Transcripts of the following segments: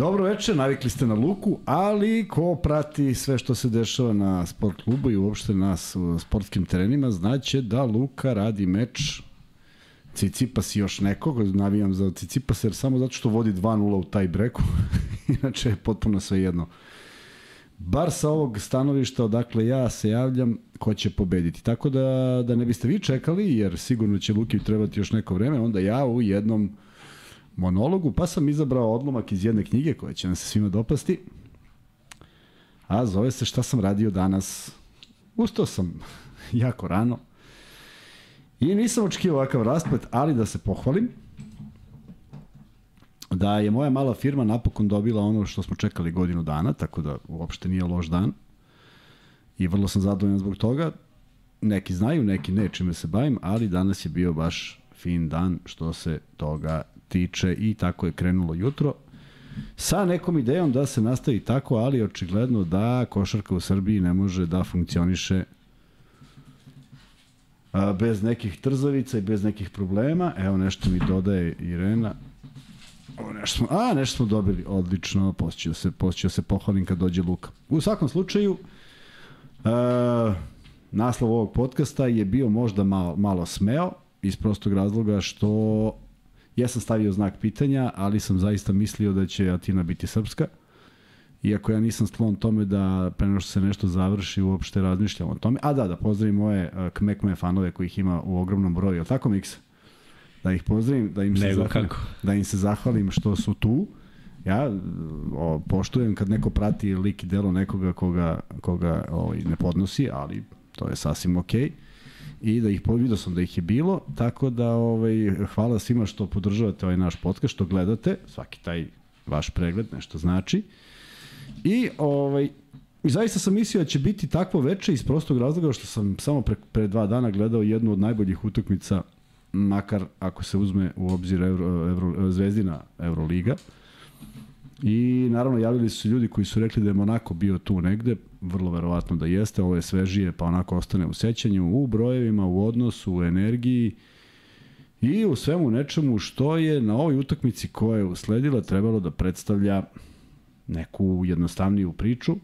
Dobro večer, navikli ste na Luku, ali ko prati sve što se dešava na sport klubu i uopšte na sportskim terenima, znaće da Luka radi meč Cicipas i još nekog, navijam za Cicipas jer samo zato što vodi 2-0 u taj breku, inače je potpuno sve jedno. Bar sa ovog stanovišta odakle ja se javljam, ko će pobediti. Tako da, da ne biste vi čekali, jer sigurno će Luki trebati još neko vreme, onda ja u jednom monologu, pa sam izabrao odlomak iz jedne knjige koja će nam se svima dopasti. A zove se Šta sam radio danas. Ustao sam jako rano. I nisam očekio ovakav rasplet, ali da se pohvalim da je moja mala firma napokon dobila ono što smo čekali godinu dana, tako da uopšte nije loš dan. I vrlo sam zadovoljan zbog toga. Neki znaju, neki ne čime se bavim, ali danas je bio baš fin dan što se toga tiče i tako je krenulo jutro sa nekom idejom da se nastavi tako, ali očigledno da košarka u Srbiji ne može da funkcioniše bez nekih trzavica i bez nekih problema. Evo nešto mi dodaje Irena. Ovo nešto smo, a, nešto smo dobili. Odlično, posjećao se, posjećao se pohvalim kad dođe Luka. U svakom slučaju, uh, naslov ovog podcasta je bio možda malo, malo smeo, iz prostog razloga što Ja sam stavio znak pitanja, ali sam zaista mislio da će Atina biti srpska. Iako ja nisam sklon tome da pre nego što se nešto završi uopšte razmišljam o tome. A da, da pozdravim moje uh, kmekme fanove kojih ima u ogromnom broju. Je tako, Miksa? Da ih pozdravim, da im, se Nego zahvalim, kako. da im se zahvalim što su tu. Ja o, poštujem kad neko prati lik i delo nekoga koga, koga ovaj, ne podnosi, ali to je sasvim okej. Okay i da ih vidio sam da ih je bilo, tako da ovaj hvala svima što podržavate ovaj naš podcast, što gledate, svaki taj vaš pregled nešto znači. I ovaj I zaista sam mislio da će biti takvo veče iz prostog razloga što sam samo pre, pre dva dana gledao jednu od najboljih utakmica, makar ako se uzme u obzir Euro, Euro, Zvezdina Euroliga. I naravno javili su ljudi koji su rekli da je Monako bio tu negde, vrlo verovatno da jeste, ovo je svežije pa onako ostane u sećanju, u brojevima, u odnosu, u energiji i u svemu nečemu što je na ovoj utakmici koja je usledila trebalo da predstavlja neku jednostavniju priču,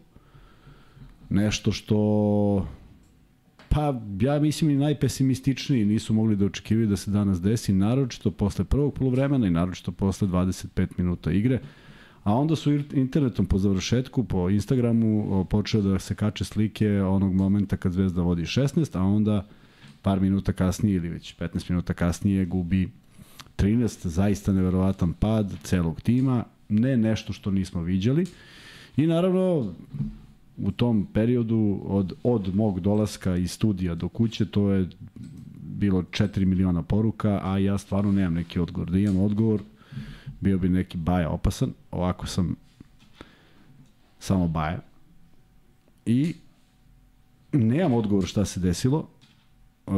nešto što pa ja mislim i najpesimističniji nisu mogli da očekivaju da se danas desi, naročito posle prvog polovremena i naročito posle 25 minuta igre. A onda su internetom po završetku, po Instagramu počeo da se kače slike onog momenta kad Zvezda vodi 16, a onda par minuta kasnije ili već 15 minuta kasnije gubi 13, zaista neverovatan pad celog tima, ne nešto što nismo viđali. I naravno, u tom periodu od, od mog dolaska iz studija do kuće, to je bilo 4 miliona poruka, a ja stvarno nemam neki odgovor. Da imam odgovor, bio bi neki baja opasan, ovako sam samo baja. I nemam odgovor šta se desilo. E,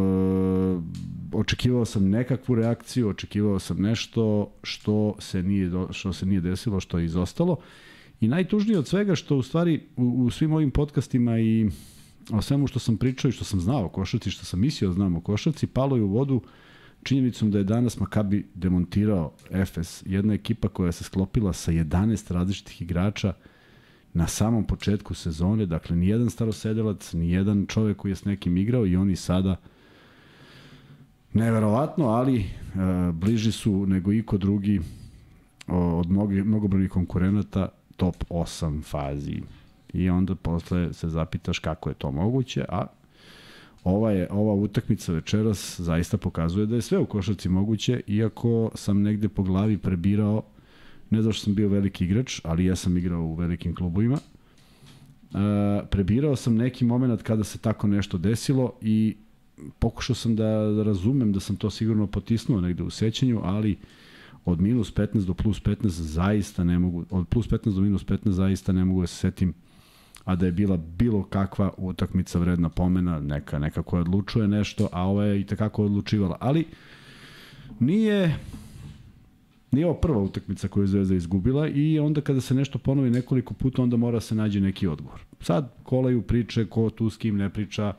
očekivao sam nekakvu reakciju, očekivao sam nešto što se nije, što se nije desilo, što je izostalo. I najtužnije od svega što u stvari u, u svim ovim podcastima i o svemu što sam pričao i što sam znao o košarci, što sam mislio da znam o košarci, palo je u vodu uh, činjenicom da je danas Makabi demontirao Efes, jedna ekipa koja se sklopila sa 11 različitih igrača na samom početku sezone, dakle ni jedan starosedelac, ni jedan čovek koji je s nekim igrao i oni sada neverovatno, ali e, bliži su nego iko drugi o, od mnogi, mnogobrojnih konkurenata top 8 fazi. I onda posle se zapitaš kako je to moguće, a ova, je, ova utakmica večeras zaista pokazuje da je sve u košarci moguće, iako sam negde po glavi prebirao, ne zato što sam bio veliki igrač, ali ja sam igrao u velikim klubovima, Uh, prebirao sam neki moment kada se tako nešto desilo i pokušao sam da razumem da sam to sigurno potisnuo negde u sećanju, ali od minus 15 do plus 15 zaista ne mogu, od plus 15 do minus 15 zaista ne mogu da se setim a da je bila bilo kakva utakmica vredna pomena, neka, neka koja odlučuje nešto, a ova je i takako odlučivala. Ali nije nije ovo prva utakmica koju je Zvezda izgubila i onda kada se nešto ponovi nekoliko puta, onda mora se nađe neki odgovor. Sad kolaju priče, ko tu s kim ne priča,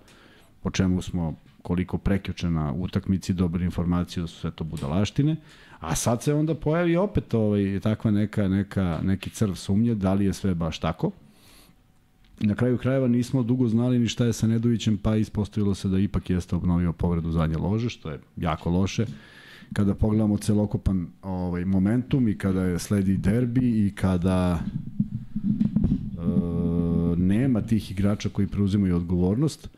o čemu smo koliko prekjuče na utakmici, dobre informacije da su sve to budalaštine, a sad se onda pojavi opet ovaj, takva neka, neka, neki crv sumnje, da li je sve baš tako. Na kraju krajeva nismo dugo znali ni šta je sa Nedovićem, pa ispostavilo se da ipak jeste obnovio povredu zadnje lože, što je jako loše. Kada pogledamo celokupan ovaj, momentum i kada je sledi derbi i kada e, nema tih igrača koji preuzimaju odgovornost,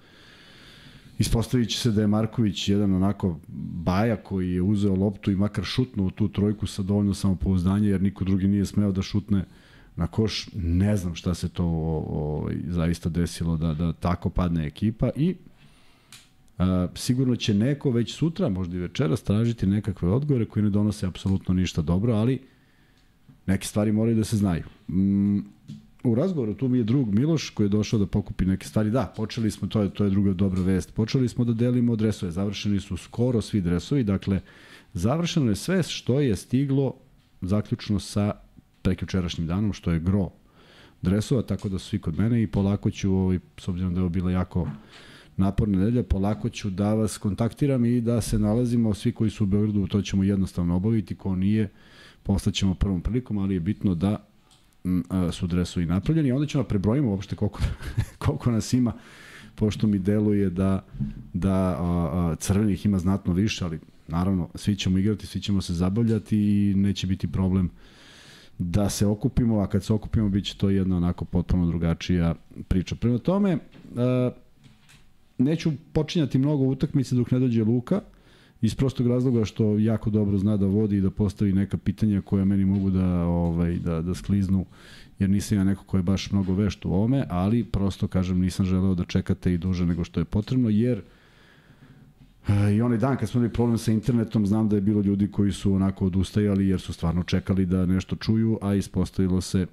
Ispostavit će se da je Marković jedan onako baja koji je uzeo loptu i makar šutnuo tu trojku sa dovoljno samopouzdanja jer niko drugi nije smeo da šutne na koš. Ne znam šta se to o, o, zaista desilo da, da tako padne ekipa i a, sigurno će neko već sutra, možda i večeras, tražiti nekakve odgovore koji ne donose apsolutno ništa dobro, ali neke stvari moraju da se znaju. Mm, u razgovoru tu mi je drug Miloš koji je došao da pokupi neke stvari. Da, počeli smo, to je, to je druga dobra vest, počeli smo da delimo dresove. Završeni su skoro svi dresovi, dakle, završeno je sve što je stiglo zaključno sa prekjučerašnjim danom, što je gro dresova, tako da su svi kod mene i polako ću, ovaj, s obzirom da je ovo bila jako naporna nedelja, polako ću da vas kontaktiram i da se nalazimo, svi koji su u Beogradu, to ćemo jednostavno obaviti, ko nije, postaćemo prvom prilikom, ali je bitno da su dresovi napravljeni. Onda ćemo da prebrojimo uopšte koliko, koliko nas ima, pošto mi deluje da, da a, a, crvenih ima znatno više, ali naravno svi ćemo igrati, svi ćemo se zabavljati i neće biti problem da se okupimo, a kad se okupimo bit će to jedna onako potpuno drugačija priča. Prema tome, a, neću počinjati mnogo utakmice dok ne dođe Luka, iz prostog razloga što jako dobro zna da vodi i da postavi neka pitanja koja meni mogu da ovaj da da skliznu jer nisam ja neko ko je baš mnogo vešt u ovome, ali prosto kažem nisam želeo da čekate i duže nego što je potrebno jer eh, I onaj dan kad smo imali problem sa internetom, znam da je bilo ljudi koji su onako odustajali jer su stvarno čekali da nešto čuju, a ispostavilo se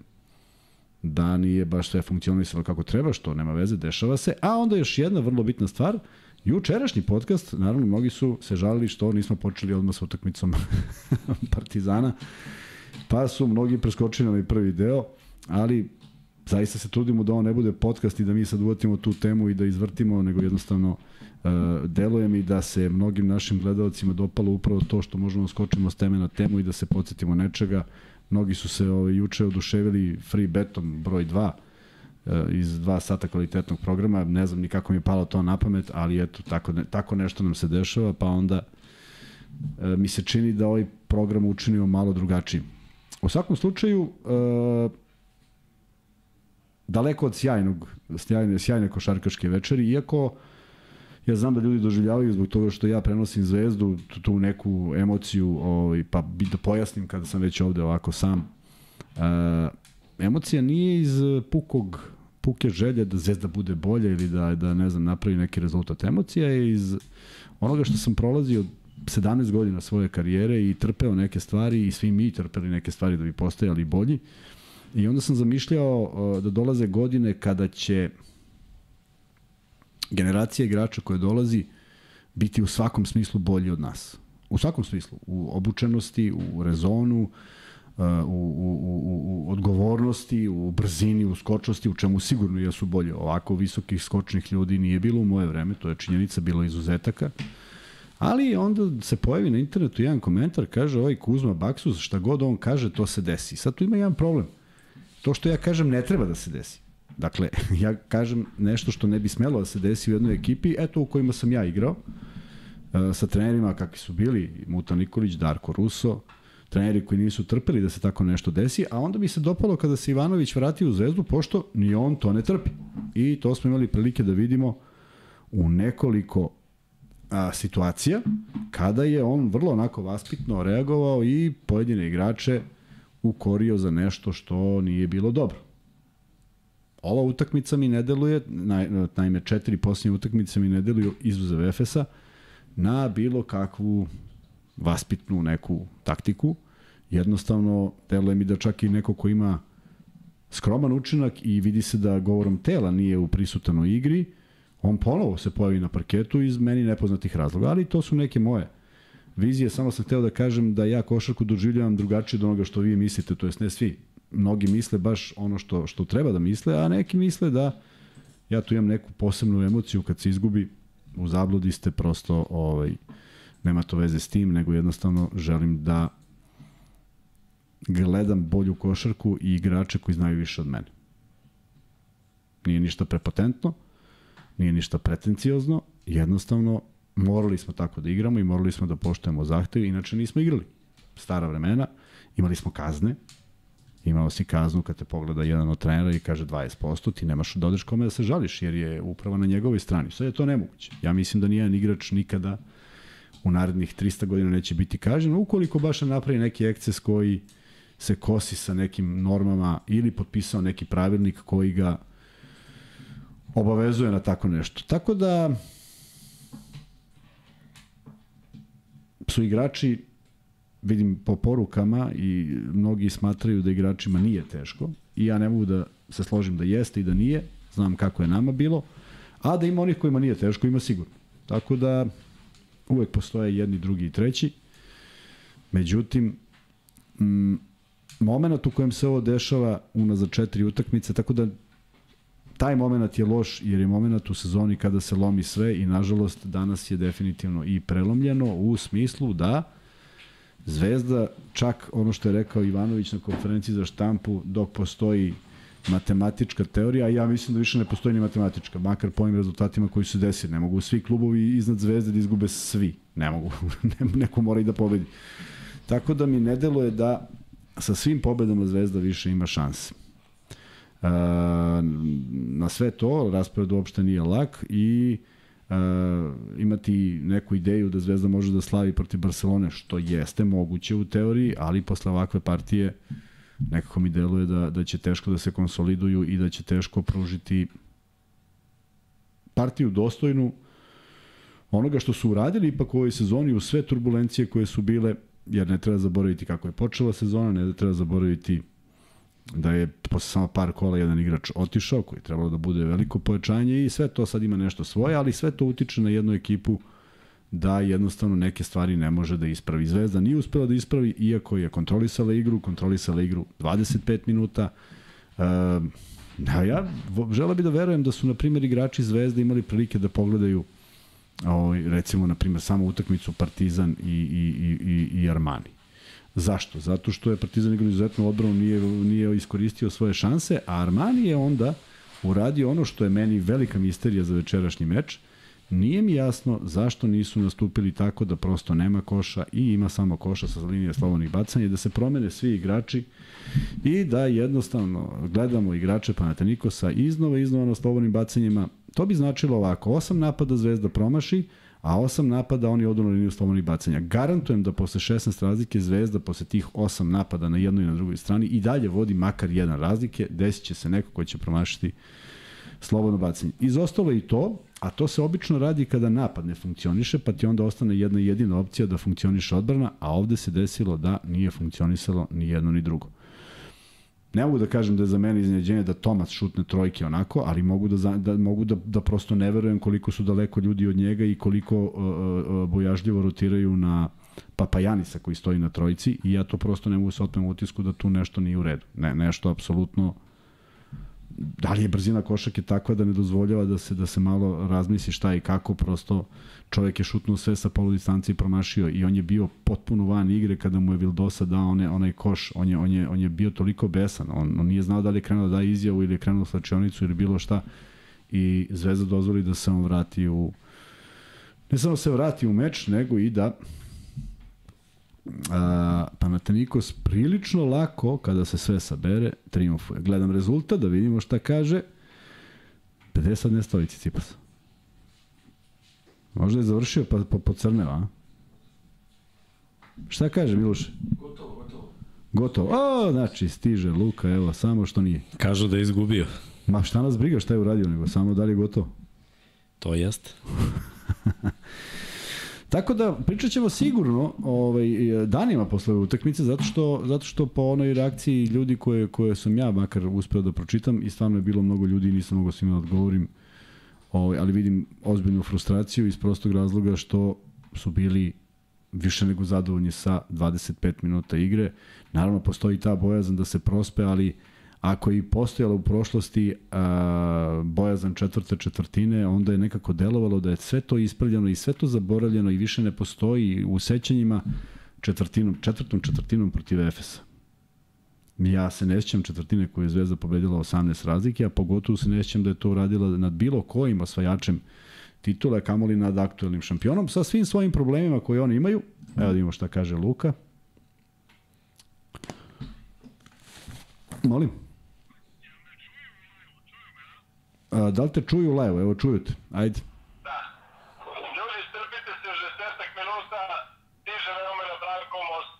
da nije baš sve funkcionisalo kako treba, što nema veze, dešava se. A onda još jedna vrlo bitna stvar, Jučerašnji podcast, naravno, mnogi su se žalili što nismo počeli odmah sa utakmicom Partizana, pa su mnogi preskočili na prvi deo, ali zaista se trudimo da ovo ne bude podcast i da mi sad uvatimo tu temu i da izvrtimo, nego jednostavno uh, deluje mi da se mnogim našim gledalcima dopalo upravo to što možemo da skočimo s teme na temu i da se podsjetimo nečega. Mnogi su se ovaj, juče oduševili free betom broj 2, Eh, iz dva sata kvalitetnog programa, ne znam ni kako mi je palo to na pamet, ali eto, tako, ne, tako nešto nam se dešava, pa onda e, mi se čini da ovaj program učinimo malo drugačiji. U svakom slučaju, e, daleko od sjajnog, sjajne, sjajne košarkaške večeri, iako ja znam da ljudi doživljavaju zbog toga što ja prenosim zvezdu, tu, tu neku emociju, ovaj, pa da pojasnim kada sam već ovde ovako sam. E, emocija nije iz pukog puke želje da Zvezda bude bolja ili da, da ne znam, napravi neki rezultat. Emocija je iz onoga što sam prolazio 17 godina svoje karijere i trpeo neke stvari i svi mi trpeli neke stvari da bi postajali bolji. I onda sam zamišljao da dolaze godine kada će generacija igrača koja dolazi biti u svakom smislu bolji od nas. U svakom smislu. U obučenosti, u rezonu, u, u, u, u odgovornosti, u brzini, u skočnosti, u čemu sigurno jesu bolje. Ovako visokih skočnih ljudi nije bilo u moje vreme, to je činjenica, bilo izuzetaka. Ali onda se pojavi na internetu jedan komentar, kaže ovaj Kuzma Baksus, šta god on kaže, to se desi. Sad tu ima jedan problem. To što ja kažem ne treba da se desi. Dakle, ja kažem nešto što ne bi smelo da se desi u jednoj ekipi, eto u kojima sam ja igrao, sa trenerima kakvi su bili Muta Nikolić, Darko Ruso, treneri koji nisu trpeli da se tako nešto desi, a onda mi se dopalo kada se Ivanović vratio u Zvezdu, pošto ni on to ne trpi. I to smo imali prilike da vidimo u nekoliko a, situacija kada je on vrlo onako vaspitno reagovao i pojedine igrače ukorio za nešto što nije bilo dobro. Ova utakmica mi ne deluje, naime četiri posljednje utakmice mi ne deluju izuzev Efesa, na bilo kakvu vaspitnu neku taktiku. Jednostavno, deluje mi da čak i neko ko ima skroman učinak i vidi se da govorom tela nije u prisutan u igri, on ponovo se pojavi na parketu iz meni nepoznatih razloga, ali to su neke moje vizije, samo sam hteo da kažem da ja košarku doživljavam drugačije od onoga što vi mislite, to jest ne svi. Mnogi misle baš ono što, što treba da misle, a neki misle da ja tu imam neku posebnu emociju kad se izgubi u zabludi ste prosto ovaj, nema to veze s tim, nego jednostavno želim da gledam bolju košarku i igrače koji znaju više od mene. Nije ništa prepotentno, nije ništa pretenciozno, jednostavno morali smo tako da igramo i morali smo da poštujemo zahtev, inače nismo igrali. Stara vremena, imali smo kazne, imao si kaznu kad te pogleda jedan od trenera i kaže 20%, ti nemaš da odeš kome da se žališ, jer je upravo na njegovoj strani. Sve je to nemoguće. Ja mislim da nijedan igrač nikada u narednih 300 godina neće biti kažen, ukoliko baš ne napravi neki ekces koji se kosi sa nekim normama ili potpisao neki pravilnik koji ga obavezuje na tako nešto. Tako da su igrači vidim po porukama i mnogi smatraju da igračima nije teško i ja ne mogu da se složim da jeste i da nije, znam kako je nama bilo, a da ima onih kojima nije teško, ima sigurno. Tako da uvek postoje jedni, drugi i treći. Međutim, mm, moment u kojem se ovo dešava unazad četiri utakmice, tako da taj moment je loš jer je moment u sezoni kada se lomi sve i nažalost danas je definitivno i prelomljeno u smislu da Zvezda, čak ono što je rekao Ivanović na konferenciji za štampu, dok postoji matematička teorija, a ja mislim da više ne postoji ni matematička, makar po ovim rezultatima koji su desili. Ne mogu svi klubovi iznad Zvezde da izgube svi. Ne mogu. Neko mora i da pobedi. Tako da mi ne deluje da sa svim pobedama Zvezda više ima šanse. Na sve to, raspored uopšte nije lak i uh, imati neku ideju da Zvezda može da slavi protiv Barcelone, što jeste moguće u teoriji, ali posle ovakve partije nekako mi deluje da, da će teško da se konsoliduju i da će teško pružiti partiju dostojnu onoga što su uradili ipak u ovoj sezoni u sve turbulencije koje su bile, jer ne treba zaboraviti kako je počela sezona, ne treba zaboraviti da je posle samo par kola jedan igrač otišao, koji je trebalo da bude veliko pojačanje i sve to sad ima nešto svoje, ali sve to utiče na jednu ekipu da jednostavno neke stvari ne može da ispravi. Zvezda nije uspela da ispravi, iako je kontrolisala igru, kontrolisala igru 25 minuta. Da, ja žela bi da verujem da su, na primjer, igrači Zvezde imali prilike da pogledaju ovaj, recimo, na primjer, samo utakmicu Partizan i, i, i, i Armani Zašto? Zato što je Partizan igrao izuzetno odbranu, nije, nije iskoristio svoje šanse, a Armani je onda uradio ono što je meni velika misterija za večerašnji meč. Nije mi jasno zašto nisu nastupili tako da prosto nema koša i ima samo koša sa linije slobodnih bacanja i da se promene svi igrači i da jednostavno gledamo igrače Panatenikosa iznova iznova na slobodnim bacanjima. To bi značilo ovako, osam napada Zvezda promaši, a osam napada oni odu na liniju slobodnih bacanja. Garantujem da posle 16 razlike Zvezda posle tih osam napada na jednoj i na drugoj strani i dalje vodi makar jedan razlike, desit će se neko ko će promašiti slobodno bacanje. Izostalo i to, a to se obično radi kada napad ne funkcioniše, pa ti onda ostane jedna jedina opcija da funkcioniše odbrana, a ovde se desilo da nije funkcionisalo ni jedno ni drugo. Ne mogu da kažem da je za mene iznenađenje da Tomas šutne trojke onako, ali mogu da, da, mogu da, da prosto ne verujem koliko su daleko ljudi od njega i koliko uh, uh, bojažljivo rotiraju na Papajanisa koji stoji na trojici i ja to prosto ne mogu se otmem utisku da tu nešto nije u redu. Ne, nešto apsolutno da li je brzina košake takva da ne dozvoljava da se da se malo razmisli šta i kako prosto čovjek je šutnuo sve sa polu distancije i promašio i on je bio potpuno van igre kada mu je Vildosa dao one, onaj koš, on je, on, je, on je bio toliko besan, on, on nije znao da li je krenuo da da izjavu ili je krenuo slačionicu ili bilo šta i Zvezda dozvoli da se on vrati u ne samo se vrati u meč, nego i da a, Panathinaikos prilično lako, kada se sve sabere, triumfuje. Gledam rezultat, da vidimo šta kaže. 50 sad ne stoji Cicipas. Možda je završio pa, pa pocrneo, a? Šta kaže Miloš? Gotovo, gotovo. Gotovo. O, znači, stiže Luka, evo, samo što nije. Kažu da je izgubio. Ma šta nas briga šta je uradio, nego samo da li je gotovo. To jest. Tako da pričat ćemo sigurno ovaj, danima posle utakmice zato što, zato što po onoj reakciji ljudi koje, koje sam ja makar uspeo da pročitam i stvarno je bilo mnogo ljudi i nisam mogao svima da odgovorim ovaj, ali vidim ozbiljnu frustraciju iz prostog razloga što su bili više nego zadovoljni sa 25 minuta igre. Naravno, postoji ta bojazan da se prospe, ali ako je i postojala u prošlosti a, bojazan četvrte četvrtine, onda je nekako delovalo da je sve to ispravljeno i sve to zaboravljeno i više ne postoji u sećanjima četvrtinom, četvrtom četvrtinom protiv Efesa. Ja se ne sjećam četvrtine koju je Zvezda pobedila 18 razlike, a pogotovo se ne sjećam da je to uradila nad bilo kojim osvajačem titule, kamoli nad aktuelnim šampionom, sa svim svojim problemima koje oni imaju. Evo da imamo šta kaže Luka. Molim? A, da li te čuju live? Evo čuju te. Ajde. Da. Ljudi, strpite se još desetak minuta, stiže veoma na Branko Most.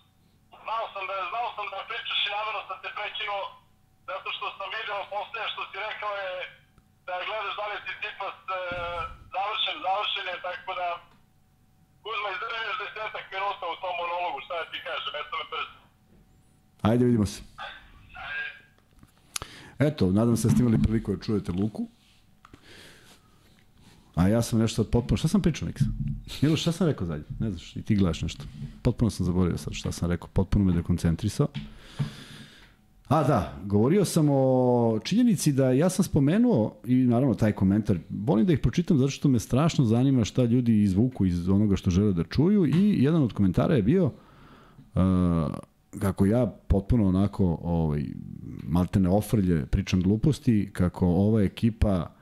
Znao sam da, znao sam da pričaš i namerno prekinuo, zato što sam vidio posle što si rekao je da gledaš da li si tipas e, završen, završen je, tako da Kuzma, izdrži još desetak minuta u tom monologu, šta da ti kažem, eto me brzo. Ajde, vidimo se. Eto, nadam se da ste imali priliku da čujete Luku. A ja sam nešto potpuno... Šta sam pričao, Miksa? Milo, šta sam rekao zadnje? Ne znaš, i ti gledaš nešto. Potpuno sam zaboravio sad šta sam rekao. Potpuno me dekoncentrisao. A da, govorio sam o činjenici da ja sam spomenuo i naravno taj komentar, volim da ih pročitam zato što me strašno zanima šta ljudi izvuku iz onoga što žele da čuju i jedan od komentara je bio uh, kako ja potpuno onako ovaj, maltene ofrlje pričam gluposti, kako ova ekipa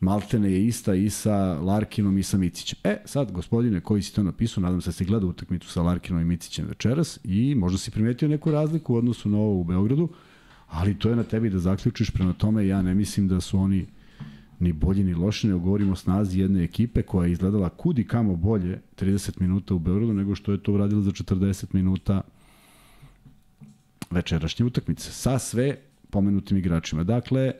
maltene je ista i sa Larkinom i sa Micićem. E, sad, gospodine koji si to napisao, nadam se da si gledao utakmicu sa Larkinom i Micićem večeras i možda si primetio neku razliku u odnosu na ovo u Beogradu, ali to je na tebi da zaključiš, prema tome ja ne mislim da su oni ni bolji ni loši, nego govorimo o snazi jedne ekipe koja je izgledala kudi kamo bolje 30 minuta u Beogradu nego što je to uradila za 40 minuta večerašnje utakmice sa sve pomenutim igračima. Dakle,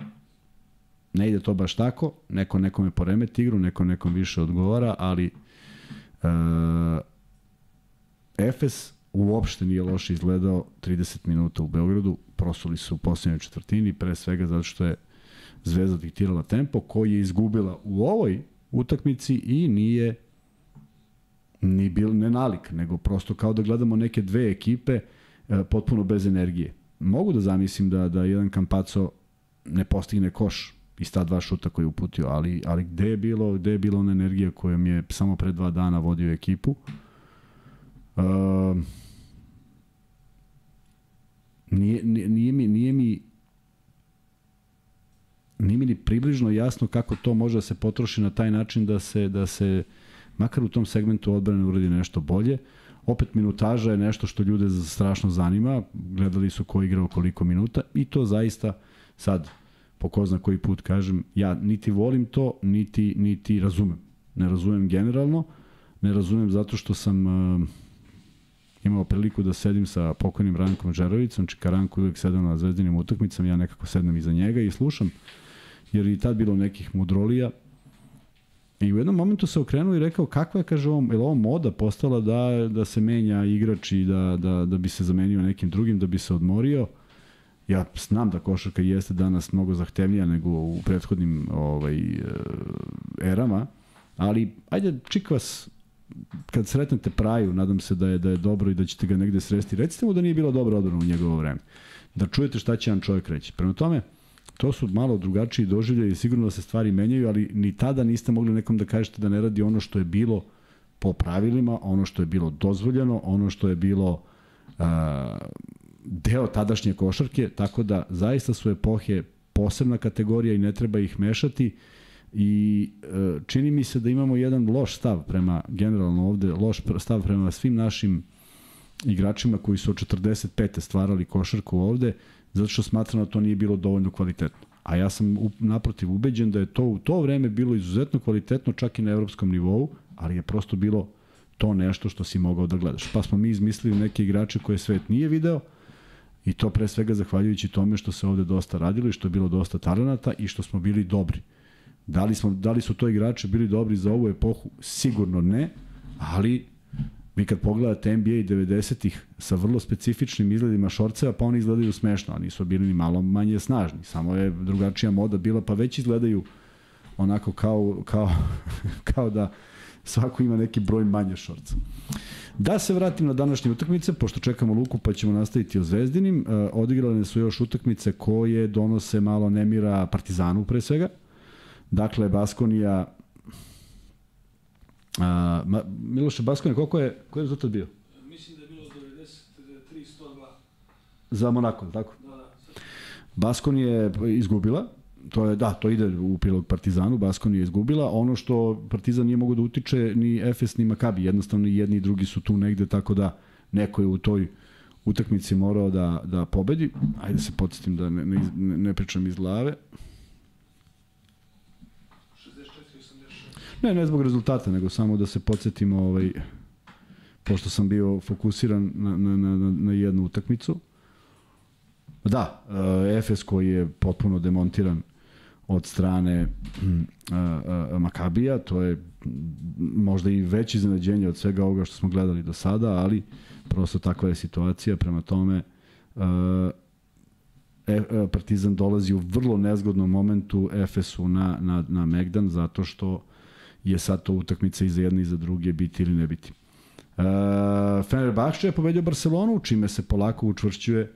ne ide to baš tako, neko nekome poremeti igru, neko nekom više odgovara, ali uh, Efes uopšte nije loše izgledao 30 minuta u Beogradu, prosuli su u posljednjoj četvrtini, pre svega zato što je Zvezda diktirala tempo, koji je izgubila u ovoj utakmici i nije ni bil ne nalik, nego prosto kao da gledamo neke dve ekipe e, potpuno bez energije. Mogu da zamislim da da jedan Kampaco ne postigne koš iz ta dva šuta koje je uputio, ali, ali gde je bilo, gde je bila ona energija kojom je samo pre dva dana vodio ekipu? Uh, nije, nije, mi, nije mi nije mi ni približno jasno kako to može da se potroši na taj način da se, da se makar u tom segmentu odbrane uradi nešto bolje. Opet minutaža je nešto što ljude strašno zanima, gledali su ko igrao koliko minuta i to zaista sad po ko zna koji put kažem, ja niti volim to, niti, niti razumem. Ne razumem generalno, ne razumem zato što sam uh, imao priliku da sedim sa pokojnim Rankom Đerovicom, Čikaranko uvek sedao na zvezdinim utakmicama, ja nekako sednem iza njega i slušam, jer i tad bilo nekih mudrolija, I u jednom momentu se okrenuo i rekao kakva je, kaže on, je ovo moda postala da, da se menja igrač i da, da, da bi se zamenio nekim drugim, da bi se odmorio. Ja znam da košarka jeste danas mnogo zahtevnija nego u prethodnim ovaj, eh, erama, ali ajde čik vas kad sretnete Praju, nadam se da je da je dobro i da ćete ga negde sresti. Recite mu da nije bilo dobro odbrana u njegovo vreme. Da čujete šta će jedan čovjek reći. Prema tome, to su malo drugačiji doživlje i sigurno da se stvari menjaju, ali ni tada niste mogli nekom da kažete da ne radi ono što je bilo po pravilima, ono što je bilo dozvoljeno, ono što je bilo uh, deo tadašnje košarke, tako da zaista su epohe posebna kategorija i ne treba ih mešati i e, čini mi se da imamo jedan loš stav prema generalno ovde, loš stav prema svim našim igračima koji su od 45. stvarali košarku ovde, zato što smatram da to nije bilo dovoljno kvalitetno. A ja sam naprotiv ubeđen da je to u to vreme bilo izuzetno kvalitetno čak i na evropskom nivou, ali je prosto bilo to nešto što si mogao da gledaš. Pa smo mi izmislili neke igrače koje svet nije video, I to pre svega zahvaljujući tome što se ovde dosta radilo i što je bilo dosta talenata i što smo bili dobri. Da li, smo, da li su to igrači bili dobri za ovu epohu? Sigurno ne, ali vi kad pogledate NBA 90-ih sa vrlo specifičnim izgledima šorceva, pa oni izgledaju smešno, a nisu bili ni malo manje snažni. Samo je drugačija moda bila, pa već izgledaju onako kao, kao, kao da svako ima neki broj manje šorca. Da se vratim na današnje utakmice, pošto čekamo Luku pa ćemo nastaviti o Zvezdinim. E, odigrane su još utakmice koje donose malo nemira Partizanu pre svega. Dakle, Baskonija... A, ma, Miloše Baskonija, koliko je, koji je rezultat bio? Mislim da je bilo 93-102. Za Monako, tako? Da, da. Baskon je izgubila, to je, da, to ide u prilog Partizanu, Baskon je izgubila. Ono što Partizan nije mogo da utiče ni Efes ni Makabi, jednostavno i jedni i drugi su tu negde, tako da neko je u toj utakmici morao da, da pobedi. Ajde se podsjetim da ne, ne, ne pričam iz glave. Ne, ne zbog rezultata, nego samo da se podsjetimo, ovaj, pošto sam bio fokusiran na, na, na, na- jednu utakmicu. Da, uh, Efes koji je potpuno demontiran od strane mm, uh, uh, Makabija, to je možda i veće iznenađenje od svega ovoga što smo gledali do sada, ali prosto takva je situacija, prema tome Partizan dolazi u vrlo nezgodnom momentu Efesu na, na, na Megdan, zato što je sad to utakmica i za jedne i za druge biti ili ne biti. E, Fenerbahče je pobedio Barcelonu, čime se polako učvršćuje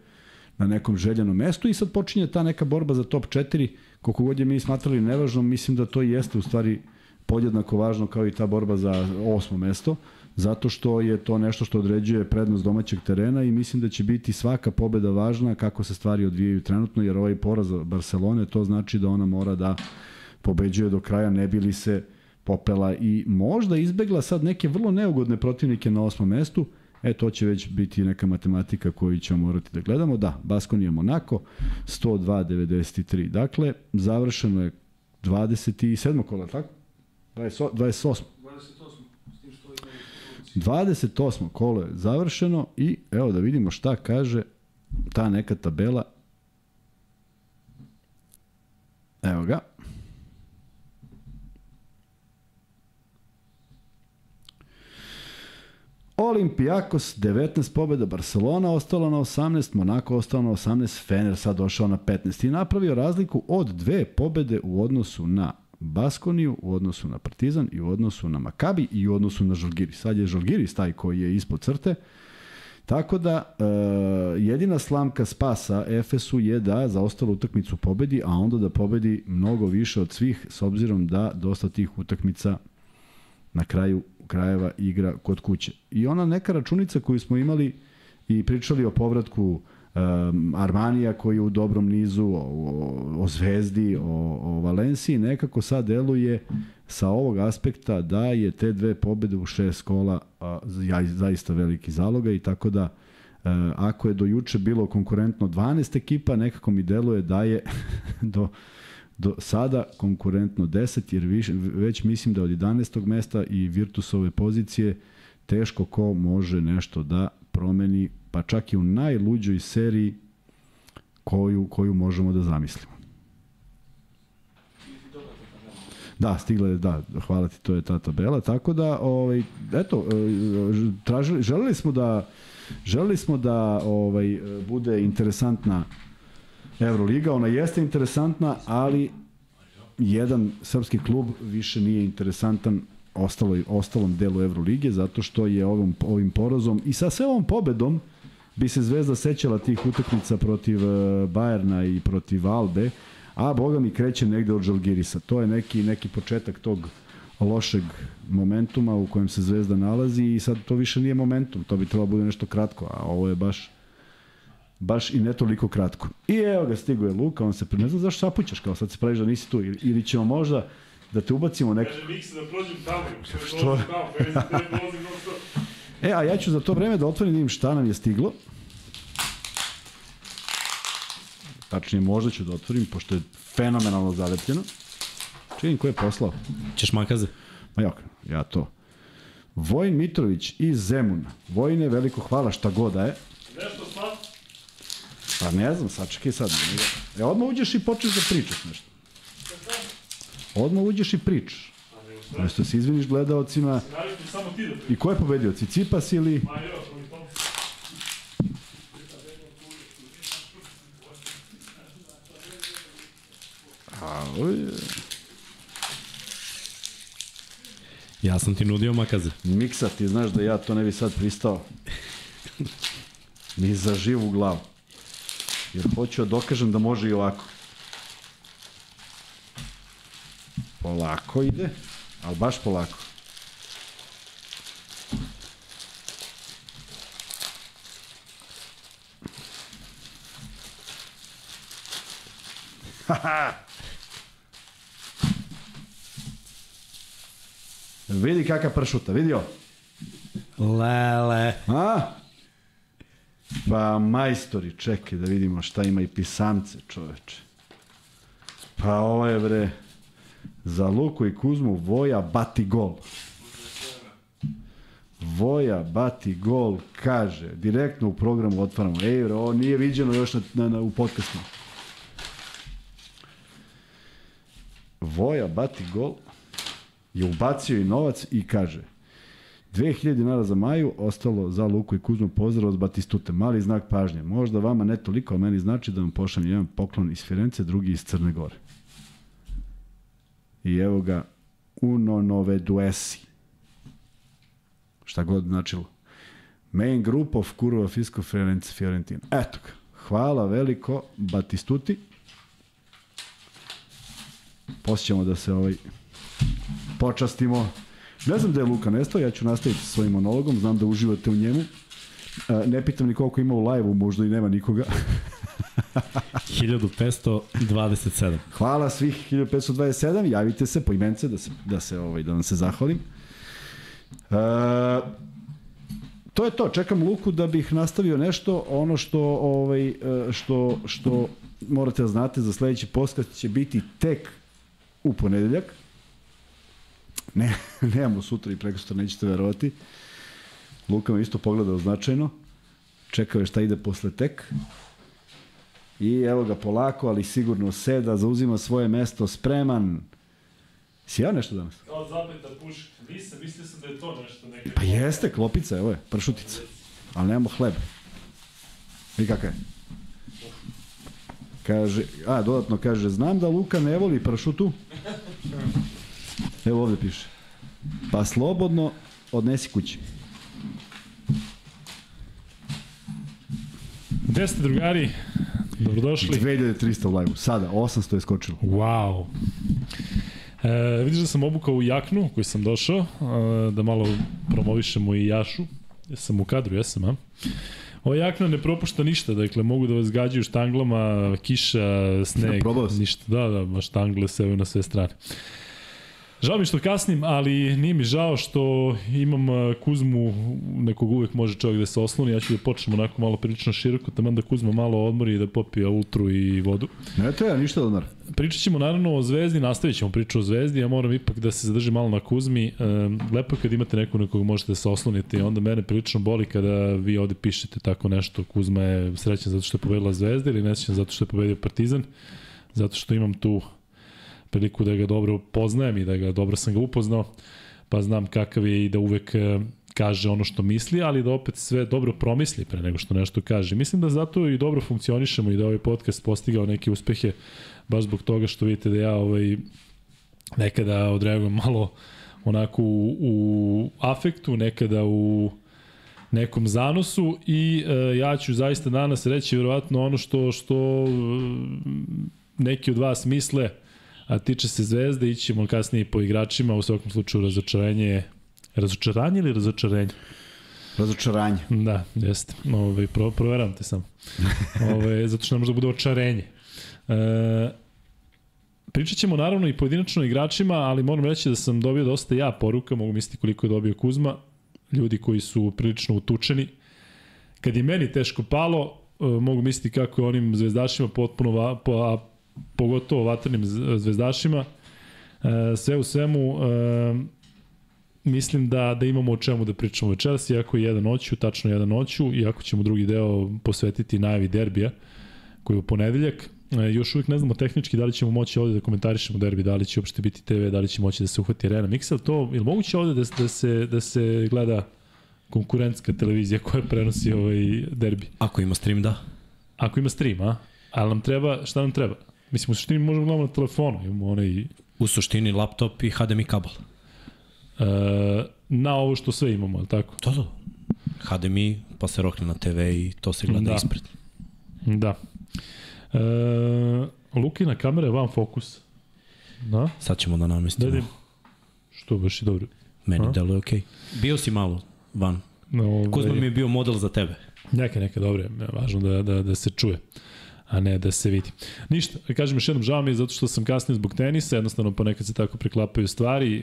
na nekom željenom mestu i sad počinje ta neka borba za top 4, koliko god je mi smatrali nevažnom, mislim da to jeste u stvari podjednako važno kao i ta borba za osmo mesto, zato što je to nešto što određuje prednost domaćeg terena i mislim da će biti svaka pobeda važna kako se stvari odvijaju trenutno, jer ovaj poraz Barcelone to znači da ona mora da pobeđuje do kraja, ne bi li se popela i možda izbegla sad neke vrlo neugodne protivnike na osmom mestu, E, to će već biti neka matematika koju ćemo morati da gledamo. Da, Baskonija Monako, 102-93. Dakle, završeno je 27. kola, tako? 28. 28. S tim što ima 28. kolo je završeno i evo da vidimo šta kaže ta neka tabela. Evo ga. Olimpijakos 19 pobjeda, Barcelona ostala na 18, Monako ostao na 18, Fener sad došao na 15 i napravio razliku od dve pobede u odnosu na Baskoniju, u odnosu na Partizan i u odnosu na Makabi i u odnosu na Žalgiri. Sad je Žalgiris taj koji je ispod crte. Tako da, e, jedina slamka spasa Efesu je da za ostalu utakmicu pobedi, a onda da pobedi mnogo više od svih, s obzirom da dosta tih utakmica na kraju krajeva igra kod kuće. I ona neka računica koju smo imali i pričali o povratku um, Armanija koji je u dobrom nizu, o, o, o Zvezdi, o, o Valenciji, nekako sad deluje sa ovog aspekta da je te dve pobede u šest kola a, za- zaista veliki zaloga i tako da e, ako je do juče bilo konkurentno 12 ekipa, nekako mi deluje da je do do sada konkurentno 10, jer više, već mislim da od 11. mesta i Virtusove pozicije teško ko može nešto da promeni, pa čak i u najluđoj seriji koju, koju možemo da zamislimo. Da, stigla je, da, hvala ti, to je ta tabela, tako da, ovaj, eto, e, tražili, želeli smo da želeli smo da ovaj bude interesantna Euroliga, ona jeste interesantna, ali jedan srpski klub više nije interesantan ostalo, ostalom delu Evrolige, zato što je ovim, ovim porazom i sa sve ovom pobedom bi se Zvezda sećala tih utakmica protiv e, Bajerna i protiv Albe, a boga mi kreće negde od Žalgirisa. To je neki, neki početak tog lošeg momentuma u kojem se Zvezda nalazi i sad to više nije momentum, to bi trebalo da bude nešto kratko, a ovo je baš baš i ne toliko kratko. I evo ga, stigo je Luka, on se, pri- ne znam zašto sapućaš, kao sad se praviš da nisi tu, ili, ili ćemo možda da te ubacimo nek... Kaže Miksa da prođem tamo. Što? Što? Tamo, kaže da. E, a ja ću za to vreme da otvorim da šta nam je stiglo. Tačnije, možda ću da otvorim, pošto je fenomenalno zalepljeno. Čini ko je poslao. Ćeš makaze? Ma jok, ja to. Vojin Mitrović iz Zemuna. Vojine, veliko hvala šta god da je. Nešto? Pa ne znam, sačekaj sad. E, odmah uđeš i počneš da pričaš nešto. Odmah uđeš i pričaš. Mesto se izviniš gledaocima. Da. I ko je pobedio? Cicipas ili... A, oj, Ja sam ti nudio makaze. Miksa, ti znaš da ja to ne bi sad pristao. Ni za živu glavu. Jer hoću da dokažem da može i ovako. Polako ide, ali baš polako. Vidi kakav pršuta, vidio? Lele. A? Pa majstori, čekaj da vidimo šta ima i pisamce, čoveče. Pa ovo je bre, za Luku i Kuzmu Voja bati gol. Voja bati gol kaže, direktno u programu otvaramo. Ej, bre, ovo nije viđeno još na, na, na, u podcastu. Voja bati gol je ubacio i novac i kaže 2000 dinara za Maju, ostalo za Luku i Kuzmu pozdrav od Batistute. Mali znak pažnje. Možda vama ne toliko, ali meni znači da vam pošaljem jedan poklon iz Firence, drugi iz Crne Gore. I evo ga, uno nove duesi. Šta god značilo. Main group of Curva Fisco Firenze Fiorentina. Eto ga. Hvala veliko Batistuti. Posjećamo da se ovaj počastimo. Ne znam da je Luka nestao, ja ću nastaviti sa svojim monologom, znam da uživate u njemu. E, Ne pitam ni koliko ima u live-u, možda i nema nikoga. 1527. Hvala svih 1527, javite se po imence da se, da se ovaj, da vam se zahvalim. E, to je to, čekam Luku da bih nastavio nešto, ono što ovaj e, što što morate da znate za sledeći podcast će biti tek u ponedeljak. Ne, nemamo sutra i preko sutra, nećete verovati. Luka me isto pogledao značajno. Čekao je šta ide posle tek. I evo ga polako, ali sigurno seda, zauzima svoje mesto, spreman. Si ja nešto danas? Kao zapeta puška. Nisam, mislio sam da je to nešto. Neka Pa jeste, klopica, evo je, pršutica. Ali nemamo hleb. Vidi kakav je. Kaže, a, dodatno kaže, znam da Luka ne voli pršutu. Evo ovde piše. Pa slobodno odnesi kući. Gde ste, drugari? Dobrodošli. 2300 u live Sada, 800 je skočilo. Wow. E, vidiš da sam obukao u jaknu koju sam došao, e, da malo promovišemo i Jašu. Ja sam u kadru, jesam, a? Ova jakna ne propušta ništa, dakle mogu da vas gađaju štanglama, kiša, sneg, si? ništa. Da, da, štangle se na sve strane. Žao mi što kasnim, ali nije mi žao što imam uh, Kuzmu, nekog uvek može čovjek da se osloni, ja ću da počnem onako malo prilično široko, taman da Kuzma malo odmori i da popije ultru i vodu. Ne treba ništa donar. Pričat ćemo naravno o Zvezdi, nastavit ćemo priču o Zvezdi, ja moram ipak da se zadržim malo na Kuzmi. Um, lepo je kad imate neko na koga možete da se oslonite i onda mene prilično boli kada vi ovde pišete tako nešto. Kuzma je srećan zato što je pobedila Zvezda ili nesrećan zato što je pobedio Partizan, zato što imam tu priliku da ga dobro poznajem i da ga dobro sam ga upoznao, pa znam kakav je i da uvek e, kaže ono što misli, ali da opet sve dobro promisli pre nego što nešto kaže. Mislim da zato i dobro funkcionišemo i da ovaj podcast postigao neke uspehe baš zbog toga što vidite da ja ovaj nekada odreagujem malo onako u, u afektu, nekada u nekom zanosu i e, ja ću zaista danas reći verovatno ono što što e, neki od vas misle a tiče se Zvezde, ići ćemo kasnije po igračima, u svakom slučaju razočarenje razočaranje ili razočarenje? Razočaranje. Da, jeste. Ove, pro, proveram te sam. Ove, zato što ne može da bude očarenje. E, pričat ćemo naravno i pojedinačno igračima, ali moram reći da sam dobio dosta ja poruka, mogu misliti koliko je dobio Kuzma, ljudi koji su prilično utučeni. Kad je meni teško palo, e, mogu misliti kako je onim zvezdašima potpuno, va, po, a pogotovo vatrnim zvezdašima. E, sve u svemu, e, mislim da da imamo o čemu da pričamo večeras, iako je jedan noću, tačno jedan noću, iako ćemo drugi deo posvetiti najavi derbija, koji je u ponedeljak. E, još uvijek ne znamo tehnički da li ćemo moći ovde da komentarišemo derbi, da li će uopšte biti TV, da li će moći da se uhvati Arena Mix, ali to, je li moguće ovde da, da, se, da se gleda konkurentska televizija koja prenosi ovaj derbi? Ako ima stream, da. Ako ima stream, a? Ali nam treba, šta nam treba? Mislim, u suštini možemo gledamo na telefonu, imamo onaj... U suštini laptop i HDMI kabel. e, na ovo što sve imamo, je li tako? To, to. HDMI, pa se rokne na TV i to se gleda Da. da. ispred. Da. E, Lukina kamera je van fokus. Da? Sad ćemo da namestimo. Da Što baš i dobro. Meni A? deluje okej. Bio si malo van. No, Kuzma mi je bio model za tebe. Neka, neka, dobro je. Važno da, da, da se čuje a ne da se vidi. Ništa, kažem još jednom, žao mi je zato što sam kasnio zbog tenisa, jednostavno ponekad se tako preklapaju stvari. E,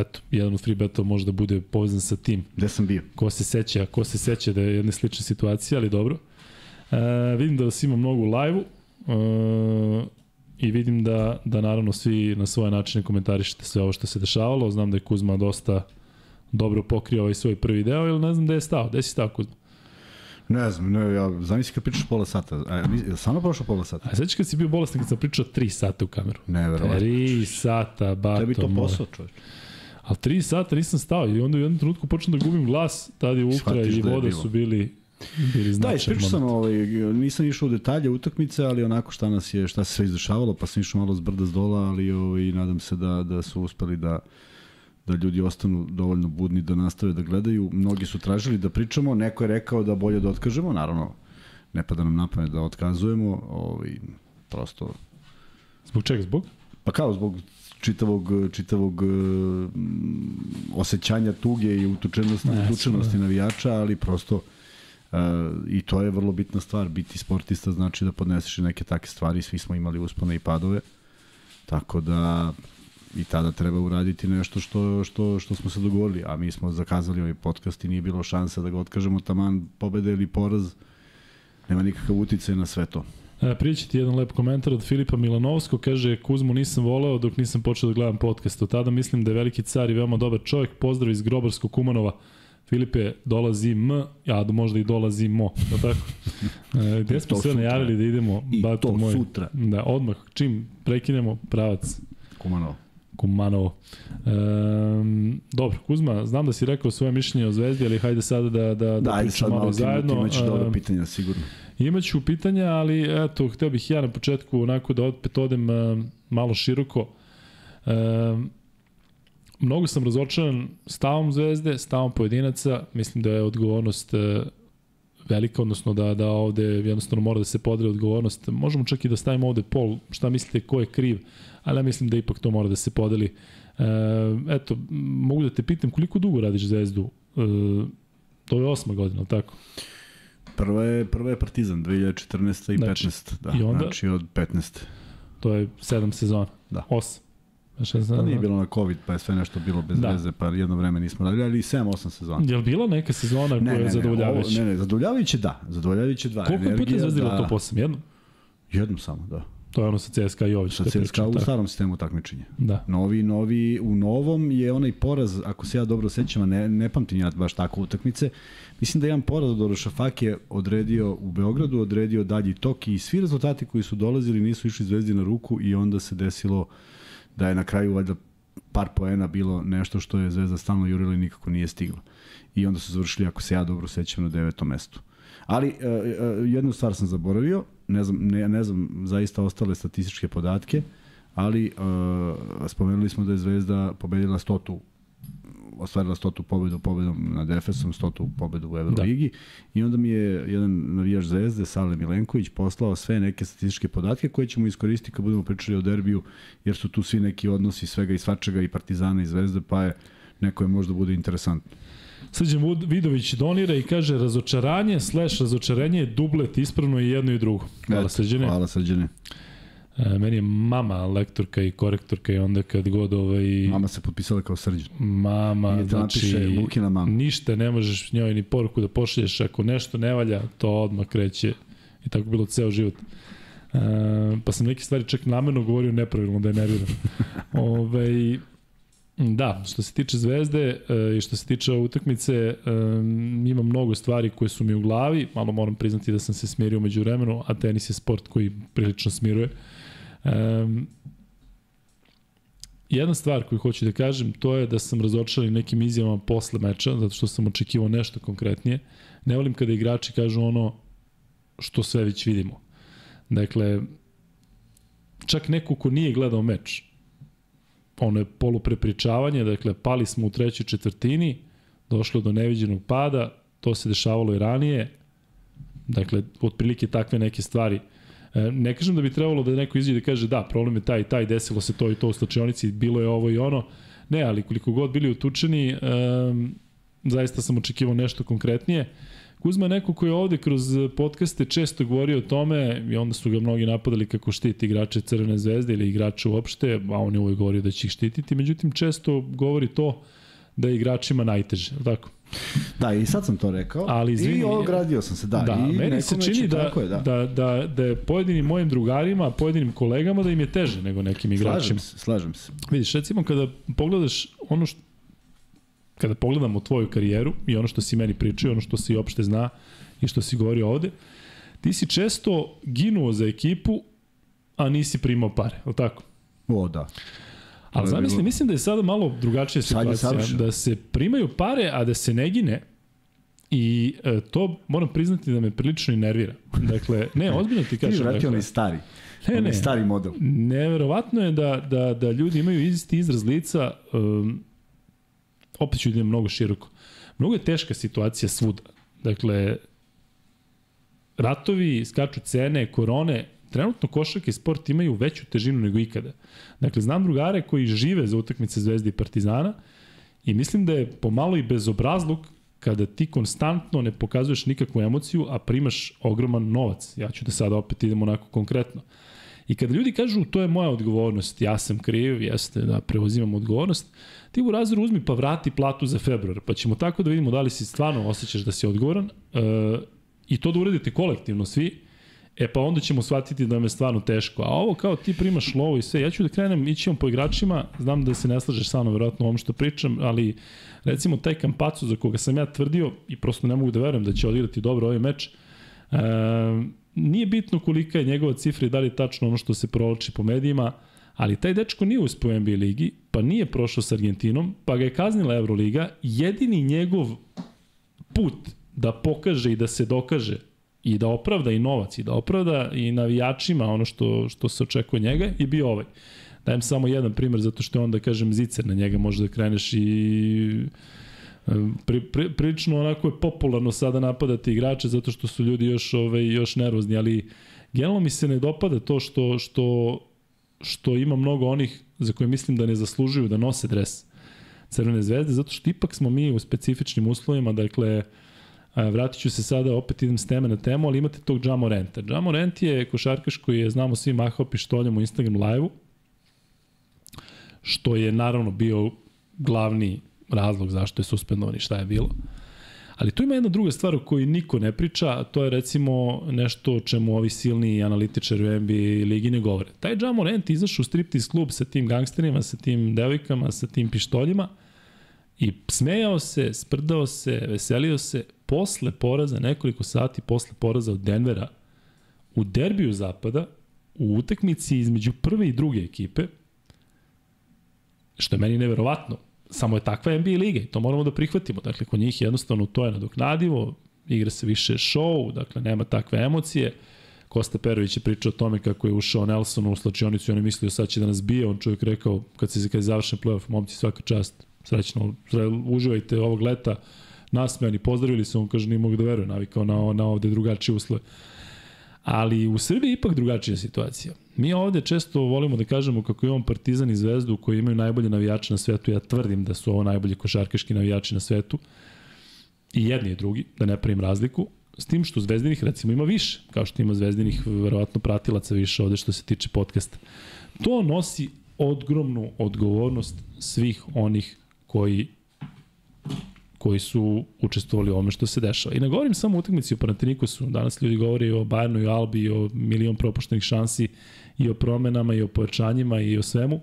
eto, jedan od free betova može da bude povezan sa tim. Gde sam bio? Ko se seća, ko se seća da je jedna slična situacija, ali dobro. E, vidim da vas ima mnogo u live-u e, i vidim da, da naravno svi na svoje načine komentarišete sve ovo što se dešavalo. Znam da je Kuzma dosta dobro pokrio ovaj svoj prvi deo, ili ne znam gde je stao. Gde si stao Kuzma? Ne znam, ne, ja, zamisli kad pričaš pola sata. A, ja, je samo prošlo pola sata? A sećaš kad si bio bolestan kad sam pričao 3 sata u kameru? Ne, verovatno. 3 sata, bato Tebi to posao, čovječ. Ali 3 sata nisam stao i onda u jednom trenutku počnem da gubim glas, tad je ultra Shvatiš i da je voda su bili bili Da, ispričao sam, ovaj, nisam išao u detalje utakmice, ali onako šta nas je, šta se sve izdešavalo, pa sam išao malo s brda s dola, ali ovaj, nadam se da, da su uspeli da da ljudi ostanu dovoljno budni da nastave da gledaju. Mnogi su tražili da pričamo, neko je rekao da bolje da otkažemo, naravno ne pada nam na pamet da otkazujemo, ovaj, prosto Zbog čega? Zbog? Pa kao zbog čitavog čitavog mm, osjećanja tuge i utučenosti, Ne, utučenosti navijača, ali prosto uh, i to je vrlo bitna stvar. Biti sportista znači da podneseš neke take stvari. Svi smo imali uspone i padove. Tako da i tada treba uraditi nešto što, što, što smo se dogovorili. A mi smo zakazali ovaj podcast i nije bilo šansa da ga otkažemo taman pobede ili poraz. Nema nikakav uticaj na sve to. E, Prijeći ti jedan lep komentar od Filipa Milanovskog, kaže Kuzmu nisam voleo dok nisam počeo da gledam podcast. Od tada mislim da je veliki car i veoma dobar čovjek. Pozdrav iz Grobarskog Kumanova. Filipe, dolazi M, a da možda i dolazi Mo, li tako? E, gde smo sve sutra. najavili da idemo? I bato to sutra. Da, odmah, čim prekinemo pravac Kumanovo. Kumanovo. Um, dobro, Kuzma, znam da si rekao svoje mišljenje o Zvezdi, ali hajde sada da, da, da, Da, pričamo malo zajedno. ti imaćeš dobra Em, pitanja, sigurno. Imaću pitanja, ali eto, hteo bih ja na početku onako da opet odem um, malo široko. Um, mnogo sam razočaran stavom Zvezde, stavom pojedinaca. Mislim da je odgovornost uh, velika, odnosno da, da ovde jednostavno mora da se podre odgovornost. Možemo čak i da stavimo ovde pol, šta mislite ko je kriv, ali ja mislim da ipak to mora da se podeli. E, eto, mogu da te pitam koliko dugo radiš Zvezdu? E, to je osma godina, tako? Prva je, prva je Partizan, 2014. i Znači, 15. Da, i onda? znači od 15. To je sedam sezona. Da. Osam. Šta znam, nije bilo na COVID, pa je sve nešto bilo bez Da. da. veze, pa jedno vreme nismo radili, ali 7-8 sezona. Je li bila neka sezona koja je zadovoljavajuća? ovo- Ne, ne, zadovoljavajuće da, zadovoljavajuće da. Koliko je puta igrala da, top 8? Jedno? Jednom samo, da. To je ono sa CSKA Jović. Sa kad CSKA u tako. starom sistemu takmičenja. Da. Novi, novi, u novom je onaj poraz, ako se ja dobro sećam, ne, ne pamtim ja baš tako utakmice, mislim da je jedan poraz od Orošafak je odredio u Beogradu, odredio dalji tok i svi rezultati koji su dolazili nisu išli Zvezdi na ruku i onda se desilo da je na kraju valjda par poena bilo nešto što je Zvezda stalno jurila i nikako nije stigla. I onda su završili, ako se ja dobro sećam, na devetom mestu. Ali e, e, jednu stvar sam zaboravio, ne znam, ne, ne znam zaista ostale statističke podatke, ali e, spomenuli smo da je Zvezda pobedila stotu ostvarila stotu pobedu pobedom nad Efesom, stotu pobedu u Euroligi da. i onda mi je jedan navijač Zvezde, Sale Milenković, poslao sve neke statističke podatke koje ćemo iskoristiti kad budemo pričali o derbiju, jer su tu svi neki odnosi svega i svačega i Partizana i Zvezde, pa je neko je možda bude interesantno. Srđan Vidović donira i kaže razočaranje slash razočarenje je dublet ispravno i jedno i drugo. Hvala Srđane. Hvala Srđane. E, meni je mama lektorka i korektorka i onda kad god ovaj... Mama se potpisala kao Srđan. Mama, I znači, Lukina mama. ništa ne možeš njoj ni poruku da pošalješ, ako nešto ne valja, to odmah kreće i tako bilo ceo život. E, pa sam neke stvari čak namerno govorio nepravilno da je nerviram. Ove, da, što se tiče Zvezde e, i što se tiče utakmice, e, ima mnogo stvari koje su mi u glavi, malo moram priznati da sam se smirio među vremenu, a tenis je sport koji prilično smiruje. E, Jedna stvar koju hoću da kažem, to je da sam razočaran nekim izjavama posle meča, zato što sam očekivao nešto konkretnije. Ne volim kada igrači kažu ono što sve već vidimo. Dakle, čak neko ko nije gledao meč, ono je poluprepričavanje, dakle pali smo u trećoj četvrtini, došlo do neviđenog pada, to se dešavalo i ranije, dakle otprilike takve neke stvari. E, ne kažem da bi trebalo da neko izađe da kaže da, problem je taj i taj, desilo se to i to u slačionici, bilo je ovo i ono, ne, ali koliko god bili utučeni, um, zaista sam očekivao nešto konkretnije. Kuzma je neko koji je ovde kroz podcaste često govorio o tome i onda su ga mnogi napadali kako štiti igrače Crvene zvezde ili igrače uopšte, a on je uvijek govorio da će ih štititi, međutim često govori to da je igračima najteže, tako? Da, i sad sam to rekao. Ali, izvini, I ogradio sam se, da. Da, I meni se čini da, je, da. da, da, da je pojedinim mojim drugarima, pojedinim kolegama da im je teže nego nekim igračima. Slažem se, slažem se. Vidiš, recimo kada pogledaš ono što kada pogledamo tvoju karijeru i ono što si meni pričao, ono što si opšte zna i što si govorio ovde, ti si često ginuo za ekipu, a nisi primao pare, je tako? O, da. Ali zamisli, mislim da je sada malo drugačija situacija, da se primaju pare, a da se ne gine, I e, to moram priznati da me prilično i nervira. Dakle, ne, ozbiljno ti kažem. Ti vratio dakle, onaj stari. Ne, ne. stari model. Neverovatno je da, da, da ljudi imaju isti izraz lica, um, opet ću idem mnogo široko. Mnogo je teška situacija svuda. Dakle, ratovi, skaču cene, korone, trenutno košarka i sport imaju veću težinu nego ikada. Dakle, znam drugare koji žive za utakmice Zvezde i Partizana i mislim da je pomalo i bezobrazluk kada ti konstantno ne pokazuješ nikakvu emociju, a primaš ogroman novac. Ja ću da sada opet idemo onako konkretno. I kada ljudi kažu to je moja odgovornost, ja sam kriv, jeste da preuzimam odgovornost, ti u razredu uzmi pa vrati platu za februar, pa ćemo tako da vidimo da li si stvarno osjećaš da si odgovoran e, i to da uradite kolektivno svi, e pa onda ćemo shvatiti da nam je stvarno teško. A ovo kao ti primaš lovo i sve, ja ću da krenem, ići po igračima, znam da se ne slažeš sa mnom verovatno ovom što pričam, ali recimo taj Kampacu za koga sam ja tvrdio i prosto ne mogu da verujem da će odigrati dobro ovaj meč, e, nije bitno kolika je njegova cifra i da li je tačno ono što se provlači po medijima, ali taj dečko nije uspio u NBA ligi, pa nije prošao sa Argentinom, pa ga je kaznila Euroliga, jedini njegov put da pokaže i da se dokaže i da opravda i novac i da opravda i navijačima ono što, što se očekuje njega je bio ovaj. Dajem samo jedan primer zato što je onda kažem zicer na njega može da kreneš i pri, pri, prilično onako je popularno sada napadati igrače zato što su ljudi još ovaj još nervozni, ali generalno mi se ne dopada to što što što ima mnogo onih za koje mislim da ne zaslužuju da nose dres Crvene zvezde, zato što ipak smo mi u specifičnim uslovima, dakle, vratit ću se sada, opet idem s teme na temu, ali imate tog Jamo Renta. Jamo Rent je košarkaš koji je, znamo svi, mahao pištoljem u Instagram live-u, što je naravno bio glavni razlog zašto je suspendovan i šta je bilo. Ali tu ima jedna druga stvar o kojoj niko ne priča, a to je recimo nešto o čemu ovi silni analitičari u NBA ligi ne govore. Taj Ja Morant izašao u striptease klub sa tim gangsterima, sa tim devojkama, sa tim pištoljima i smejao se, sprdao se, veselio se posle poraza, nekoliko sati posle poraza od Denvera u derbiju zapada, u utakmici između prve i druge ekipe, što je meni neverovatno, samo je takva NBA liga i to moramo da prihvatimo. Dakle, kod njih jednostavno to je nadoknadivo, igra se više show, dakle nema takve emocije. Kosta Perović je pričao o tome kako je ušao Nelson u slačionicu i on je mislio sad će da nas bije, on čovjek rekao kad se kad je završen playoff, momci svaka čast, srećno, uživajte ovog leta, nasmejani, pozdravili se, on kaže nije mogu da veruje, navikao na, na ovde drugačije uslove. Ali u Srbiji ipak drugačija situacija. Mi ovde često volimo da kažemo kako imamo Partizan i Zvezdu koji imaju najbolje navijače na svetu. Ja tvrdim da su ovo najbolji košarkaški navijači na svetu. I jedni i drugi, da ne pravim razliku. S tim što Zvezdinih recimo ima više, kao što ima Zvezdinih verovatno pratilaca više ovde što se tiče podcasta. To nosi ogromnu odgovornost svih onih koji koji su učestvovali u ovome što se dešava. I ne govorim samo o utakmici u Panatinikosu, danas ljudi govori o Bayernu i Albi, i o milion propuštenih šansi i o promenama i o pojačanjima i o svemu,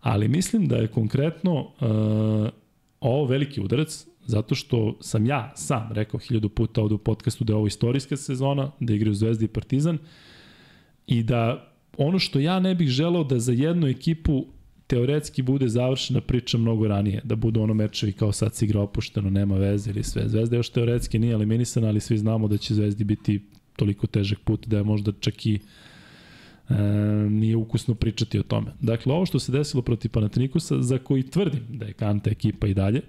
ali mislim da je konkretno uh, ovo veliki udarac zato što sam ja sam rekao hiljadu puta ovde u podcastu da je ovo istorijska sezona, da igraju Zvezda i Partizan i da ono što ja ne bih želeo da za jednu ekipu teoretski bude završena priča mnogo ranije, da budu ono mečevi kao sad se igra opušteno, nema veze ili sve. Zvezda još teoretski nije eliminisana, ali svi znamo da će Zvezdi biti toliko težak put da je možda čak i e, nije ukusno pričati o tome. Dakle, ovo što se desilo protiv Panatinikusa, za koji tvrdim da je Kanta ekipa i dalje,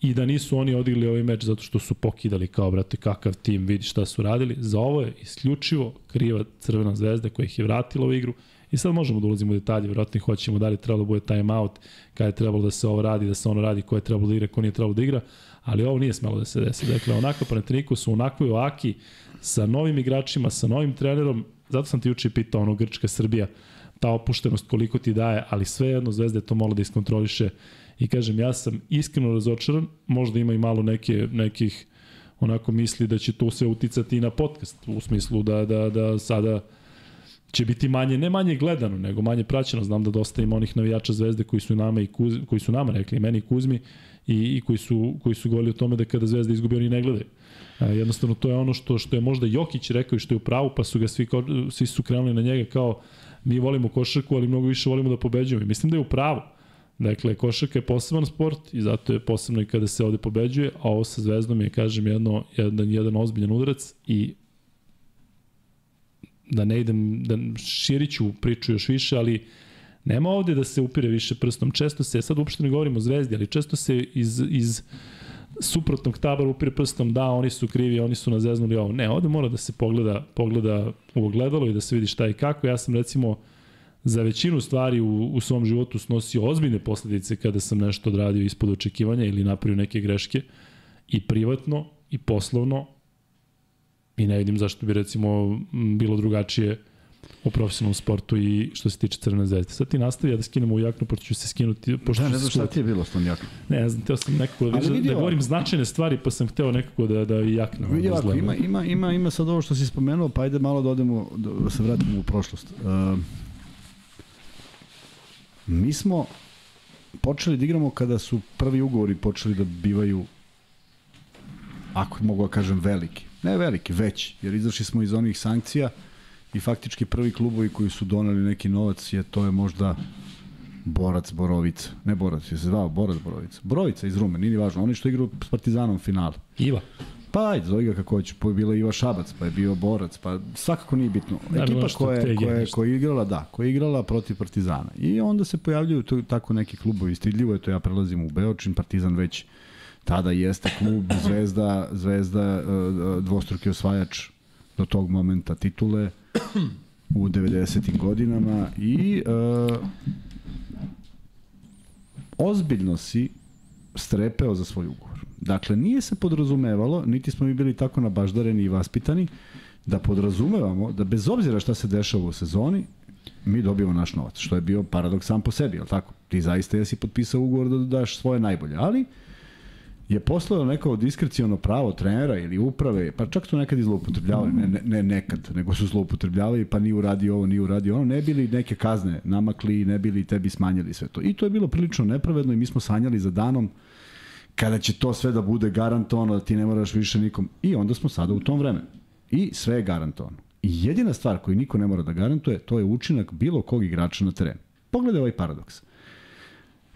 i da nisu oni odigli ovaj meč zato što su pokidali kao, brate, kakav tim, vidi šta su radili. Za ovo je isključivo kriva Crvena zvezda koja ih je vratila u igru. I sad možemo da ulazimo u detalje, vjerojatno hoćemo da li trebalo da bude time out, kada je trebalo da se ovo radi, da se ono radi, ko je trebalo da igra, ko nije trebalo da igra, ali ovo nije smelo da se desi. Dakle, onako Panathinaiko su onakvoj oaki sa novim igračima, sa novim trenerom, zato sam ti juče pitao ono Grčka, Srbija, ta opuštenost koliko ti daje, ali svejedno Zvezda je to malo da iskontroliše i kažem, ja sam iskreno razočaran, možda ima i malo neke, nekih onako misli da će to sve uticati i na podcast, u smislu da, da, da sada će biti manje, ne manje gledano, nego manje praćeno. Znam da dosta ima onih navijača Zvezde koji su nama i Kuz, koji su nama rekli, meni i Kuzmi, i, i koji su, koji su govorili o tome da kada Zvezda izgubi oni ne gledaju. A, jednostavno to je ono što što je možda Jokić rekao i što je u pravu, pa su ga svi, svi su krenuli na njega kao mi volimo košarku, ali mnogo više volimo da pobeđujemo. I mislim da je u pravu. Dakle, košarka je poseban sport i zato je posebno i kada se ovde pobeđuje, a ovo sa Zvezdom je, kažem, jedno, jedan, jedan ozbiljan udarac i da ne idem, da širiću priču još više, ali nema ovde da se upire više prstom. Često se, sad uopšte ne govorimo o zvezdi, ali često se iz, iz suprotnog tabora upire prstom, da, oni su krivi, oni su nazeznuli ovo. Ne, ovde mora da se pogleda, pogleda u ogledalo i da se vidi šta i kako. Ja sam recimo za većinu stvari u, u svom životu snosio ozbiljne posledice kada sam nešto odradio ispod očekivanja ili napravio neke greške i privatno i poslovno i ne vidim zašto bi recimo bilo drugačije u profesionalnom sportu i što se tiče Crvene zvezde. Sad ti nastavi, ja da skinemo u jaknu, pošto ću se skinuti. Pošto da, ne znam šta ti je bilo s tom jaknom. Ne, ne znam, teo sam nekako da, vidim, da govorim značajne stvari, pa sam hteo nekako da, da i jakna. Vidi ovako, ima, ima, ima, ima sad ovo što si spomenuo, pa ajde malo da odemo, da se vratimo u prošlost. Uh, mi smo počeli da igramo kada su prvi ugovori počeli da bivaju ako mogu da kažem veliki. Ne veliki, veći, jer izašli smo iz onih sankcija i faktički prvi klubovi koji su donali neki novac je to je možda Borac Borovica. Ne Borac, je se zvao Borac Borovica. Borovica iz Rume, nije važno. Oni što igraju s Partizanom final. Iva. Pa ajde, zove ga kako hoće. Pa je bila Iva Šabac, pa je bio Borac, pa svakako nije bitno. Da, Ekipa koja, je, koja, je, koja je igrala, da, koja je igrala protiv Partizana. I onda se pojavljuju to, tako neki klubovi. Stidljivo je to, ja prelazim u Beočin, Partizan već tada jeste klub, Zvezda, Zvezda e, e, dvostruki osvajač do tog momenta titule u 90. godinama i uh, ozbiljno si strepeo za svoj ugovor. Dakle, nije se podrazumevalo, niti smo mi bili tako nabaždareni i vaspitani, da podrazumevamo da bez obzira šta se dešava u sezoni, mi dobijemo naš novac, što je bio paradoks sam po sebi, je tako? Ti zaista jesi potpisao ugovor da daš svoje najbolje, ali uh, je poslao neko diskrecijono pravo trenera ili uprave, pa čak su nekad i zloupotrebljavali, ne, ne, ne nekad, nego su zloupotrebljavali, pa nije uradio ovo, nije uradio ono, ne bili neke kazne namakli, ne bili tebi smanjili sve to. I to je bilo prilično nepravedno i mi smo sanjali za danom kada će to sve da bude garantovano, da ti ne moraš više nikom. I onda smo sada u tom vremenu. I sve je garantovano. I jedina stvar koju niko ne mora da garantuje, to je učinak bilo kog igrača na terenu. Pogledaj ovaj paradoks.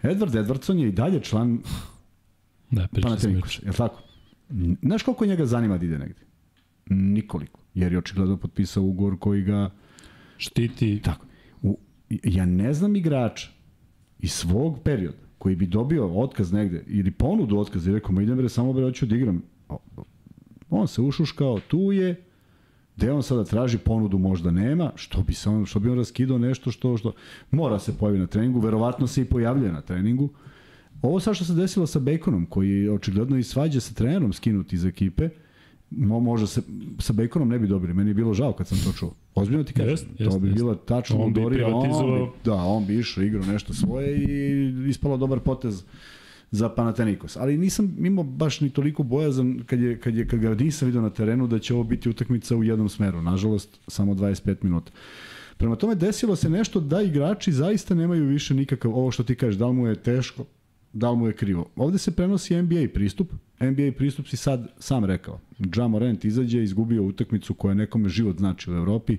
Edward Edwardson je i dalje član Da, Panathinaikos, je li tako? Znaš koliko njega zanima da ide negde? Nikoliko. Jer je očigledno potpisao ugovor koji ga... Štiti. Tako. U, ja ne znam igrača iz svog perioda koji bi dobio otkaz negde ili ponudu otkaz i rekao, ma idem bre, samo bre, hoću da igram. On se ušuškao, tu je, gde on sada traži ponudu možda nema, što bi, samo, što bi on raskidao nešto što, što mora se pojavi na treningu, verovatno se i pojavljuje na treningu, Ovo sa što se desilo sa Baconom, koji je očigledno i svađa sa trenerom skinuti iz ekipe, mo, možda se sa Baconom ne bi dobili. Meni je bilo žao kad sam to čuo. Ozbiljno ti kažem. Jest, jest, to bi jest. bilo tačno on bi privatizovao. da, on bi išao, igrao nešto svoje i ispalo dobar potez za Panathinaikos. Ali nisam imao baš ni toliko bojazan kad, je, kad, je, kad ga nisam vidio na terenu da će ovo biti utakmica u jednom smeru. Nažalost, samo 25 minuta. Prema tome desilo se nešto da igrači zaista nemaju više nikakav, ovo što ti kažeš, da li mu je teško, da li mu je krivo. Ovde se prenosi NBA pristup. NBA pristup si sad sam rekao. Ja Morant izađe, izgubio utakmicu koja nekome život znači u Evropi.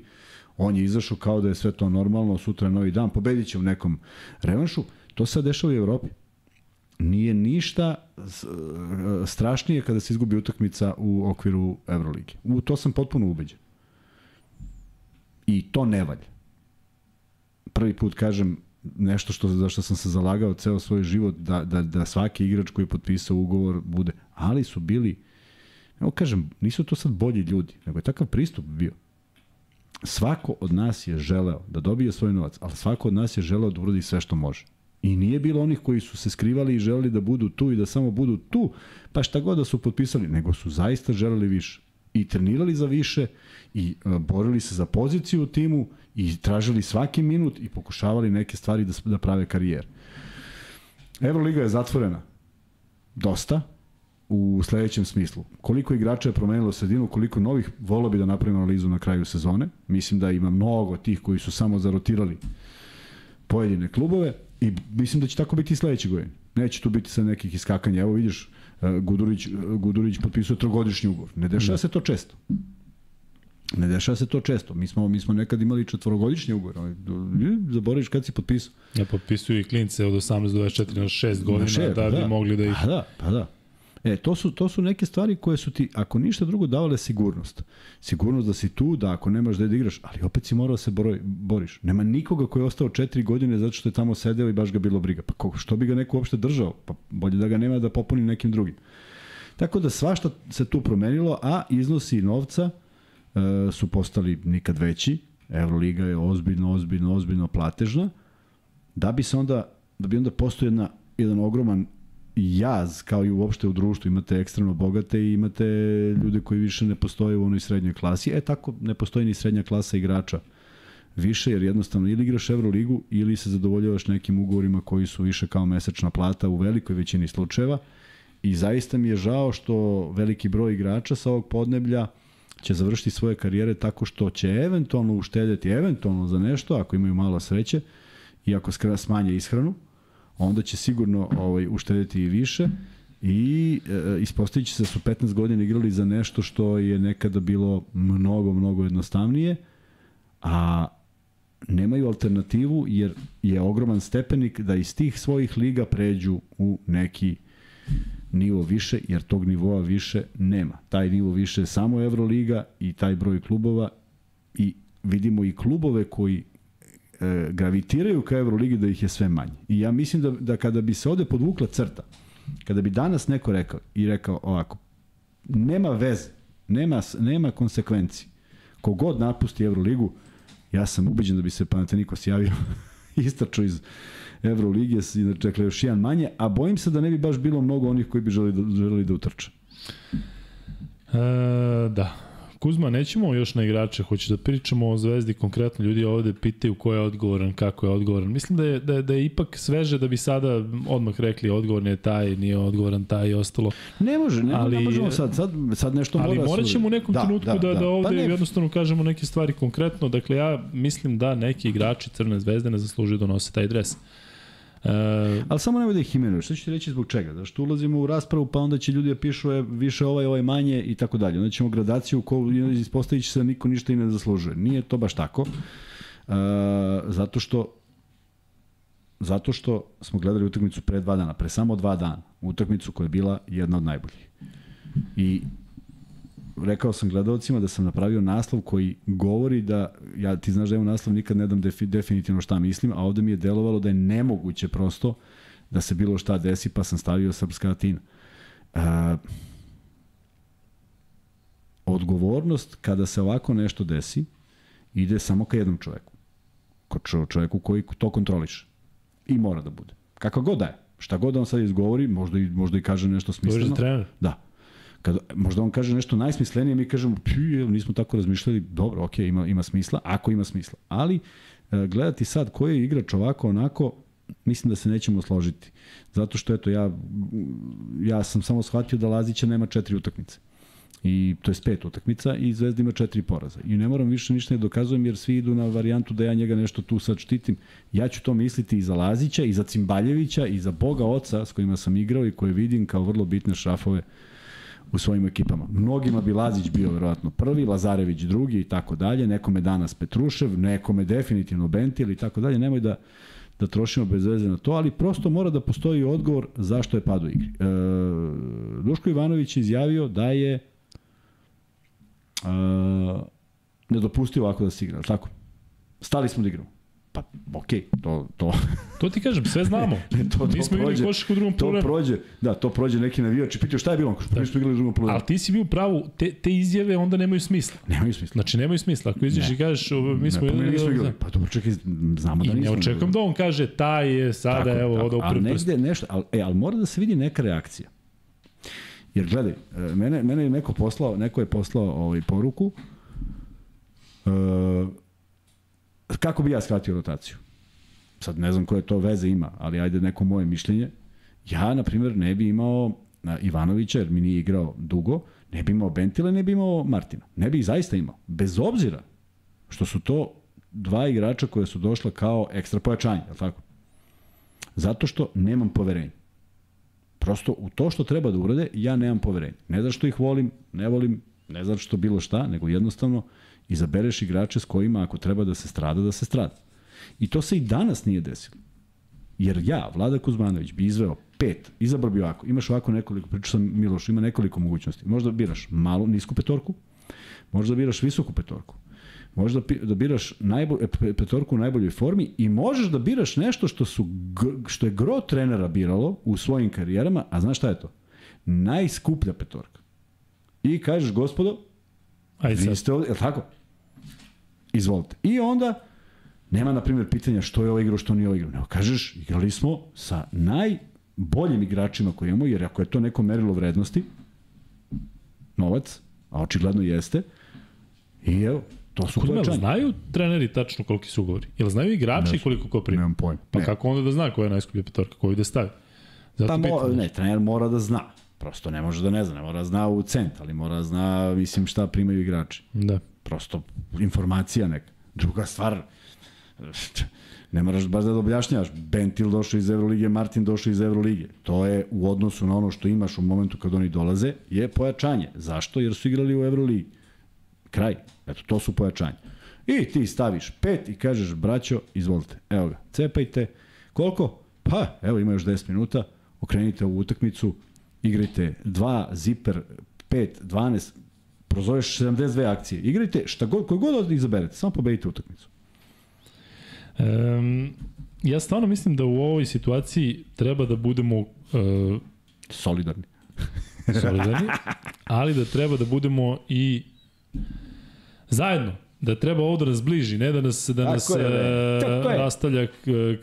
On je izašao kao da je sve to normalno, sutra novi dan, pobedit će u nekom revanšu. To se dešava u Evropi. Nije ništa strašnije kada se izgubi utakmica u okviru Euroligi. U to sam potpuno ubeđen. I to ne valja. prvi put kažem nešto što za što sam se zalagao ceo svoj život da da da svaki igrač koji je potpisao ugovor bude, ali su bili evo kažem, nisu to sad bolji ljudi, nego je takav pristup bio. Svako od nas je želeo da dobije svoj novac, ali svako od nas je želeo da uradi sve što može. I nije bilo onih koji su se skrivali i želeli da budu tu i da samo budu tu, pa šta god da su potpisali, nego su zaista želeli više. I trenirali za više, i uh, borili se za poziciju u timu, i tražili svaki minut i pokušavali neke stvari da, da prave karijer. Euroliga je zatvorena. Dosta, u sledećem smislu. Koliko igrača je promenilo sredinu, koliko novih, volio bi da napravim analizu na kraju sezone. Mislim da ima mnogo tih koji su samo zarotirali pojedine klubove i mislim da će tako biti i sledeće godine. Neće tu biti sa nekih iskakanja. Evo vidiš, e, Gudurić, Gudurić potpisuje trogodišnji ugovor. Ne dešava se to često. Ne dešava se to često. Mi smo, mi smo nekad imali četvorogodišnji ugovor. Zaboraviš kad si potpisao. Ja potpisuju i klince od 18 do 24 na 6 godina šest, da bi da. mogli da ih... Pa da, pa da. E, to su, to su neke stvari koje su ti, ako ništa drugo, davale sigurnost. Sigurnost da si tu, da ako nemaš da igraš, ali opet si morao da se boroj, boriš. Nema nikoga koji je ostao četiri godine zato što je tamo sedeo i baš ga bilo briga. Pa ko, što bi ga neko uopšte držao? Pa bolje da ga nema da popuni nekim drugim. Tako da svašta se tu promenilo, a iznosi novca su postali nikad veći. Euroliga je ozbiljno, ozbiljno, ozbiljno platežna. Da bi se onda, da bi onda postao jedna, jedan ogroman jaz kao i uopšte u društvu imate ekstremno bogate i imate ljude koji više ne postoje u onoj srednjoj klasi e tako ne postoji ni srednja klasa igrača više jer jednostavno ili igraš Euroligu ili se zadovoljavaš nekim ugovorima koji su više kao mesečna plata u velikoj većini slučajeva i zaista mi je žao što veliki broj igrača sa ovog podneblja će završiti svoje karijere tako što će eventualno uštedjeti eventualno za nešto ako imaju malo sreće i ako smanje ishranu onda će sigurno ovaj, uštediti i više i e, ispostavit će se da su 15 godina igrali za nešto što je nekada bilo mnogo, mnogo jednostavnije, a nemaju alternativu jer je ogroman stepenik da iz tih svojih liga pređu u neki nivo više, jer tog nivoa više nema. Taj nivo više je samo Euroliga i taj broj klubova i vidimo i klubove koji e, gravitiraju ka Euroligi da ih je sve manje. I ja mislim da, da kada bi se ovde podvukla crta, kada bi danas neko rekao i rekao ovako, nema veze, nema, nema konsekvenci. Kogod napusti Euroligu, ja sam ubeđen da bi se Panathinaikos javio istraču iz Euroligije, inače još jedan manje, a bojim se da ne bi baš bilo mnogo onih koji bi želeli da, želeli da utrče. E, da, Kuzma, nećemo još na igrače, hoću da pričamo o Zvezdi konkretno. Ljudi ovde pitaju ko je odgovoran, kako je odgovoran. Mislim da je, da je, da je ipak sveže da bi sada odmah rekli odgovorni je taj, nije odgovoran taj i ostalo. Ne može, ne, ali, ne možemo sad, sad, sad nešto mora Ali morat ćemo u nekom da, trenutku da, da, da, da ovde pa ne. jednostavno kažemo neke stvari konkretno. Dakle, ja mislim da neki igrači Crne zvezde ne zaslužuju da nose taj dres. Uh, Ali samo nemoj da ih imenuješ, što ću ti reći zbog čega? Da što ulazimo u raspravu, pa onda će ljudi da pišu je, više ovaj, ovaj manje i tako dalje. Onda ćemo gradaciju ko ispostavit će se da niko ništa i ne zaslužuje. Nije to baš tako. Uh, zato što zato što smo gledali utakmicu pre dva dana, pre samo dva dana, utakmicu koja je bila jedna od najboljih. I rekao sam gledalcima da sam napravio naslov koji govori da, ja ti znaš da imam naslov, nikad ne dam defi, definitivno šta mislim, a ovde mi je delovalo da je nemoguće prosto da se bilo šta desi, pa sam stavio srpska latina. Uh, odgovornost kada se ovako nešto desi ide samo ka jednom čoveku. Ko čoveku koji to kontroliše. I mora da bude. Kakva god da je. Šta god da on sad izgovori, možda i, možda i kaže nešto smisleno. Trener. Da Kad, možda on kaže nešto najsmislenije, mi kažemo, pju, nismo tako razmišljali, dobro, ok, ima, ima smisla, ako ima smisla. Ali, e, gledati sad koji je igrač ovako, onako, mislim da se nećemo složiti. Zato što, eto, ja, ja sam samo shvatio da Lazića nema četiri utakmice. I to je pet utakmica i Zvezda ima četiri poraza. I ne moram više ništa ne dokazujem jer svi idu na varijantu da ja njega nešto tu sad štitim. Ja ću to misliti i za Lazića, i za Cimbaljevića, i za Boga Oca s kojima sam igrao i koje vidim kao vrlo bitne šrafove u svojim ekipama. Mnogima bi Lazić bio verovatno prvi, Lazarević drugi i tako dalje, nekome danas Petrušev, nekome definitivno Bentil i tako dalje. Nemoj da da trošimo bez veze na to, ali prosto mora da postoji odgovor zašto je pad u igri. E, Duško Ivanović je izjavio da je e, nedopustivo ovako da se igra, tako? Stali smo da igramo. Pa, okej, okay, to, to, To ti kažem, sve znamo. Ne, to- to Nismo igrali prođe. košarku u drugom to poluvremenu. prođe, da, to prođe neki navijač i pitaju šta je bilo, kaže, pa mi smo igrali u drugom poluvremenu. Ali ti si bio u pravu, te, te izjave onda nemaju smisla. Nemaju smisla. Znači, nemaju smisla. Ako izađeš i kažeš, mi smo ne, pa mi nismo igrali. da- Pa dobro, čekaj, znamo da I nismo. ne očekujem da on kaže, taj je sada, Tako, evo, tako, oda ali prst. negde nešto, ali, e, ali mora da se vidi neka reakcija. Jer gledaj, e, mene, mene je neko poslao, neko je poslao ovaj, poruku e, kako bi ja skratio rotaciju. Sad ne znam koje to veze ima, ali ajde neko moje mišljenje. Ja, na primjer, ne bi imao Ivanovića, jer mi nije igrao dugo, ne bi imao Bentila, ne bi imao Martina. Ne bi zaista imao. Bez obzira što su to dva igrača koje su došla kao ekstra pojačanje, je tako? Zato što nemam poverenja. Prosto u to što treba da urade, ja nemam poverenja. Ne zato što ih volim, ne volim, ne zato što bilo šta, nego jednostavno izabereš igrače s kojima ako treba da se strada, da se strada. I to se i danas nije desilo. Jer ja, Vlada Kuzmanović, bi izveo pet, izabrao bi ovako, imaš ovako nekoliko, pričao sam Miloš, ima nekoliko mogućnosti. Možda biraš malu, nisku petorku, možda biraš visoku petorku, možda da biraš najbolj, pe- petorku u najboljoj formi i možeš da biraš nešto što, su, što je gro trenera biralo u svojim karijerama, a znaš šta je to? Najskuplja petorka. I kažeš, gospodo, Ajde vi sad. ste ovde, je li tako? Izvolite. I onda, nema, na primjer, pitanja što je ovo igrao, što nije ovo igrao. Nego kažeš, igrali smo sa najboljim igračima koje imamo, jer ako je to neko merilo vrednosti, novac, a očigledno jeste, i evo, to su jel pojačanja. znaju treneri tačno koliki su ugovori? Jel znaju igrači koliko ko prima? Nemam pojma. Pa Ne. kako onda da zna koja je najskuplja petorka, koju da stavi? Zato Pa mo, pitam. ne, trener mora da zna. Prosto ne može da ne zna, ne mora da zna u cent, ali mora da zna, mislim, šta primaju igrači. Da. prosto informacija neka. Druga stvar, ne moraš baš da objašnjavaš. Bentil došao iz Evrolige, Martin došao iz Evrolige. To je u odnosu na ono što imaš u momentu kad oni dolaze, je pojačanje. Zašto? Jer su igrali u Evroligi. Kraj. Eto, to su pojačanja. I ti staviš pet i kažeš, braćo, izvolite, evo ga, cepajte. Koliko? Pa, evo ima još 10 minuta, okrenite ovu utakmicu, igrajte 2, ziper, 5, 12, prozoveš 72 akcije. Igrajte šta god, koji god izaberete, samo pobedite utakmicu. Um, ja stvarno mislim da u ovoj situaciji treba da budemo uh, Solidarni. solidarni, ali da treba da budemo i zajedno. Da treba ovo da nas bliži, ne da nas, da nas je, e, Tako je. rastavlja k-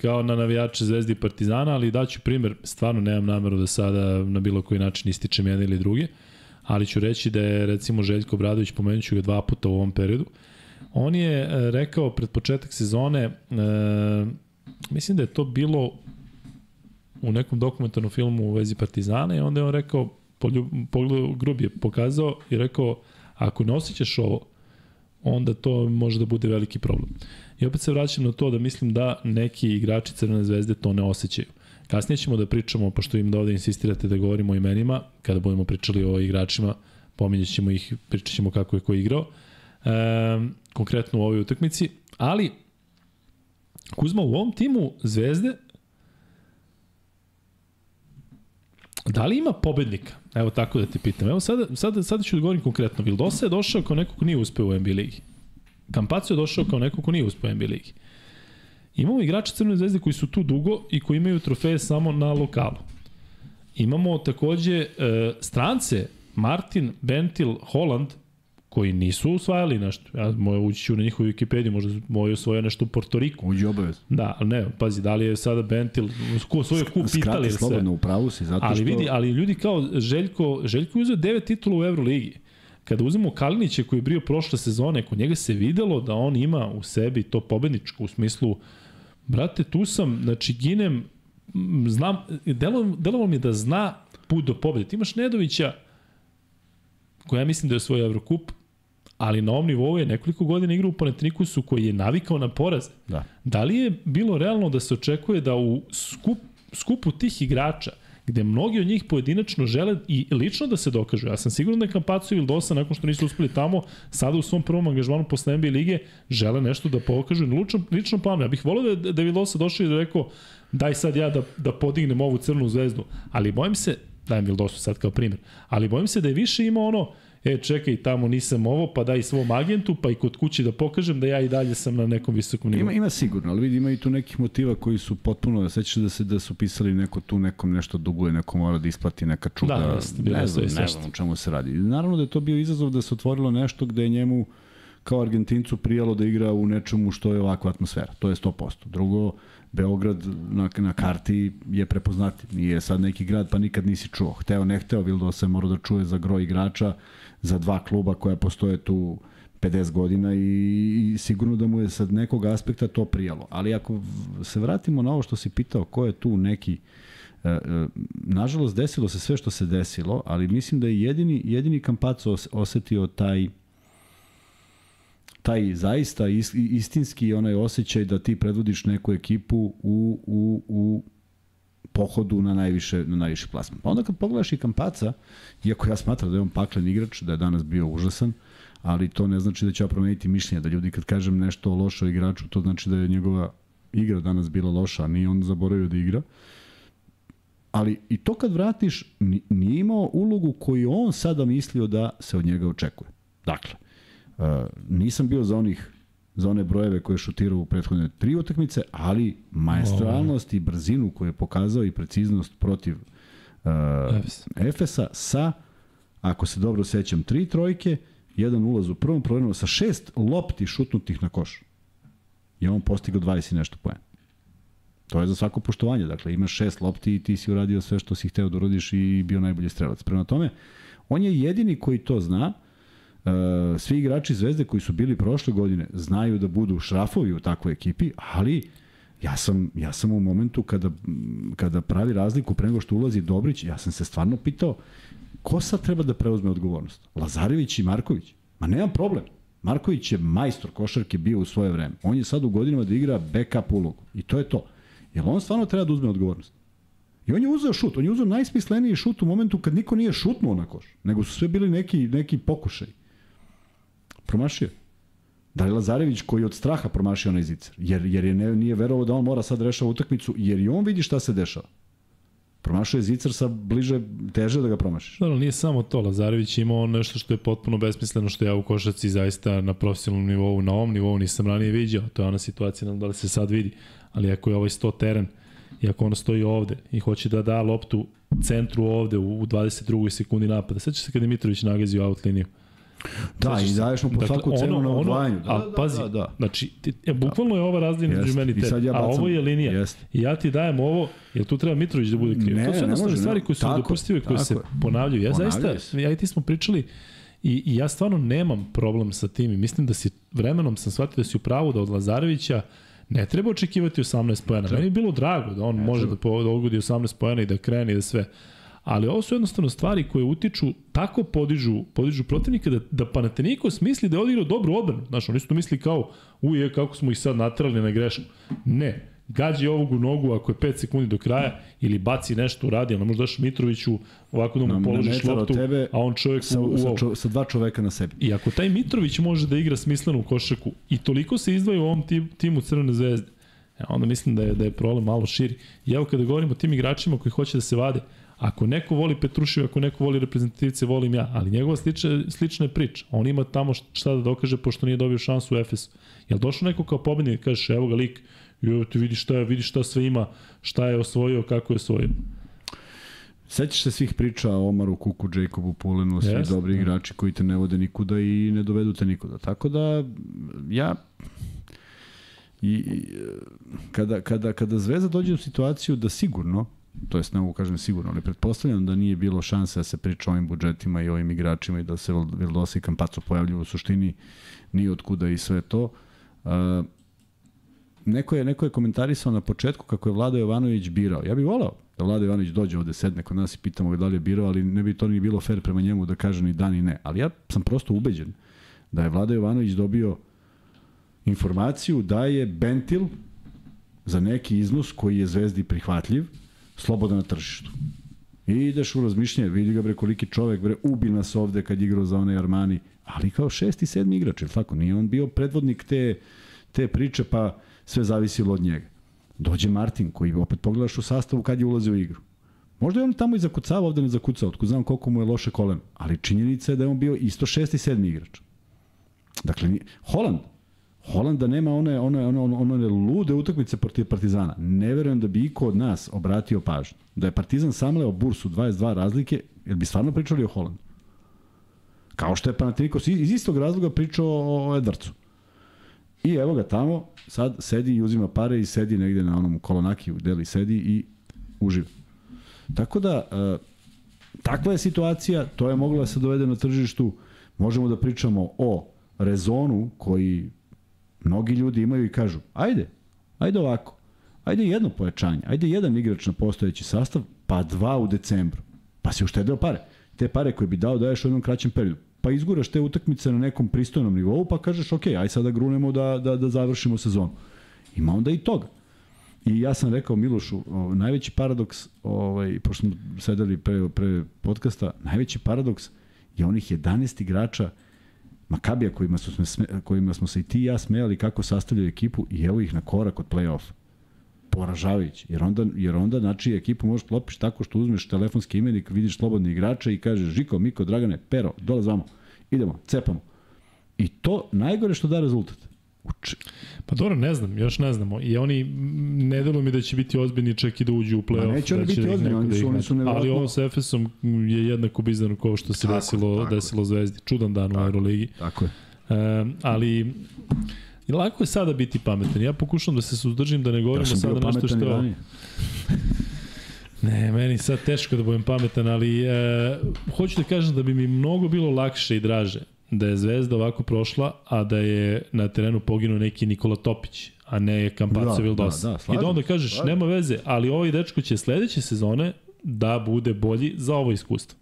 kao na navijače Zvezdi i Partizana, ali daću primer, stvarno nemam nameru da sada na bilo koji način ističem jedne ili druge, ali ću reći da je recimo Željko Bradović, pomenut ću ga dva puta u ovom periodu, on je e, rekao pred početak sezone, e, mislim da je to bilo u nekom dokumentarnom filmu u vezi Partizana i onda je on rekao, pogled, grub je pokazao i rekao, ako ne osjećaš ovo, onda to može da bude veliki problem. I opet se vraćam na to da mislim da neki igrači Crvene zvezde to ne osjećaju. Kasnije ćemo da pričamo, pošto im da ovde insistirate da govorimo o imenima, kada budemo pričali o igračima, pominjat ćemo ih, pričat ćemo kako je ko igrao, e, konkretno u ovoj utakmici, ali Kuzma, u ovom timu Zvezde Da li ima pobednika? Evo tako da te pitam. Evo sada, sada, sada ću da govorim konkretno. Vildosa je došao kao neko ko nije uspeo u NBA ligi. Kampaco je došao kao neko ko nije uspeo u NBA ligi. Imamo igrače Crvene zvezde koji su tu dugo i koji imaju trofeje samo na lokalu. Imamo takođe e, strance, Martin, Bentil, Holland, koji nisu usvajali nešto. Ja moje ući ću na njihovu Wikipediju, možda moje osvojio nešto u Portoriku. Uđi obavez. Da, ali ne, pazi, da li je sada Bentil, ko svoje kup Skrati Italije se. slobodno u pravu si, zato Ali što... vidi, ali ljudi kao Željko, Željko je uzeo devet titula u Euroligi. Kada uzmemo Kalinića koji je brio prošle sezone, kod njega se videlo da on ima u sebi to pobedničko u smislu brate, tu sam, znači ginem, znam, delo, delovalo mi je da zna put do pobede. Ti imaš Nedovića, koja ja mislim da je svoj Evrokup, ali na ovom nivou je nekoliko godina igra u Panetnikusu koji je navikao na poraze. Da. Da li je bilo realno da se očekuje da u skup, skupu tih igrača, gde mnogi od njih pojedinačno žele i lično da se dokažu. Ja sam siguran da je Kampaco i Vildosa, nakon što nisu uspeli tamo, sada u svom prvom angažmanu posle NBA lige, žele nešto da pokažu na ličnom, ličnom planu. Ja bih volio da, da je Vildosa došao i da rekao daj sad ja da, da podignem ovu crnu zvezdu. Ali bojim se, dajem Vildosu sad kao primjer, ali bojim se da je više ima ono, e čekaj, tamo nisam ovo, pa daj svom agentu, pa i kod kuće da pokažem da ja i dalje sam na nekom visokom nivou. Ima, ima sigurno, ali vidi, ima i tu nekih motiva koji su potpuno, sećaš da se da su pisali neko tu nekom nešto duguje, neko mora da isplati neka čuda. Da, jeste, ne znam, ne znam o čemu se radi. Naravno da je to bio izazov da se otvorilo nešto gde je njemu kao Argentincu prijalo da igra u nečemu što je ovakva atmosfera. To je 100%. Drugo, Beograd na, na karti je prepoznatljiv. Nije sad neki grad pa nikad nisi čuo. Hteo, ne hteo, Vildo se mora da čuje za gro igrača, za dva kluba koja postoje tu 50 godina i, i sigurno da mu je sad nekog aspekta to prijalo. Ali ako se vratimo na ovo što si pitao, ko je tu neki E, e, nažalost desilo se sve što se desilo, ali mislim da je jedini, jedini Kampaco os- osetio taj taj zaista is, istinski onaj osjećaj da ti predvodiš neku ekipu u, u, u pohodu na najviše, na najviše plasman. Pa onda kad pogledaš i Kampaca, iako ja smatram da je on paklen igrač, da je danas bio užasan, ali to ne znači da će ja promeniti mišljenje, da ljudi kad kažem nešto o lošo igraču, to znači da je njegova igra danas bila loša, a nije on zaboravio da igra. Ali i to kad vratiš, ni- nije imao ulogu koju on sada mislio da se od njega očekuje. Dakle, uh, nisam bio za onih za one brojeve koje je šutirao u prethodne tri utakmice, ali maestralnost i brzinu koju je pokazao i preciznost protiv uh, Efes. Efesa sa, ako se dobro sećam, tri trojke, jedan ulaz u prvom programu sa šest lopti šutnutih na koš. I on postigao 20 i nešto poena. To je za svako poštovanje. Dakle, imaš šest lopti i ti si uradio sve što si hteo da uradiš i bio najbolji strelac. Prema tome, on je jedini koji to zna. E, svi igrači Zvezde koji su bili prošle godine znaju da budu šrafovi u takvoj ekipi, ali ja sam, ja sam u momentu kada, kada pravi razliku pre nego što ulazi Dobrić, ja sam se stvarno pitao ko sad treba da preuzme odgovornost? Lazarević i Marković? Ma nema problem. Marković je majstor košarke bio u svoje vreme. On je sad u godinama da igra backup ulogu. I to je to. Jel on stvarno treba da uzme odgovornost? I on je uzeo šut. On je uzeo najsmisleniji šut u momentu kad niko nije šutnuo na koš. Nego su sve bili neki, neki pokušaj. Promašio. je. Li Lazarević koji je od straha promašio onaj zicer? Jer, jer je ne, nije verovao da on mora sad rešava utakmicu, jer i on vidi šta se dešava. Promašio je zicer sa bliže, teže da ga promašiš. Da, nije samo to. Lazarević imao nešto što je potpuno besmisleno, što ja u košarci zaista na profesionalnom nivou, na ovom nivou nisam ranije viđao. To je ona situacija, da li se sad vidi. Ali ako je ovaj 100 teren i ako ono stoji ovde i hoće da da loptu centru ovde u 22. sekundi napada. Sećaš se kad je Mitrović nagazio out liniju? Da, i se? daješ mu po svaku cenu na odvajanju. Da, a da, pazi, da, da. znači, ti, e, bukvalno je ova razlina između meni i I tebi, sad ja a bacam- ovo je linija. Jeste. I ja ti dajem ovo, jer tu treba Mitrović da bude kriv. Ne, to su ne jednostavne može, stvari ne. koje su Tako je, nedopustive, koje tako se ponavljaju. Ja zaista, se. ja i ti smo pričali i, i ja stvarno nemam problem sa tim i mislim da si, vremenom sam shvatio da si u pravu da od Lazarevića ne treba očekivati 18 pojena. Meni je bilo drago da on može da, po, da ogodi 18 pojena i da krene i da sve. Ali ovo su jednostavno stvari koje utiču, tako podižu, podižu protivnika da, da Panathinaikos misli da je odigrao dobru odbranu. Znaš, oni su to misli kao, uje, kako smo ih sad natrali na grešku. Ne, gađi ovog u nogu ako je 5 sekundi do kraja ili baci nešto uradi, ali možda daš Mitroviću ovako da mu Na- na položiš od loptu, tebe a on čovjek Sa, u, u sa, čo, sa dva čoveka na sebi. I ako taj Mitrović može da igra smislenu košarku i toliko se izdvaja u ovom tim, timu Crvene zvezde, e, onda mislim da je, da je problem malo širi. I evo kada govorimo o tim igračima koji hoće da se vade, ako neko voli Petrušev, ako neko voli reprezentativce, volim ja, ali njegova slična, slična je priča. On ima tamo šta da dokaže pošto nije dobio šansu u Efesu. Jel došao neko kao pobednik i kažeš evo ga lik, evo ti vidi šta, je, vidi šta sve ima, šta je osvojio, kako je osvojio. Sećaš se svih priča o Omaru, Kuku, Jacobu, Pulenu, svi Jeste, dobri igrači koji te ne vode nikuda i ne dovedu te nikuda. Tako da, ja i, i kada, kada, kada Zvezda dođe u situaciju da sigurno, to jest ne mogu kažem sigurno, ali pretpostavljam da nije bilo šanse da se priča o ovim budžetima i ovim igračima i da se Vildosa i Kampaco pojavljuju u suštini ni otkuda i sve to. Uh, neko je, neko je komentarisao na početku kako je Vlada Jovanović birao. Ja bih volao da Vlada Jovanović dođe ovde, sedne kod nas i pitamo ga da li je birao, ali ne bi to ni bilo fair prema njemu da kaže ni da ni ne. Ali ja sam prosto ubeđen da je Vlada Jovanović dobio informaciju da je Bentil za neki iznos koji je Zvezdi prihvatljiv, slobodan na tržištu. I ideš u razmišljanje, vidi ga bre koliki čovek, bre, ubi nas ovde kad igrao za onaj Armani, ali kao šesti, sedmi igrač, je li tako? Nije on bio predvodnik te, te priče, pa sve zavisilo od njega. Dođe Martin, koji opet pogledaš u sastavu kad je ulazio u igru. Možda je on tamo i zakucava, ovde ne zakucava, otko znam koliko mu je loše koleno, ali činjenica je da je on bio isto šesti, sedmi igrač. Dakle, Holand, Holand da nema one, one, one, one, one lude utakmice protiv Partizana. Ne verujem da bi iko od nas obratio pažnju. Da je Partizan samleo bursu 22 razlike, jer bi stvarno pričali o Holandu. Kao što je Panathinaikos iz istog razloga pričao o Edvardcu. I evo ga tamo, sad sedi i uzima pare i sedi negde na onom kolonakiju, deli sedi i uživa. Tako da, e, takva je situacija, to je moglo da se dovede na tržištu, možemo da pričamo o rezonu koji mnogi ljudi imaju i kažu, ajde, ajde ovako, ajde jedno pojačanje, ajde jedan igrač na postojeći sastav, pa dva u decembru, pa si uštedeo pare. Te pare koje bi dao daješ u jednom kraćem periodu. Pa izguraš te utakmice na nekom pristojnom nivou, pa kažeš, ok, aj sada grunemo da, da, da završimo sezonu. Ima onda i toga. I ja sam rekao Milošu, o, najveći paradoks, ovaj, pošto smo sedeli pre, pre podcasta, najveći paradoks je onih 11 igrača Makabija kojima, su, kojima smo se i ti i ja smejali kako sastavljaju ekipu i evo ih na korak od play-off. Poražavajući. Jer onda, jer onda znači, ekipu možeš klopiš tako što uzmeš telefonski imenik, vidiš slobodne igrače i kažeš Žiko, Miko, Dragane, Pero, dole zvamo. Idemo, cepamo. I to najgore što da rezultat. Uči, Pa dobro, ne znam, još ne znamo. I oni, ne delo mi da će biti ozbiljni čak i da uđu u play-off. Ma neće oni da biti ozbiljni, neko oni da su- oni su Ali neverovatno- ovo sa Efesom je jednako bizarno kao što se Tako desilo, tako je. desilo Zvezdi. Čudan dan u Euroligi. tako je. E, ali i lako je sada biti pametan. Ja pokušam da se suzdržim da ne govorimo Ja sada nešto što... ranije. Ne, meni sad teško da budem pametan, ali e, hoću da kažem da bi mi mnogo bilo lakše i draže da je Zvezda ovako prošla, a da je na terenu poginuo neki Nikola Topić, a ne Kampaco Da, Vildosa. da, da, I slažem da onda kažeš, slažem. nema veze, ali ovaj dečko će sledeće sezone da bude bolji za ovo iskustvo.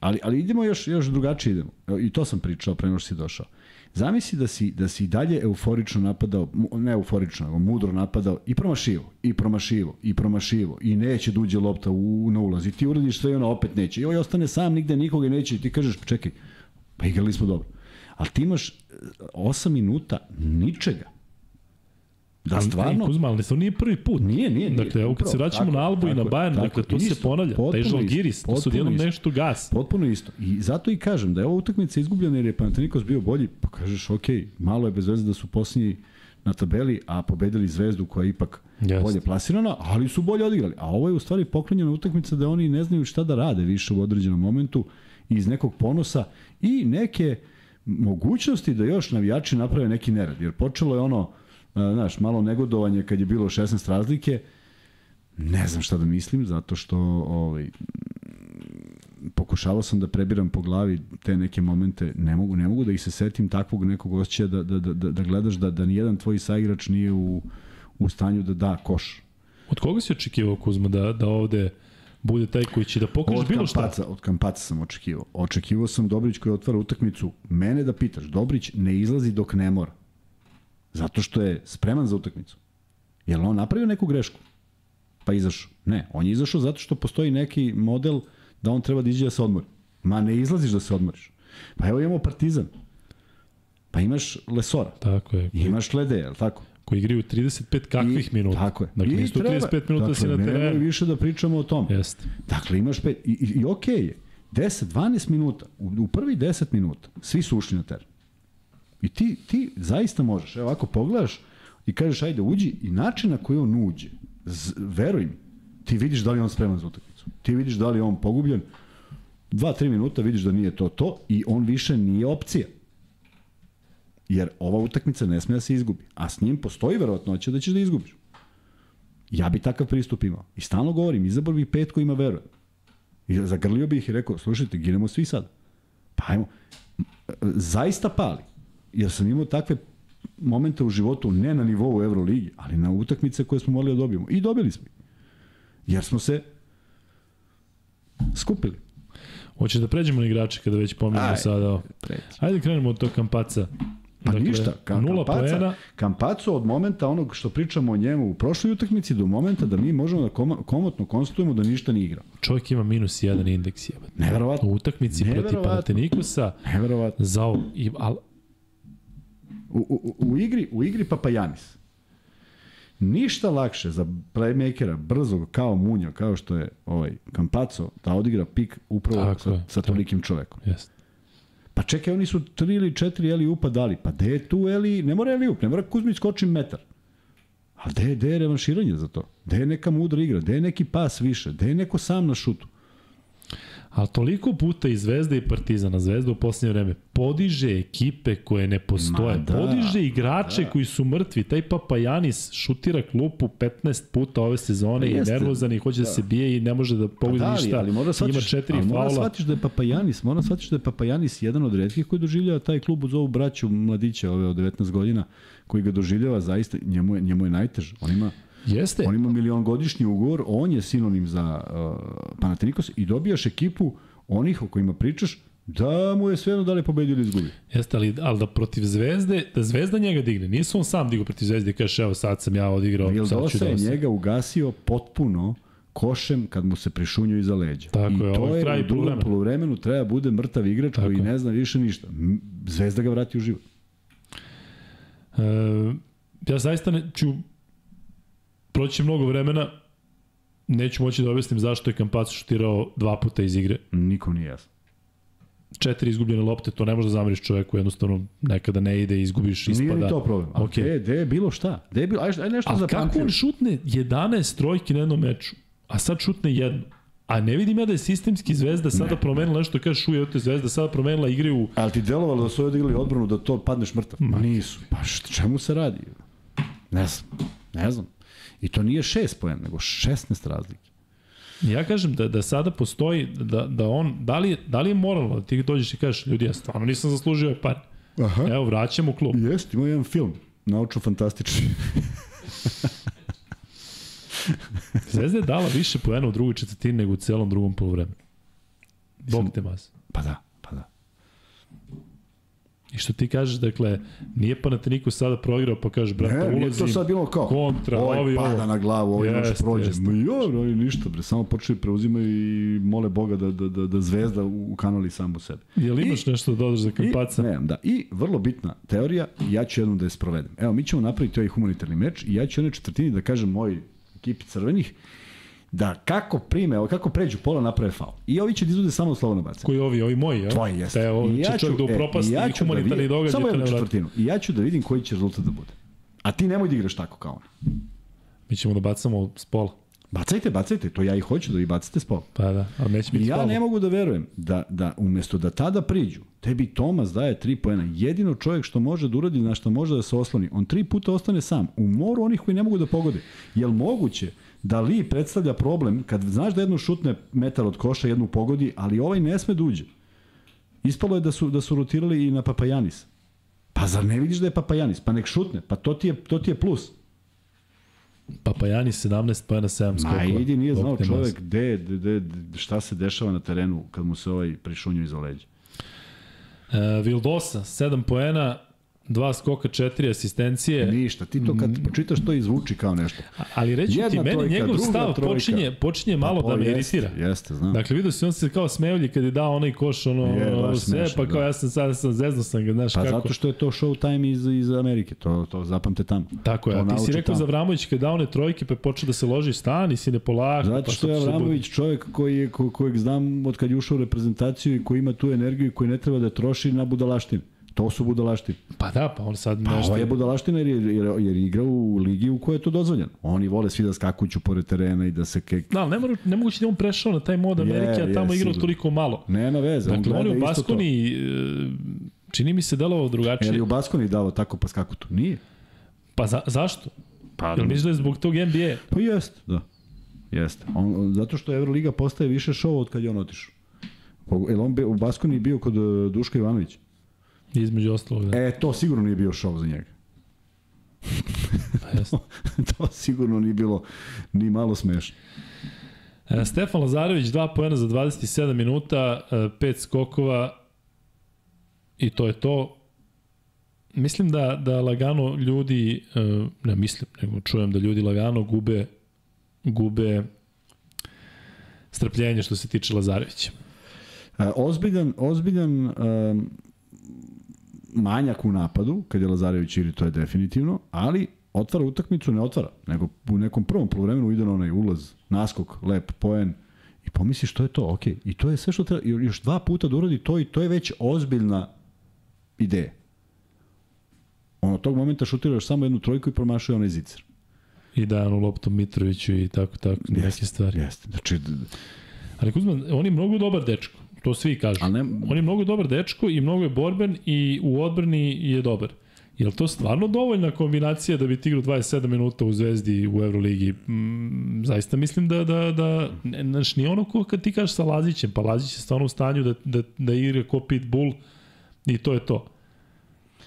Ali, ali idemo još, još drugačije idemo. I to sam pričao pre nego što si došao. Zamisli da si, da si i dalje euforično napadao, ne euforično, nego mudro napadao i promašivo, i promašivo, i promašivo, i neće da uđe lopta u, na ulaz. I ti uradiš sve i ono opet neće. I ovaj ostane sam, nigde nikoga neće. I ti kažeš, čekaj, pa igrali smo dobro. Ali ti imaš 8 minuta ničega. Da stvarno... Ne, Kuzma, ali to nije prvi put. Nije, nije, nije. Dakle, evo kad se vraćamo tako na Albu i na Bayern, tako dakle, to se Isto, ponavlja. Taj potpuno Žal isto, Giris, to su isto. nešto gas. Potpuno isto. I zato i kažem da je ova utakmica izgubljena jer je Panathinaikos bio bolji, pa kažeš ok, malo je bez veze da su posljednji na tabeli, a pobedili Zvezdu koja je ipak Jeste. bolje plasirana, ali su bolje odigrali. A ovo je u stvari poklonjena utakmica da oni ne znaju šta da rade više u određenom momentu iz nekog ponosa i neke mogućnosti da još navijači naprave neki nered. Jer počelo je ono, znaš, malo negodovanje kad je bilo 16 razlike, ne znam šta da mislim, zato što ovaj, pokušavao sam da prebiram po glavi te neke momente, ne mogu, ne mogu da ih se setim takvog nekog osjećaja da, da, da, da, da gledaš da, da nijedan tvoj saigrač nije u, u stanju da da koš. Od koga si očekivao, Kuzma, da, da ovde bude taj koji će da pokaže Od bilo šta? Kampaca, od Kampaca sam očekivao. Očekivao sam Dobrić koji otvara utakmicu. Mene da pitaš, Dobrić ne izlazi dok ne mora. Zato što je spreman za utakmicu. Je li on napravio neku grešku? Pa izašao. Ne, on je izašao zato što postoji neki model da on treba da iđe da se odmori. Ma ne izlaziš da se odmoriš. Pa evo imamo Partizan. Pa imaš Lesora. Tako je. Imaš Lede, je li tako? Koji igraju 35 kakvih I- minuta. Tako je. Dakle, treba- 35 minuta dakle, si na terenu. više da pričamo o tom. Jeste. Dakle, imaš pet, i, i, i okej okay je, 10, 12 minuta, u, u prvi 10 minuta, svi su ušli na teren. I ti, ti zaista možeš, evo ovako pogledaš i kažeš ajde uđi i način na koji on uđe, z, veruj mi, ti vidiš da li on spreman za utakmicu. Ti vidiš da li on pogubljen, 2-3 minuta vidiš da nije to to i on više nije opcija. Jer ova utakmica ne sme da se izgubi. A s njim postoji verovatnoća da ćeš da izgubiš. Ja bi takav pristup imao. I stalno govorim, izabor bi pet kojima verujem. I zagrlio bih ih i rekao, slušajte, ginemo svi sad. Pa ajmo. Zaista pali. Jer sam imao takve momente u životu, ne na nivou Euroligi, ali na utakmice koje smo morali da dobijemo. I dobili smo. Jer smo se skupili. Hoćeš da pređemo na igrače kada već pomenemo Aj. sada. Preći. Ajde krenemo od tog kampaca. Pa dakle, ništa, Kam, nula Kampaca, poena, Kampaco od momenta onog što pričamo o njemu u prošloj utakmici do momenta da mi možemo da koma, komotno konstatujemo da ništa ne igra. čovjek ima minus jedan indeks. Jebate. Neverovatno. U utakmici protiv. Panatenikosa Neverovatno. za. I, al, U, u, u, igri, u igri Papajanis. Ništa lakše za playmakera, brzog, kao Munja, kao što je ovaj Kampaco, da odigra pik upravo Tako sa, je, sa tako. tolikim čovekom. Jeste. Pa čekaj, oni su tri ili četiri Eli upa dali. Pa gde je tu Eli? Ne mora Eli up, ne mora Kuzmić skoči metar. A gde, gde je revanširanje za to? Gde je neka mudra igra? Gde je neki pas više? Gde je neko sam na šutu? Ali toliko puta i Zvezda i Partizana, Zvezda u posljednje vreme, podiže ekipe koje ne postoje. Ma da, podiže igrače koji su mrtvi. Taj Papajanis šutira klupu 15 puta ove sezone i je Jeste. nervozan i hoće da. se bije i ne može da pogodi Da, ali, ništa. ali mora Ima shvatiš, četiri ali mora faula. shvatiš da je Papajanis, mora shvatiš da je Papajanis jedan od redkih koji doživljava taj klub uz ovu braću mladića ove od 19 godina, koji ga doživljava zaista, njemu je, njemu je najteže. On ima, Jeste. on ima milion godišnji ugovor, on je sinonim za uh, Panathinaikos i dobijaš ekipu onih o kojima pričaš da mu je svejedno da li je pobedio ili izgubi. Jeste, ali, ali da protiv Zvezde, da Zvezda njega digne. Nisu on sam digao protiv Zvezde i kaže, evo sad sam ja odigrao, Vildosa da je osam. njega ugasio potpuno košem kad mu se prišunju iza leđa. Tako I je, to ovo je u drugom poluvremena. poluvremenu treba bude mrtav igrač Tako koji je. ne zna više ništa. Zvezda ga vrati u život. E, ja zaista ne, ću proći mnogo vremena, neću moći da objasnim zašto je Kampac šutirao dva puta iz igre. Nikom nije jasno. Četiri izgubljene lopte, to ne može da zameriš čoveku, jednostavno nekada ne ide, izgubiš, ispada. Nije ni to problem. A okay. gde, gde je bilo šta? Gde je bilo, aj, aj nešto Ali za kako on šutne 11 trojki na jednom meču, a sad šutne jednu? A ne vidim ja da je sistemski Zvezda sada ne, promenila nešto, kaže šuje, eto Zvezda sada promenila igre u... Ali ti delovalo da su odigrali odbranu da to padneš mrtav? Ma. Nisu. Pa šta, čemu se radi? Ne znam. Ne znam. I to nije 6 poena, nego 16 razlike. Ja kažem da, da sada postoji, da, da on, da li, je- da li je moralno da ti dođeš i kažeš, ljudi, ja stvarno nisam zaslužio ovaj par. Aha. Evo, vraćam u klub. Jeste, ima jedan film. Naučno fantastični. Zvezda je dala više poena u drugoj četvrtini nego u celom drugom polovremenu. Bog te mas. pa da, pa da. I što ti kažeš, dakle, nije Panathinaikos sada proigrao, pa kažeš, brate, Ne, ulazim, to sad bilo kao kontra, ovaj ovi, pada ovo. na glavu, ovaj može Jeste, prođe. jeste. Ma jo, oni ništa, bre, samo počeli preuzimaju i mole Boga da, da, da, da zvezda ukanali sam u sebe. Jel imaš nešto da dodaš za Kampaca? I, ne, da. I vrlo bitna teorija, ja ću jednom da je sprovedem. Evo, mi ćemo napraviti ovaj humanitarni meč i ja ću onoj četvrtini da kažem moj ekipi crvenih, da kako prime, kako pređu pola naprave faul. I ovi će da izvode samo slobodno bacanje. Koji ovi, ovi moji, ja? Tvoji jeste. Te, ovo I će čovjek da upropasti e, i ću humanitarni vidim- događaj. Samo jednu četvrtinu. I ja ću da vidim koji će rezultat da bude. A ti nemoj da igraš tako kao on. Mi ćemo da bacamo s pola. Bacajte, bacajte, to ja i hoću da vi bacite s pola. Pa da, ali neće biti ja faul. ne mogu da verujem da, da umesto da tada priđu, tebi Tomas daje tri poena. Jedino čovjek što može da uradi, na što može da se osloni, on tri puta ostane sam. U moru onih koji ne mogu da pogode. Jel moguće da Li predstavlja problem kad znaš da jednu šutne metar od koša, jednu pogodi, ali ovaj ne sme da uđe. Ispalo je da su, da su rotirali i na Papajanis. Pa zar ne vidiš da je Papajanis? Pa nek šutne. Pa to ti je, to ti je plus. Papajani 17 pojena 7 skokova. Ma idi, nije znao mas. čovek gde, gde, šta se dešava na terenu kad mu se ovaj prišunju iza leđa. E, Vildosa, 7 poena, 2 skoka, 4 asistencije. Ništa, ti to kad pročitaš to izvuči kao nešto. Ali reći ti, meni trojka, njegov stav trojka. počinje, počinje malo Pa, da me jeste, iritira. Jeste, znam. Dakle, vidio si on se kao smevlji kad je dao onaj koš, ono, Je, ono sve, smešno, pa kao da. ja sam sad, sam zezno sam ga, znaš pa kako. zato što je to showtime iz, iz Amerike, to, to zapamte tamo. Tako je, To a ti si rekao tamo. za Vramović kad je dao one trojke pa je počeo da se loži stan i si ne polako. Zato pa što sad je. Avramović čovjek koji je, ko, kojeg znam od kad je ušao u reprezentaciju i koji ima tu energiju i koji ne treba da troši na budalaštine. To su budalaštine. Pa da, pa on sad Pa nešto... ovo je budalaština jer, je- jer, jer igra u ligi u kojoj je to dozvoljeno. Oni vole svi da skakuću pored terena i da se kek... Da, ne, mora, ne moguće da je on prešao na taj mod Je, Amerike, a je, tamo igrao sigurno. toliko malo. Nema veze, on Dakle, on gleda je u. Baskoni, e, čini mi se delovao Je drugačije. li u Baskoni dao tako pa skakutu? Nije. Pa za, zašto? Pa, Jel misliš da je zbog tog NBA? pa jeste, da. Jeste. On, on, zato što Euroliga postaje više šov od kad je on otišao. Jel on bio, u Baskoni bio kod uh, Duška Ivanovića? Između ostalog, da. E, to sigurno nije bio šov za njega. Jeste. to sigurno nije bilo ni malo smešno. E, Stefan Lazarević, 2 poena za 27 minuta, 5 skokova i to je to. Mislim da, da lagano ljudi, e, ne mislim, nego čujem da ljudi lagano gube gube strpljenje što se tiče Lazarevića. E, ozbiljan, ozbiljan um, manjak u napadu, kad je Lazarević ili to je definitivno, ali otvara utakmicu, ne otvara, nego u nekom prvom polovremenu ide na onaj ulaz, naskok, lep, poen, i pomisliš što je to, ok. I to je sve što treba, još dva puta da uradi to i to je već ozbiljna ideja. Ono, tog momenta šutira još samo jednu trojku i promašuje onaj zicer. I da onu loptu Mitroviću i tako, tako, neke Jeste, stvari. Jeste. Znači, Ali Kuzman, on je mnogo dobar dečko. To svi kažu. Ali ne- On je mnogo dobar dečko i mnogo je borben i u odbrani je dobar. Je li to stvarno dovoljna kombinacija da bi ti igrao 27 minuta u Zvezdi u Euroligi? Mm, zaista mislim da, da, da ne, znaš, nije ono ko kad ti kažeš sa Lazićem, pa Lazić je stvarno u stanju da, da, da igra ko Pitbull i to je to.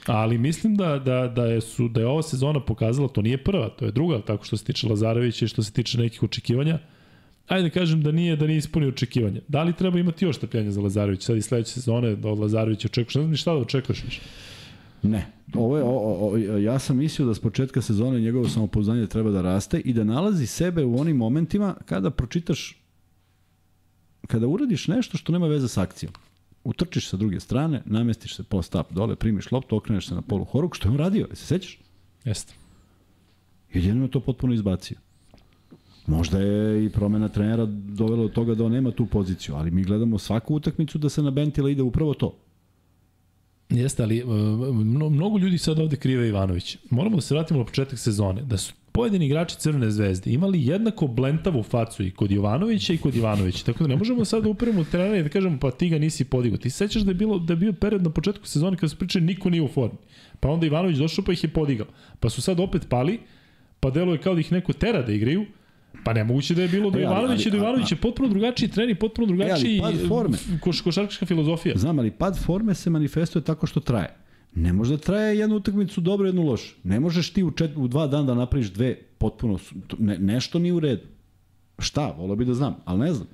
Ali mislim da, da, da, je, su, da je ova sezona pokazala, to nije prva, to je druga, tako što se tiče Lazarevića i što se tiče nekih očekivanja, ajde da kažem da nije da nije ispunio očekivanja. Da li treba imati još strpljenja za Lazarevića? Sad i sledeće sezone da od Lazarevića očekuješ, ne znam ni šta da očekuješ više. Ne. Ovo je, o, o, ja sam mislio da s početka sezone njegovo samopouzdanje treba da raste i da nalazi sebe u onim momentima kada pročitaš kada uradiš nešto što nema veze s akcijom. Utrčiš sa druge strane, namestiš se post-up dole, primiš loptu, okreneš se na polu horuk, što je on radio, se sećaš? Jeste. Jedino je to potpuno izbacio. Možda je i promena trenera dovela do toga da on nema tu poziciju, ali mi gledamo svaku utakmicu da se na Bentila ide upravo to. Jeste, ali uh, mno- mnogo ljudi sad ovde krive Ivanović. Moramo da se vratimo na početak sezone. Da su pojedini igrači Crvene zvezde imali jednako blentavu facu i kod Jovanovića i kod Ivanovića. Tako da ne možemo sad da upremo trenera i da kažemo pa ti ga nisi podigao. Ti se sećaš da je, bilo, da je bio period na početku sezone kada su pričali niko nije u formi. Pa onda Ivanović došao pa ih je podigao. Pa su sad opet pali, pa deluje kao da ih neko tera da igraju, Pa nemoguće da je bilo da E, Ivanović i Ivanović je potpuno drugačiji trening, potpuno drugačiji pad forme. koš, košarkaška filozofija. Znam, ali pad forme se manifestuje tako što traje. Ne može da traje jednu utakmicu dobro, jednu lošu. Ne možeš ti u, čet, u dva dana da napraviš dve potpuno, ne, nešto nije u redu. Šta, volio bi da znam, ali ne znam.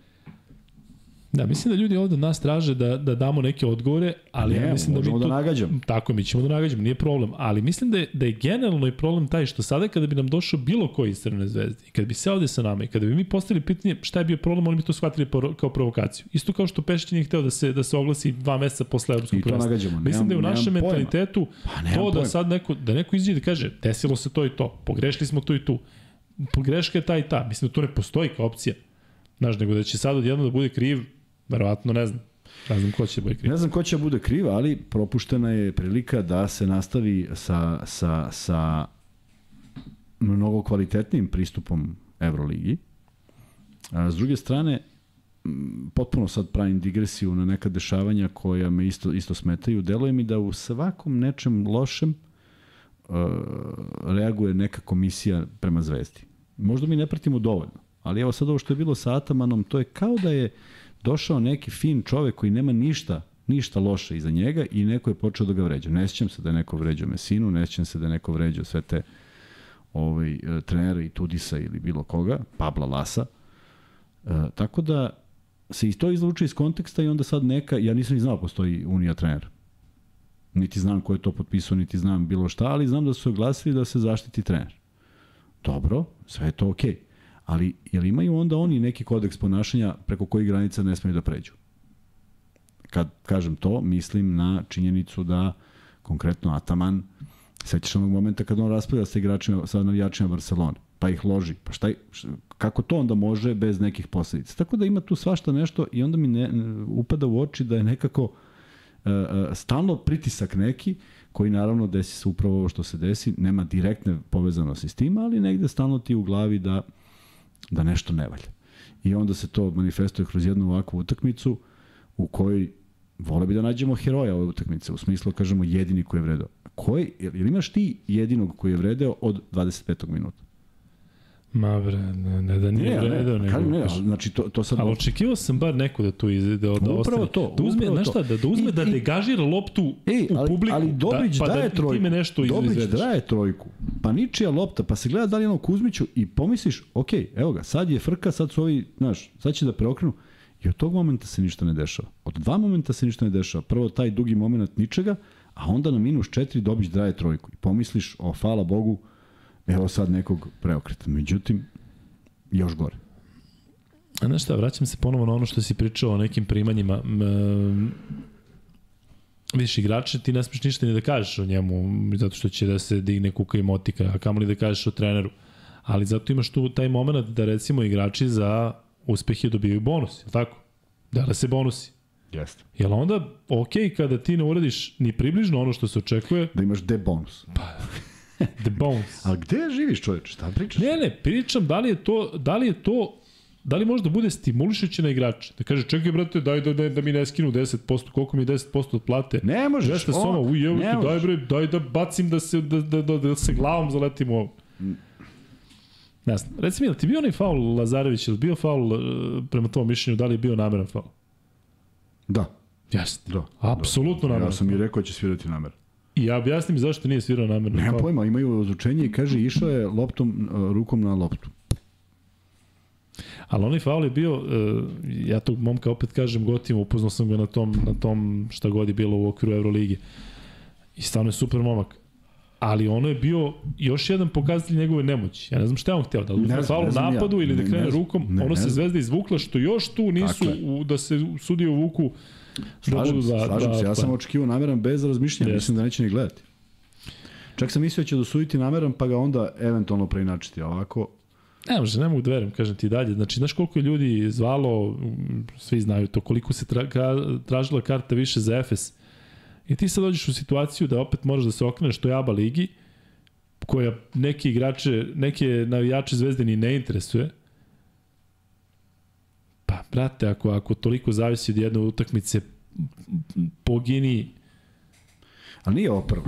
Da, mislim da ljudi ovde od nas traže da, da damo neke odgovore, ali Ne, ja mislim da mi tu... da nagađamo. Tako mi ćemo da nagađamo, nije problem. Ali mislim da je, da je generalno i problem taj što sada kada bi nam došao bilo koji iz Crvene zvezde i kada bi se ovde sa nama i kada bi mi postavili pitanje šta je bio problem, oni bi to shvatili kao provokaciju. Isto kao što Pešić nije hteo da se, da se oglasi dva meseca posle evropskog I to prvenstva. nagađamo, Mislim da je u našem pojma. mentalitetu Pa, to da pojma. sad neko, da neko izađe da kaže desilo se to i to, pogrešili smo tu i tu. Pogreška je ta i ta. Mislim da to ne postoji kao opcija. Znaš, nego da će sad odjedno da bude kriv, verovatno ne znam. Ne znam ko će da bude. Ne znam ko će bude kriv, ali propuštena je prilika da se nastavi sa, sa, sa mnogo kvalitetnim pristupom Euroligi. A, s druge strane, potpuno sad pravim digresiju na neka dešavanja koja me isto, isto smetaju. Deluje mi da u svakom nečem lošem uh, reaguje neka komisija prema zvezdi. Možda mi ne pratimo dovoljno, ali evo sad ovo što je bilo sa Atamanom, to je kao da je došao neki fin čovek koji nema ništa ništa loše iza njega i neko je počeo da ga vređa. Ne sjećam se da je neko vređao Mesinu, ne sjećam se da je neko vređao sve te ovaj, e, trenere i Tudisa ili bilo koga, Pabla Lasa. E, tako da se i to izluče iz konteksta i onda sad neka, ja nisam ni znao postoji Unija trenera. Niti znam ko je to potpisao, niti znam bilo šta, ali znam da su oglasili da se zaštiti trener. Dobro, sve je to okej. Okay. Ali, jel imaju onda oni neki kodeks ponašanja preko kojih granica ne smeju da pređu? Kad kažem to, mislim na činjenicu da konkretno Ataman sećaš onog momenta kad on raspravlja sa igračima, sa navijačima Barcelone, pa ih loži. Pa šta, kako to onda može bez nekih posledica? Tako da ima tu svašta nešto i onda mi ne, upada u oči da je nekako uh, uh, stalno pritisak neki koji naravno desi se upravo ovo što se desi, nema direktne povezanosti s tim, ali negde stalno ti u glavi da, da nešto ne valja. I onda se to manifestuje kroz jednu ovakvu utakmicu u kojoj vole bi da nađemo heroja ove utakmice, u smislu kažemo jedini koji je vredeo. Koji, jel imaš ti jedinog koji je vredeo od 25. minuta? Ma bre, ne, ne da nije Ne, vredeo, ne, ne, ne, znači to, to sad... Ali očekivao sam bar neko da tu izde, da, da Upravo to, da uzme, upravo šta, da, da uzme I- da degažira loptu Ej, u ali, publiku. ali Dobrić da, pa daje da trojku. time nešto Dobrić izvedeš. daje trojku. Pa ničija lopta, pa se gleda da li je ono Kuzmiću i pomisliš, ok, evo ga, sad je frka, sad su ovi, znaš, sad će da preokrenu. I od tog momenta se ništa ne dešava. Od dva momenta se ništa ne dešava. Prvo taj dugi moment ničega, a onda na minus četiri Dobrić daje trojku. I pomisliš, o, hvala Bogu, evo sad nekog preokreta. Međutim, još gore. A znaš šta, vraćam se ponovo na ono što si pričao o nekim primanjima. M, Viš, igrače ti ne smiješ ništa ni da kažeš o njemu, zato što će da se digne kuka i motika, a kamo li da kažeš o treneru. Ali zato imaš tu taj moment da recimo igrači za uspehe dobijaju bonus, je li tako? Dele se bonusi. Jeste. Jel onda ok kada ti ne uradiš ni približno ono što se očekuje, Da imaš de bonus. the bonus. A gde živiš čoveče? Šta pričaš? Ne, ne, pričam da li je to, da li je to da li može da bude stimulišuće na igrače? Da kaže, čekaj, brate, daj da, da, da mi ne skinu 10%, koliko mi je 10% od plate? Ne možeš. Jeste o, soma, uj, evo daj možeš. bre, daj da bacim da se, da, da, da, da se glavom zaletim ovo. Ne znam. Reci mi, li ti bio onaj faul Lazarević, je li bio faul e, prema tom mišljenju, da li je bio nameran faul? Da, Jeste. da. Apsolutno nameran. Ja sam i rekao da će svirati namer. I ja objasni mi zašto nije svirao namerno. Faul. pojma, imaju ozučenje i kaže išao je loptom, uh, rukom na loptu. Ali onaj faul je bio, uh, ja tog momka opet kažem gotivno, upoznao sam ga na tom, na tom šta god je bilo u okviru Euroligi. I stvarno je super momak. Ali ono je bio još jedan pokazatelj njegove nemoći. Ja ne znam šta je on hteo, da uzme faul u znam ja. napadu ili da Ne, krene ne rukom. Ne, ono ne se zvezda izvukla što još tu nisu u, da se sudije uvuku da Slažem se, da, slažem da, se. Ja sam očekivao nameran bez razmišljanja, Jeste. mislim da neće ni gledati. Čak sam mislio da će dosuditi nameran, pa ga onda eventualno preinačiti. A Ovako, Ne može, ne mogu da verujem, kažem ti dalje. Znači, znaš koliko je ljudi zvalo, svi znaju to, koliko se tra, tražila karta više za Efes. I ti sad dođeš u situaciju da opet moraš da se okreneš toj ABA ligi, koja neki igrače, neke navijače zvezde ni ne interesuje. Pa, brate, ako, ako toliko zavisi od jedne utakmice, pogini ali nije ovo prva.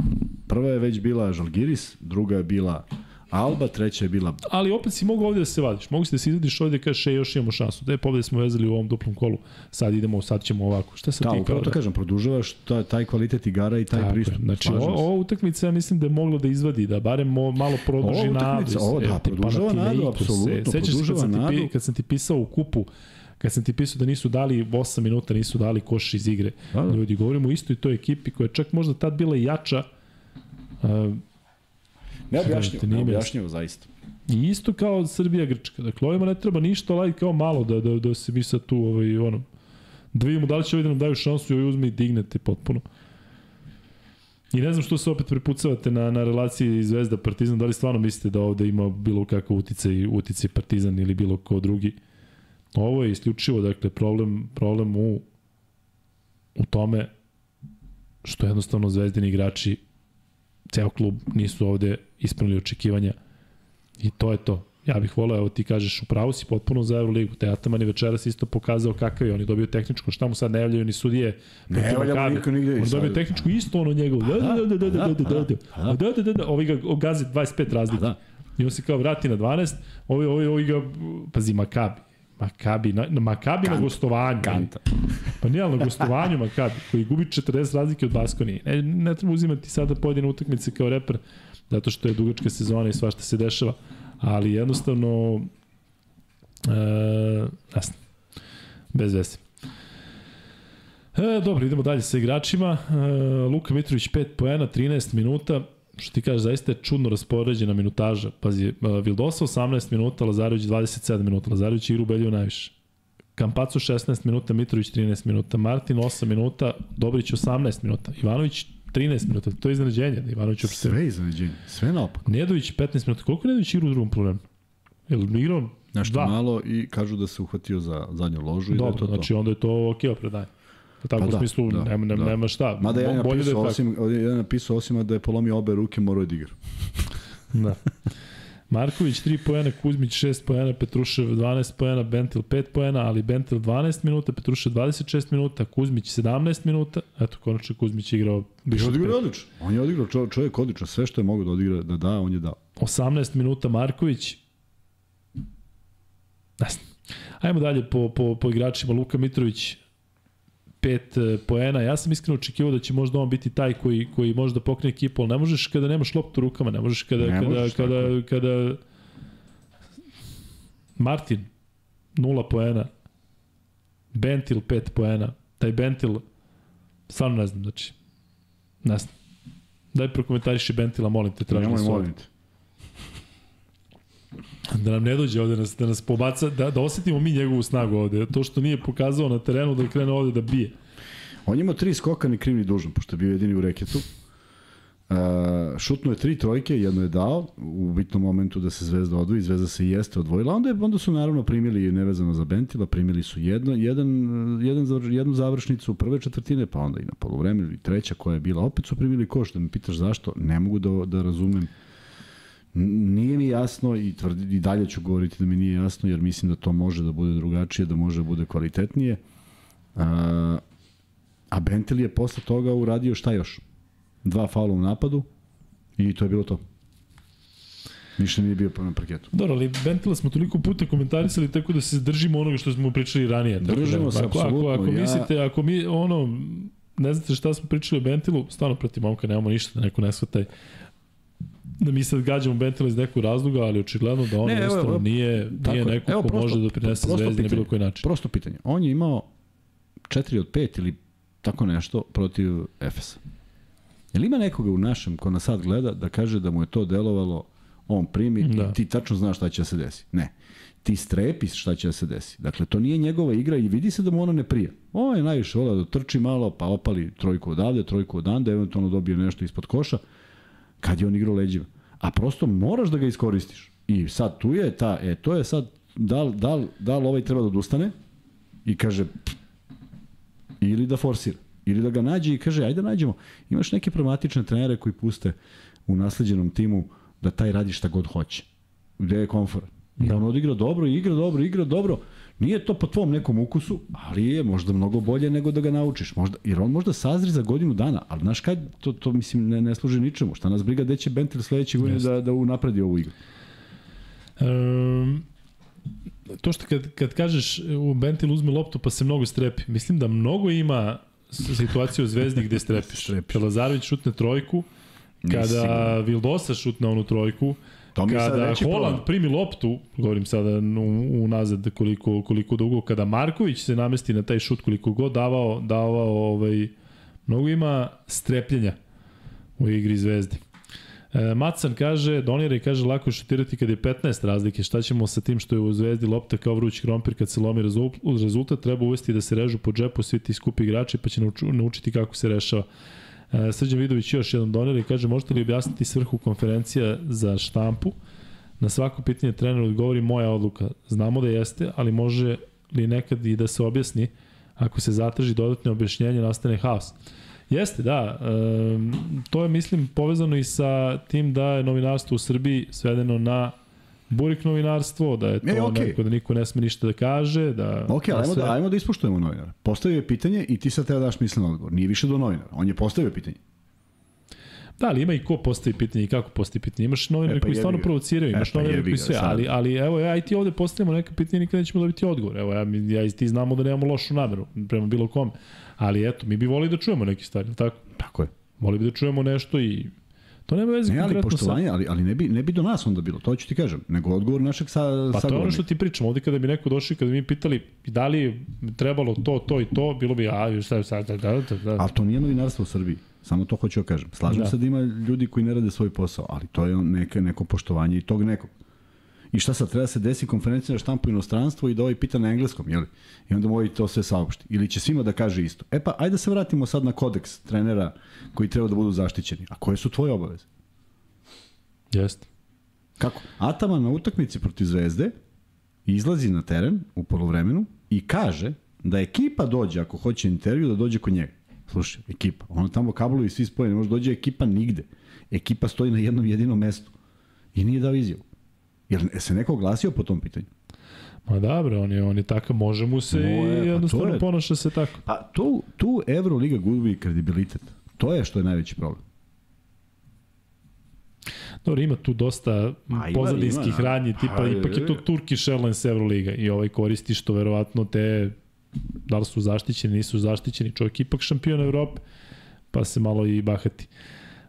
Prva je već bila Žalgiris, druga je bila Alba, treća je bila... ali opet si mogu ovde da se vadiš. Mogu si da se izvadiš ovde i kažeš, e, još imamo šansu. Da je pobede smo vezali u ovom duplom kolu. Sad idemo, sad ćemo ovako. Šta sad Da, ti upravo to da- kažem, produžavaš taj, taj kvalitet igara i taj Tako je. pristup. Znači, Slažem o, se. ova utakmica ja mislim da je mogla da izvadi, da barem mo, malo produži Ova nadu. utakmica, ovo da, produžava nadu, Panathinaikos, apsolutno, e, Sećaš se kad sam, ti, kad sam ti pisao u kupu, kad sam ti pisao da nisu dali 8 minuta, nisu dali koš iz igre. Da, da. Ljudi, govorimo o istoj toj ekipi koja je čak možda tad bila i jača, uh, Neobjašnjivo, Nije mi neobjašnjivo zaista. I isto kao Srbija Grčka. Dakle, ovima ne treba ništa, ali kao malo da, da, da se mi sad tu ovaj, ono, da vidimo da li će ovi da nam daju šansu i ovaj uzme i dignete potpuno. I ne znam što se opet prepucavate na, na relaciji Zvezda Partizan, da li stvarno mislite da ovde ima bilo kakav uticaj, uticaj Partizan ili bilo ko drugi. Ovo je isključivo, dakle, problem, problem u, u tome što jednostavno zvezdini igrači ceo klub nisu ovde ispunili očekivanja I to je to. Ja bih voleo, evo ti kažeš, upravo si potpuno za Euroligu. Te Ataman je večeras isto pokazao kakav je. On je dobio tehničku, šta mu sad ne javljaju ni sudije. Ne protiv javlja mu Makabe. niko nigde On je dobio tehničku isto ono njegov. Da, da, da, da, da, da, da, da, da, da, da, da, da, ovi ga gazi 25 razlike. Da. I on se kao vrati na 12, ovi, ovi, ovi ga, pazi, Makabi. Makabi, na, na Makabi na gostovanju. Kanta. Pa nije, na gostovanju Makabi, koji gubi 40 razlike od Baskonije. Ne, ne treba uzimati sada pojedine utakmice kao reper, zato što je dugačka sezona i svašta se dešava. Ali jednostavno, e, znam, bez veze. E, dobro, idemo dalje sa igračima. E, Luka Mitrović 5 poena, 13 minuta. Što ti kažeš, zaista je čudno raspoređena minutaža. Pazi, e, Vildosa 18 minuta, Lazarević 27 minuta. Lazarević igra ubedljivo najviše. Kampacu 16 minuta, Mitrović 13 minuta, Martin 8 minuta, Dobrić 18 minuta, Ivanović 13 minuta. To je iznenađenje da Ivanović uopšte... Sve iznenađenje, sve naopako. Nedović 15 minuta. Koliko je Nedović igra u drugom problemu? Je li igrao Nešto dva? malo i kažu da se uhvatio za zadnju ložu i da je to to. znači onda je to ok opravdanje. Pa tako Pa u da, smislu da, nema, nema, da. nema šta. Mada ja Bo- bolje da je tako. osim, ovdje je napisao osim da je polomio obe ruke, morao je da igra. Da. Marković 3 poena, Kuzmić 6 poena, Petrušev 12 poena, Bentil 5 poena, ali Bentil 12 minuta, Petrušev 26 minuta, Kuzmić 17 minuta. Eto, konačno Kuzmić igrao više od Odigrao odlično. On je odigrao čo, čovjek odlično. Sve što je mogao da odigra, da da, on je dao. 18 minuta Marković. Znam. Ajmo dalje po, po, po igračima. Luka Mitrović 5 poena. Ja sam iskreno očekivao da će možda on biti taj koji, koji može da pokrene ekipu, ali ne možeš kada nemaš loptu u rukama, ne možeš kada, Ne kada, možeš, kada, je. kada Martin 0 poena, Bentil 5 poena, taj Bentil stvarno ne znam, znači ne znam. Daj prokomentariši Bentila, molim te, tražim Nemoj, svoj. molim te. Da nam ne dođe ovde, da nas, da nas pobaca, da, da osetimo mi njegovu snagu ovde. To što nije pokazao na terenu da krene ovde da bije. On je imao tri skoka ni kriv ni dužan, pošto je bio jedini u reketu. Uh, šutnuo je tri trojke, jedno je dao u bitnom momentu da se Zvezda odvoji, Zvezda se i jeste odvojila, onda, je, onda su naravno primili nevezano za Bentila, primili su jedno, jedan, jedan, jednu završnicu prve četvrtine, pa onda i na polovremenu i treća koja je bila, opet su primili koš, da me pitaš zašto, ne mogu da, da razumem nije mi jasno i tvrdi, i dalje ću govoriti da mi nije jasno jer mislim da to može da bude drugačije, da može da bude kvalitetnije. A, a Bentel je posle toga uradio šta još? Dva faula u napadu i to je bilo to. Više nije bio na parketu. Dobro, ali Bentila smo toliko puta komentarisali tako da se držimo onoga što smo pričali ranije. Tako Držimo da, se, ako, ako, apsolutno, ako ja- mislite, ako mi, ono, ne znate šta smo pričali o Bentilu, stvarno protiv momka nemamo ništa da neko ne shvataj da mi sad gađamo Bentila iz nekog razloga, ali očigledno da on Ne, evo, evo, nije, tako nije je. neko Evo, ko prosto- može da prosto zvezdi na pitanje. bilo koji način. Prosto pitanje. On je imao 4 od 5 ili tako nešto protiv Efesa. Jel ima nekoga u našem ko nas sad gleda da kaže da mu je to delovalo on primi da. I ti tačno znaš šta će da se desi? Ne. Ti strepiš šta će da se desi. Dakle, to nije njegova igra i vidi se da mu ona ne prija. On je najviše volao da trči malo, pa opali trojku odavde, trojku odande, eventualno dobije nešto ispod koša, kad je on igrao leđima. A prosto moraš da ga iskoristiš. I sad tu je ta, e, to je sad, da li, da li, da li ovaj treba da odustane i kaže, "Pff", ili da forsira, ili da ga nađe i kaže, ajde da nađemo. Imaš neke pragmatične trenere koji puste u nasleđenom timu da taj radi šta god hoće. Gde je komfort. I on odigra dobro, igra dobro, igra dobro. Nije to po tvom nekom ukusu, ali je možda mnogo bolje nego da ga naučiš. Možda, jer on možda sazri za godinu dana, ali znaš kad, to, to mislim ne, ne služi ničemu. Šta nas briga, gde će Bentel sledeće godine da, da unapredi ovu igru. Um, to što kad, kad kažeš u Bentil uzme loptu pa se mnogo strepi, mislim da mnogo ima situaciju u Zvezdi gde strepiš. Lazarević šutne trojku, kada Vildosa šutne onu trojku, To mi sad kada veći Holland problem. primi loptu, govorim sada unazad koliko, koliko dugo, kada Marković se namesti na taj šut koliko god davao, davao ovaj, mnogo ima strepljenja u igri Zvezde. E, Matsan kaže, donira i kaže lako je šutirati kad je 15 razlike. Šta ćemo sa tim što je u Zvezdi lopta kao vruć krompir kad se lomi rezul- rezultat? Treba uvesti da se režu po džepu svi ti skupi igrači pa će naučiti kako se rešava. E, Srđan Vidović još jedan donira i kaže možete li objasniti svrhu konferencija za štampu? Na svako pitanje trener odgovori moja odluka. Znamo da jeste, ali može li nekad i da se objasni ako se zatraži dodatne objašnjenje nastane haos. Jeste, da. E, to je, mislim, povezano i sa tim da je novinarstvo u Srbiji svedeno na burik novinarstvo, da je to E, okej. neko da niko ne sme ništa da kaže, da... Ok, ali ajmo da, ajmo da ispoštujemo novinara. Postavio je pitanje i ti sad treba da daš mislen odgovor. Nije više do novinara. On je postavio pitanje. Da, ali ima i ko postavi pitanje i kako postavi pitanje. Imaš novinare E, pa koji stvarno provociraju, imaš E, pa novinare koji sve, sad. ali, ali evo ja i ti ovde postavimo neka pitanja i nikada nećemo dobiti odgovor. Evo ja, ja i ti znamo da nemamo lošu nameru prema bilo kome. Ali eto, mi bi volili da čujemo neke stvari, tako? Tako je. Volili bi da čujemo nešto i to nema veze Ne, ali konkretno sa... poštovanje, ali, ali ne, bi, ne bi do nas onda bilo, to ću ti kažem, nego odgovor našeg sa, Pa to je ono što ti pričam, ovde kada bi neko došao i kada bi mi pitali da li je trebalo to, to i to, bilo bi, a, šta sad, da, da, da, da. Ali to nije novinarstvo u Srbiji. Samo to hoću da kažem. Slažem Da. se da ima ljudi koji ne rade svoj posao, ali to je neke, neko poštovanje i tog nekog. I šta sad, treba se desi konferencija na štampu inostranstvo i da ovaj pita na engleskom, jel? I onda mu ovaj to sve saopšti. Ili će svima da kaže isto. E pa, ajde da se vratimo sad na kodeks trenera koji treba da budu zaštićeni. A koje su tvoje obaveze? Jeste. Kako? Ataman na utakmici protiv Zvezde izlazi na teren u polovremenu i kaže da ekipa dođe, ako hoće intervju, da dođe kod njega. Slušaj, ekipa. Ono tamo kablovi svi spojeni, može dođe ekipa nigde. Ekipa stoji na jednom jedinom mestu. I nije dao izjavu. Jer se neko oglasio po tom pitanju? Ma dobro, on je, on je takav, može mu se No, e, pa i to jednostavno je- ponaša se tako. Pa tu, tu Euroliga gubi kredibilitet. To je što je najveći problem. Dobro, ima tu dosta Ma, ima, pozadinskih ima, radnji, pa, tipa je, ipak je to. Turkish Airlines Euroliga i ovaj koristi što verovatno te da li su zaštićeni, nisu zaštićeni, čovjek ipak šampion Evrope, pa se malo i bahati.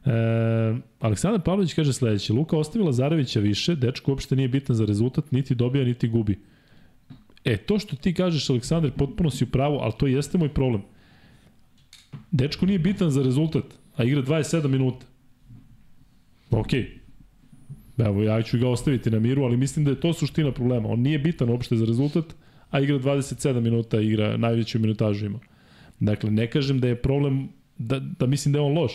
E, Aleksandar Pavlović kaže sledeće, Luka ostavila Zarevića više, dečko uopšte nije bitan za rezultat, niti dobija, niti gubi. E, to što ti kažeš, Aleksandar, potpuno si u pravu, ali to jeste moj problem. Dečko nije bitan za rezultat, a igra 27 minuta. Okej. Evo, ja ću ga ostaviti na miru, ali mislim da je to suština problema. On nije bitan uopšte za rezultat, a igra 27 minuta, igra najveću minutažu ima. Dakle, ne kažem da je problem, da, da mislim da je on loš,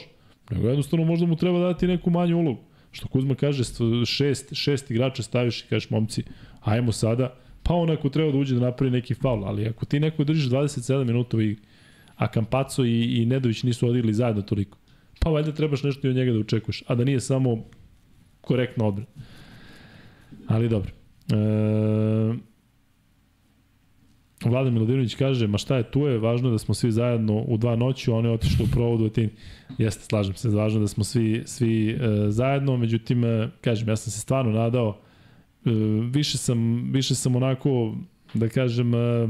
nego jednostavno možda mu treba dati neku manju ulogu. Što Kuzma kaže, st- šest, šest igrača staviš i kažeš, momci, ajmo sada, pa on ako treba da uđe da napravi neki faul, ali ako ti neko držiš 27 minuta i a Kampaco i, i Nedović nisu odigli zajedno toliko, pa valjda trebaš nešto i od njega da očekuješ, a da nije samo korektna odbrana. Ali dobro. E, Vladan Milodinović kaže, ma šta je tu je, važno je da smo svi zajedno u dva noći, on je otišao u provodu Atini. Jeste, slažem se, važno je da smo svi, svi e, zajedno, međutim, e, kažem, ja sam se stvarno nadao, e, više, sam, više sam onako, da kažem, e,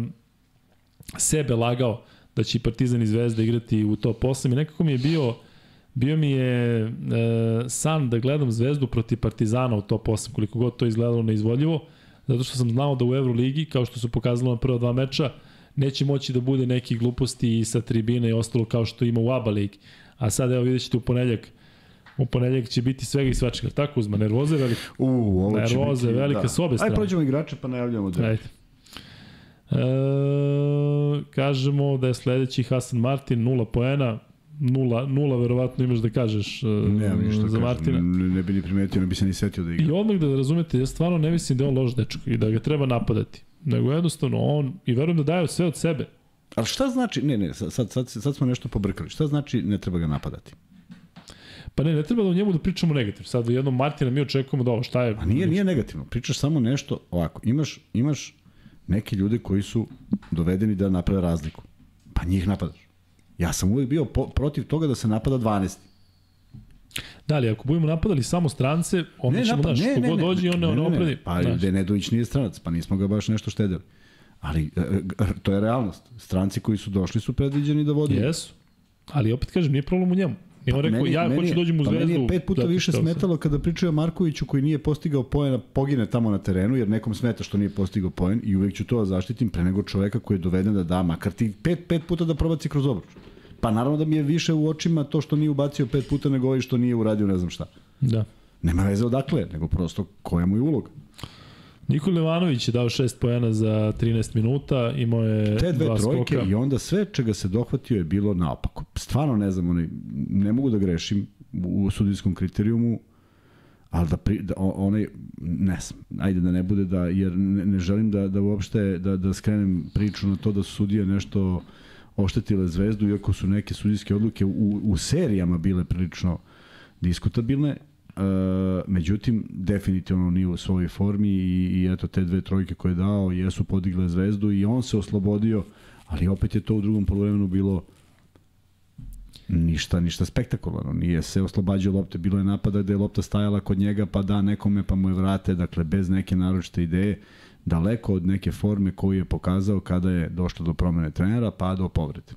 sebe lagao da će Partizan i Zvezda igrati u top 8 i nekako mi je bio bio mi je e, san da gledam Zvezdu protiv Partizana u top 8 koliko god to izgledalo neizvodljivo zato što sam znao da u Euroligi kao što su pokazalo na prva dva meča neće moći da bude neki gluposti i sa tribine i ostalo kao što ima u ABA ligi a sad evo vidjet ćete u ponedljak U ponedljak će biti svega i svačega. Tako uzma, nervoze velika. U, ovo će Nervoze biti, velika da. s obe strane. Ajde, prođemo igrače pa najavljamo da. Ajde. E, kažemo da je sledeći Hasan Martin, nula poena, nula, nula verovatno imaš da kažeš e, Nemam ništa za kažem, Martina. Ne, ne bi ni primetio, ne bi se ni setio da igra. I odmah da razumete, ja stvarno ne mislim da je on loš dečko i da ga treba napadati. Nego jednostavno on, i verujem da daje sve od sebe. Ali šta znači, ne, ne, sad, sad, sad, sad smo nešto pobrkali. Šta znači ne treba ga napadati? Pa ne, ne treba da o njemu da pričamo negativ. Sad jednom Martina mi očekujemo da ovo šta je... A nije, nije negativno. Pričaš samo nešto ovako. Imaš, imaš neke ljude koji su dovedeni da naprave razliku. Pa njih napadaš. Ja sam uvijek bio po, protiv toga da se napada 12. Da li, ako budemo napadali samo strance, onda Ne, ćemo, napad, znaš, kogod dođe i on ne, ne, ne, opredi. Pa znaš. Denedović nije stranac, pa nismo ga baš nešto štedili. Ali e, e, to je realnost. Stranci koji su došli su predviđeni da vode. Jesu. Ali opet kažem, nije problem u njemu. Nije on rekao, Meni- ja meni hoću je- dođem u pa zvezdu. Meni je pet puta zato više smetalo kada pričaju o Markoviću koji nije postigao poena, pogine tamo na terenu, jer nekom smeta što nije postigao poen i uvek ću to da zaštitim pre nego čoveka koji je doveden da da, makar ti pet, pet puta da probaci kroz obruč. Pa naravno da mi je više u očima to što nije ubacio pet puta nego ovaj što nije uradio ne znam šta. Da. Nema veze odakle, nego prosto koja mu je uloga. Nikola Ivanović je dao 6 pojena za 13 minuta, imao je Te dve dva trojke skoka. i onda sve čega se dohvatio je bilo naopako. Stvarno ne znam, oni, ne mogu da grešim u sudijskom kriterijumu, ali da, pri, da onaj, ne znam, ajde da ne bude da, jer ne, ne želim da, da uopšte, da, da skrenem priču na to da su sudije nešto oštetile zvezdu, iako su neke sudijske odluke u, u serijama bile prilično diskutabilne, Uh, međutim, definitivno nije u svojoj formi i, i eto te dve trojke koje je dao jesu podigle zvezdu i on se oslobodio, ali opet je to u drugom polovremenu bilo ništa, ništa spektakularno. Nije se oslobađao lopte, bilo je napada gde je lopta stajala kod njega, pa da nekome, pa mu je vrate, dakle bez neke naročite ideje, daleko od neke forme koju je pokazao kada je došlo do promene trenera, pa do povrede.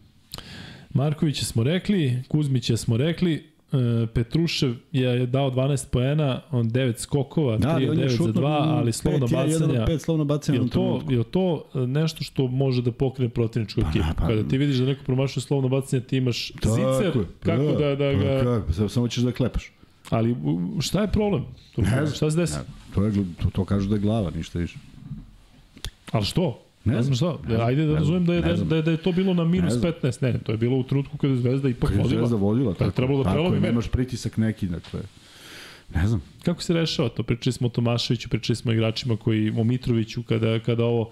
Markovića smo rekli, Kuzmića smo rekli, e, Petrušev je dao 12 poena, on 9 skokova, 3 od 9 za 2, ali slovno bacanja. Pet slovno bacanja Je to, je to e, nešto što može da pokrene protivničku Pa, ekipu? pa. Kada ti vidiš da neko promašuje slovno bacanje, ti imaš Tako zicer, pa kako da, da pa ga... Kako, Samo- samo ćeš da klepaš. Ali šta je problem? Tu, Ne šta se desi? Ne, to, je, to, to kažu da je glava, ništa više. Ali što? Ne znam šta. Ajde da razumem da je, da, je, da, je, da je to bilo na minus Ne znam. 15. Ne, to je bilo u trenutku kada je Zvezda ipak Kad je vodila. Zvezda vodila, Kad je tako, trebalo da tako prelomi je, meč. nemaš pritisak neki, dakle, ne znam. Kako se rešava to? Pričali smo o Tomaševiću, pričali smo o igračima koji, o Mitroviću, kada, kada ovo,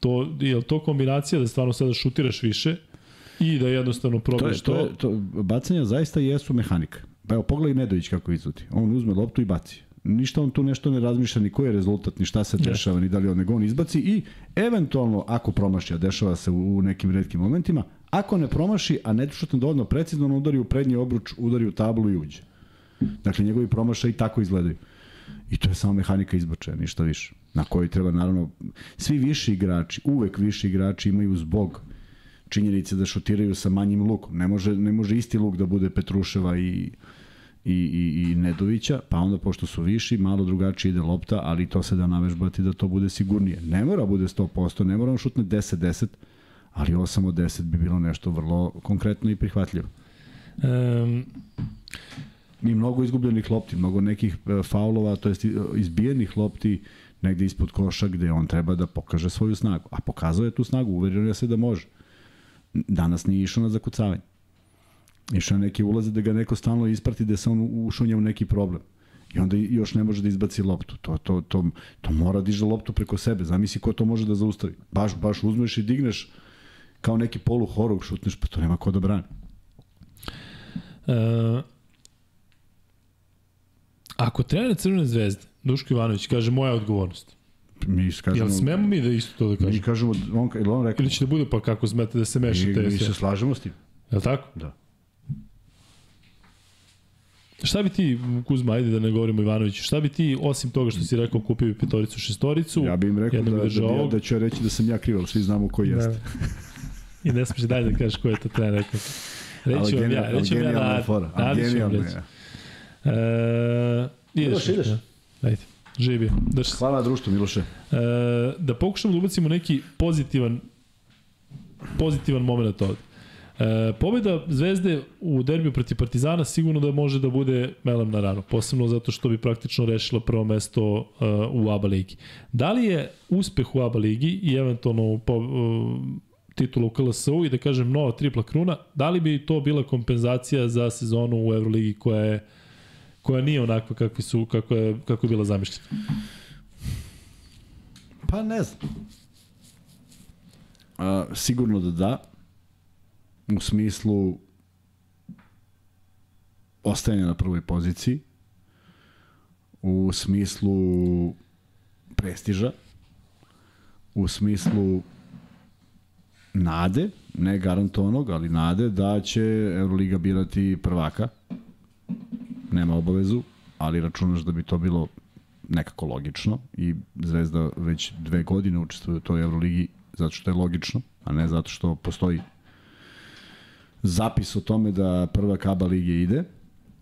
to, je li to kombinacija da stvarno sada šutiraš više i da jednostavno To je, probaš to, to? je, to, bacanja zaista jesu mehanika. Pa evo, pogledaj Nedović kako izvodi. On uzme loptu i baci. Ništa on tu nešto ne razmišlja, ni koji je rezultat, ni šta se dešava, ni da li on nego on izbaci i eventualno, ako promaši, a dešava se u, nekim redkim momentima, ako ne promaši, a ne šutne dovoljno precizno, on udari u prednji obruč, udari u tablu i uđe. Dakle, njegovi promašaji tako izgledaju. I to je samo mehanika izbačaja, ništa više. Na koji treba, naravno, svi viši igrači, uvek viši igrači imaju zbog činjenice da šutiraju sa manjim lukom. Ne može, ne može isti luk da bude Petruševa i, i, i, i Nedovića, pa onda pošto su viši, malo drugačije ide lopta, ali to se da navežbati da to bude sigurnije. Ne mora bude 100%, ne mora on šutne 10-10, ali 8 od 10 bi bilo nešto vrlo konkretno i prihvatljivo. Um, I mnogo izgubljenih lopti, mnogo nekih e, faulova, to jest e, izbijenih lopti negde ispod koša gde on treba da pokaže svoju snagu. A pokazao je tu snagu, uverio je se da može. Danas nije išao na zakucavanje. Išao je neke ulaze da ga neko stalno isprati da se on ušunja u neki problem. I onda još ne može da izbaci loptu. To, to, to, to mora diže loptu preko sebe. Zamisli ko to može da zaustavi. Baš, baš uzmeš i digneš kao neki polu horog šutneš, pa to nema ko da brani. E, ako trener Crvene zvezde, Duško Ivanović, kaže moja odgovornost, Mi kažemo, jel smemo mi da isto to da Mi kažemo? kažemo, on, on rekao, Ili će da bude pa kako smete da se mi, mešate? mi sve? se slažemo s tim. Jel tako? Da. Šta bi ti, Kuzma, ajde da ne govorimo Ivanoviću, šta bi ti, osim toga što si rekao, kupio bi petoricu, šestoricu, Ja bih im rekao da, da, da, ovog, da ću ja reći da sam ja kriv, ali svi znamo ko jeste. Da. I ne smiješ dalje da kažeš ko je to trener rekao. Reći vam ja, reći vam ja genijalna je na, fora, ali Nadi ću vam genijalna reći. je. E, ideš, Miloš, ideš? Da. Ajde, živi. Drž se. Hvala društvu, Miloše. E, da pokušamo da ubacimo neki pozitivan pozitivan moment ovde. E, pobjeda Zvezde u derbiju protiv Partizana sigurno da može da bude melem na ranu, posebno zato što bi praktično rešila prvo mesto uh, u ABA ligi. Da li je uspeh u ABA ligi i eventualno po, uh, titula u KLS-u i da kažem nova tripla kruna, da li bi to bila kompenzacija za sezonu u Euroligi koja je koja nije onakva kakvi su, kako je, kako je bila zamišljena? Pa ne znam. A, sigurno da da. U smislu ostajanja na prvoj poziciji. U smislu prestiža. U smislu nade, ne garantovanog, ali nade da će Euroliga birati prvaka. Nema obavezu, ali računaš da bi to bilo nekako logično i Zvezda već dve godine učestvuje u toj Euroligi zato što je logično, a ne zato što postoji zapis o tome da prva kaba lige ide.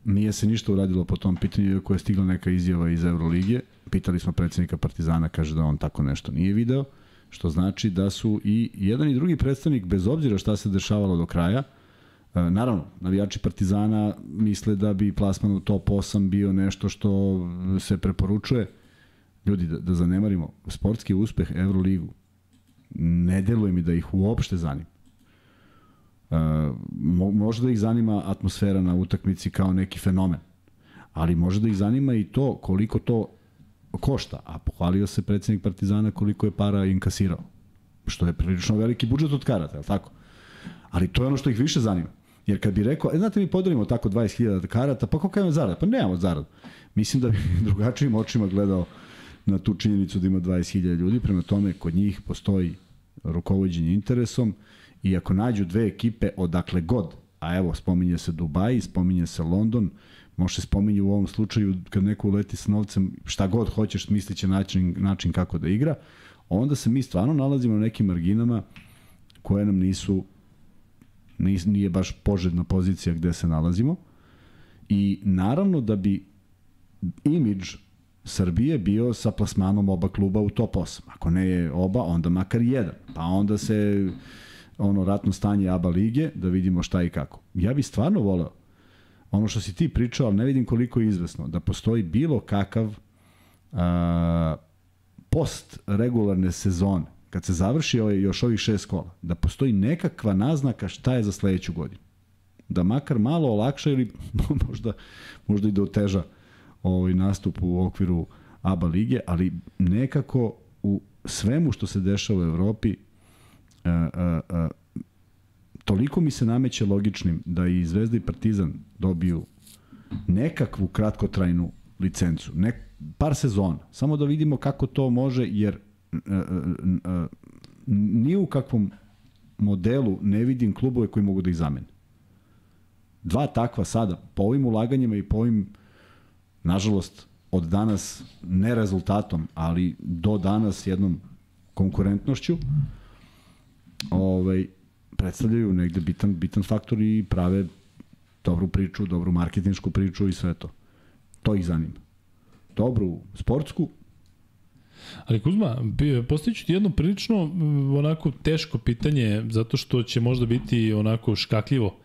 Nije se ništa uradilo po tom pitanju, iako je stigla neka izjava iz Euroligije. Pitali smo predsednika Partizana, kaže da on tako nešto nije video, što znači da su i jedan i drugi predstavnik, bez obzira šta se dešavalo do kraja, E, Naravno, navijači Partizana misle da bi plasman u top 8 bio nešto što se preporučuje. Ljudi, da, da zanemarimo, sportski uspeh Euroligu ne deluje mi da ih uopšte zanima. Mo, može da ih zanima atmosfera na utakmici kao neki fenomen, ali može da ih zanima i to koliko to košta, a pohvalio se predsednik Partizana koliko je para inkasirao, što je prilično veliki budžet od karata, je li tako? Ali to je ono što ih više zanima. Jer kad bi rekao, e, znate mi podelimo tako 20.000 karata, pa koliko imamo zarada? Pa nemamo zaradu. Mislim da bi drugačijim očima gledao na tu činjenicu da ima 20.000 ljudi, prema tome kod njih postoji rukovodđenje interesom i ako nađu dve ekipe odakle god, a evo spominje se Dubaj, spominje se London, može spominje u ovom slučaju kad neko uleti s novcem, šta god hoćeš, misliće način, način kako da igra, onda se mi stvarno nalazimo na nekim marginama koje nam nisu nije baš poželjna pozicija gde se nalazimo. I naravno da bi imidž Srbije bio sa plasmanom oba kluba u top 8. Ako ne je oba, onda makar jedan. Pa onda se ono ratno stanje ABA lige, da vidimo šta i kako. Ja bih stvarno voleo, ono što si ti pričao, ali ne vidim koliko je izvesno, da postoji bilo kakav a, post regularne sezone, kad se završi ovaj, još ovih šest kola, da postoji nekakva naznaka šta je za sledeću godinu. Da makar malo olakša ili možda, možda i da oteža ovaj nastup u okviru ABA lige, ali nekako u svemu što se dešava u Evropi toliko mi se nameće logičnim da i Zvezda i Partizan dobiju nekakvu kratkotrajnu licencu, nek, par sezona, samo da vidimo kako to može, jer ni u kakvom modelu ne vidim klubove koji mogu da ih zamene. Dva takva sada, po ovim ulaganjima i po ovim, nažalost, od danas ne rezultatom, ali do danas jednom konkurentnošću, ovaj, predstavljaju negde bitan, bitan faktor i prave dobru priču, dobru marketinšku priču i sve to. To ih zanima. Dobru sportsku, Ali Kuzma, postojiću ti jedno prilično onako teško pitanje, zato što će možda biti onako škakljivo.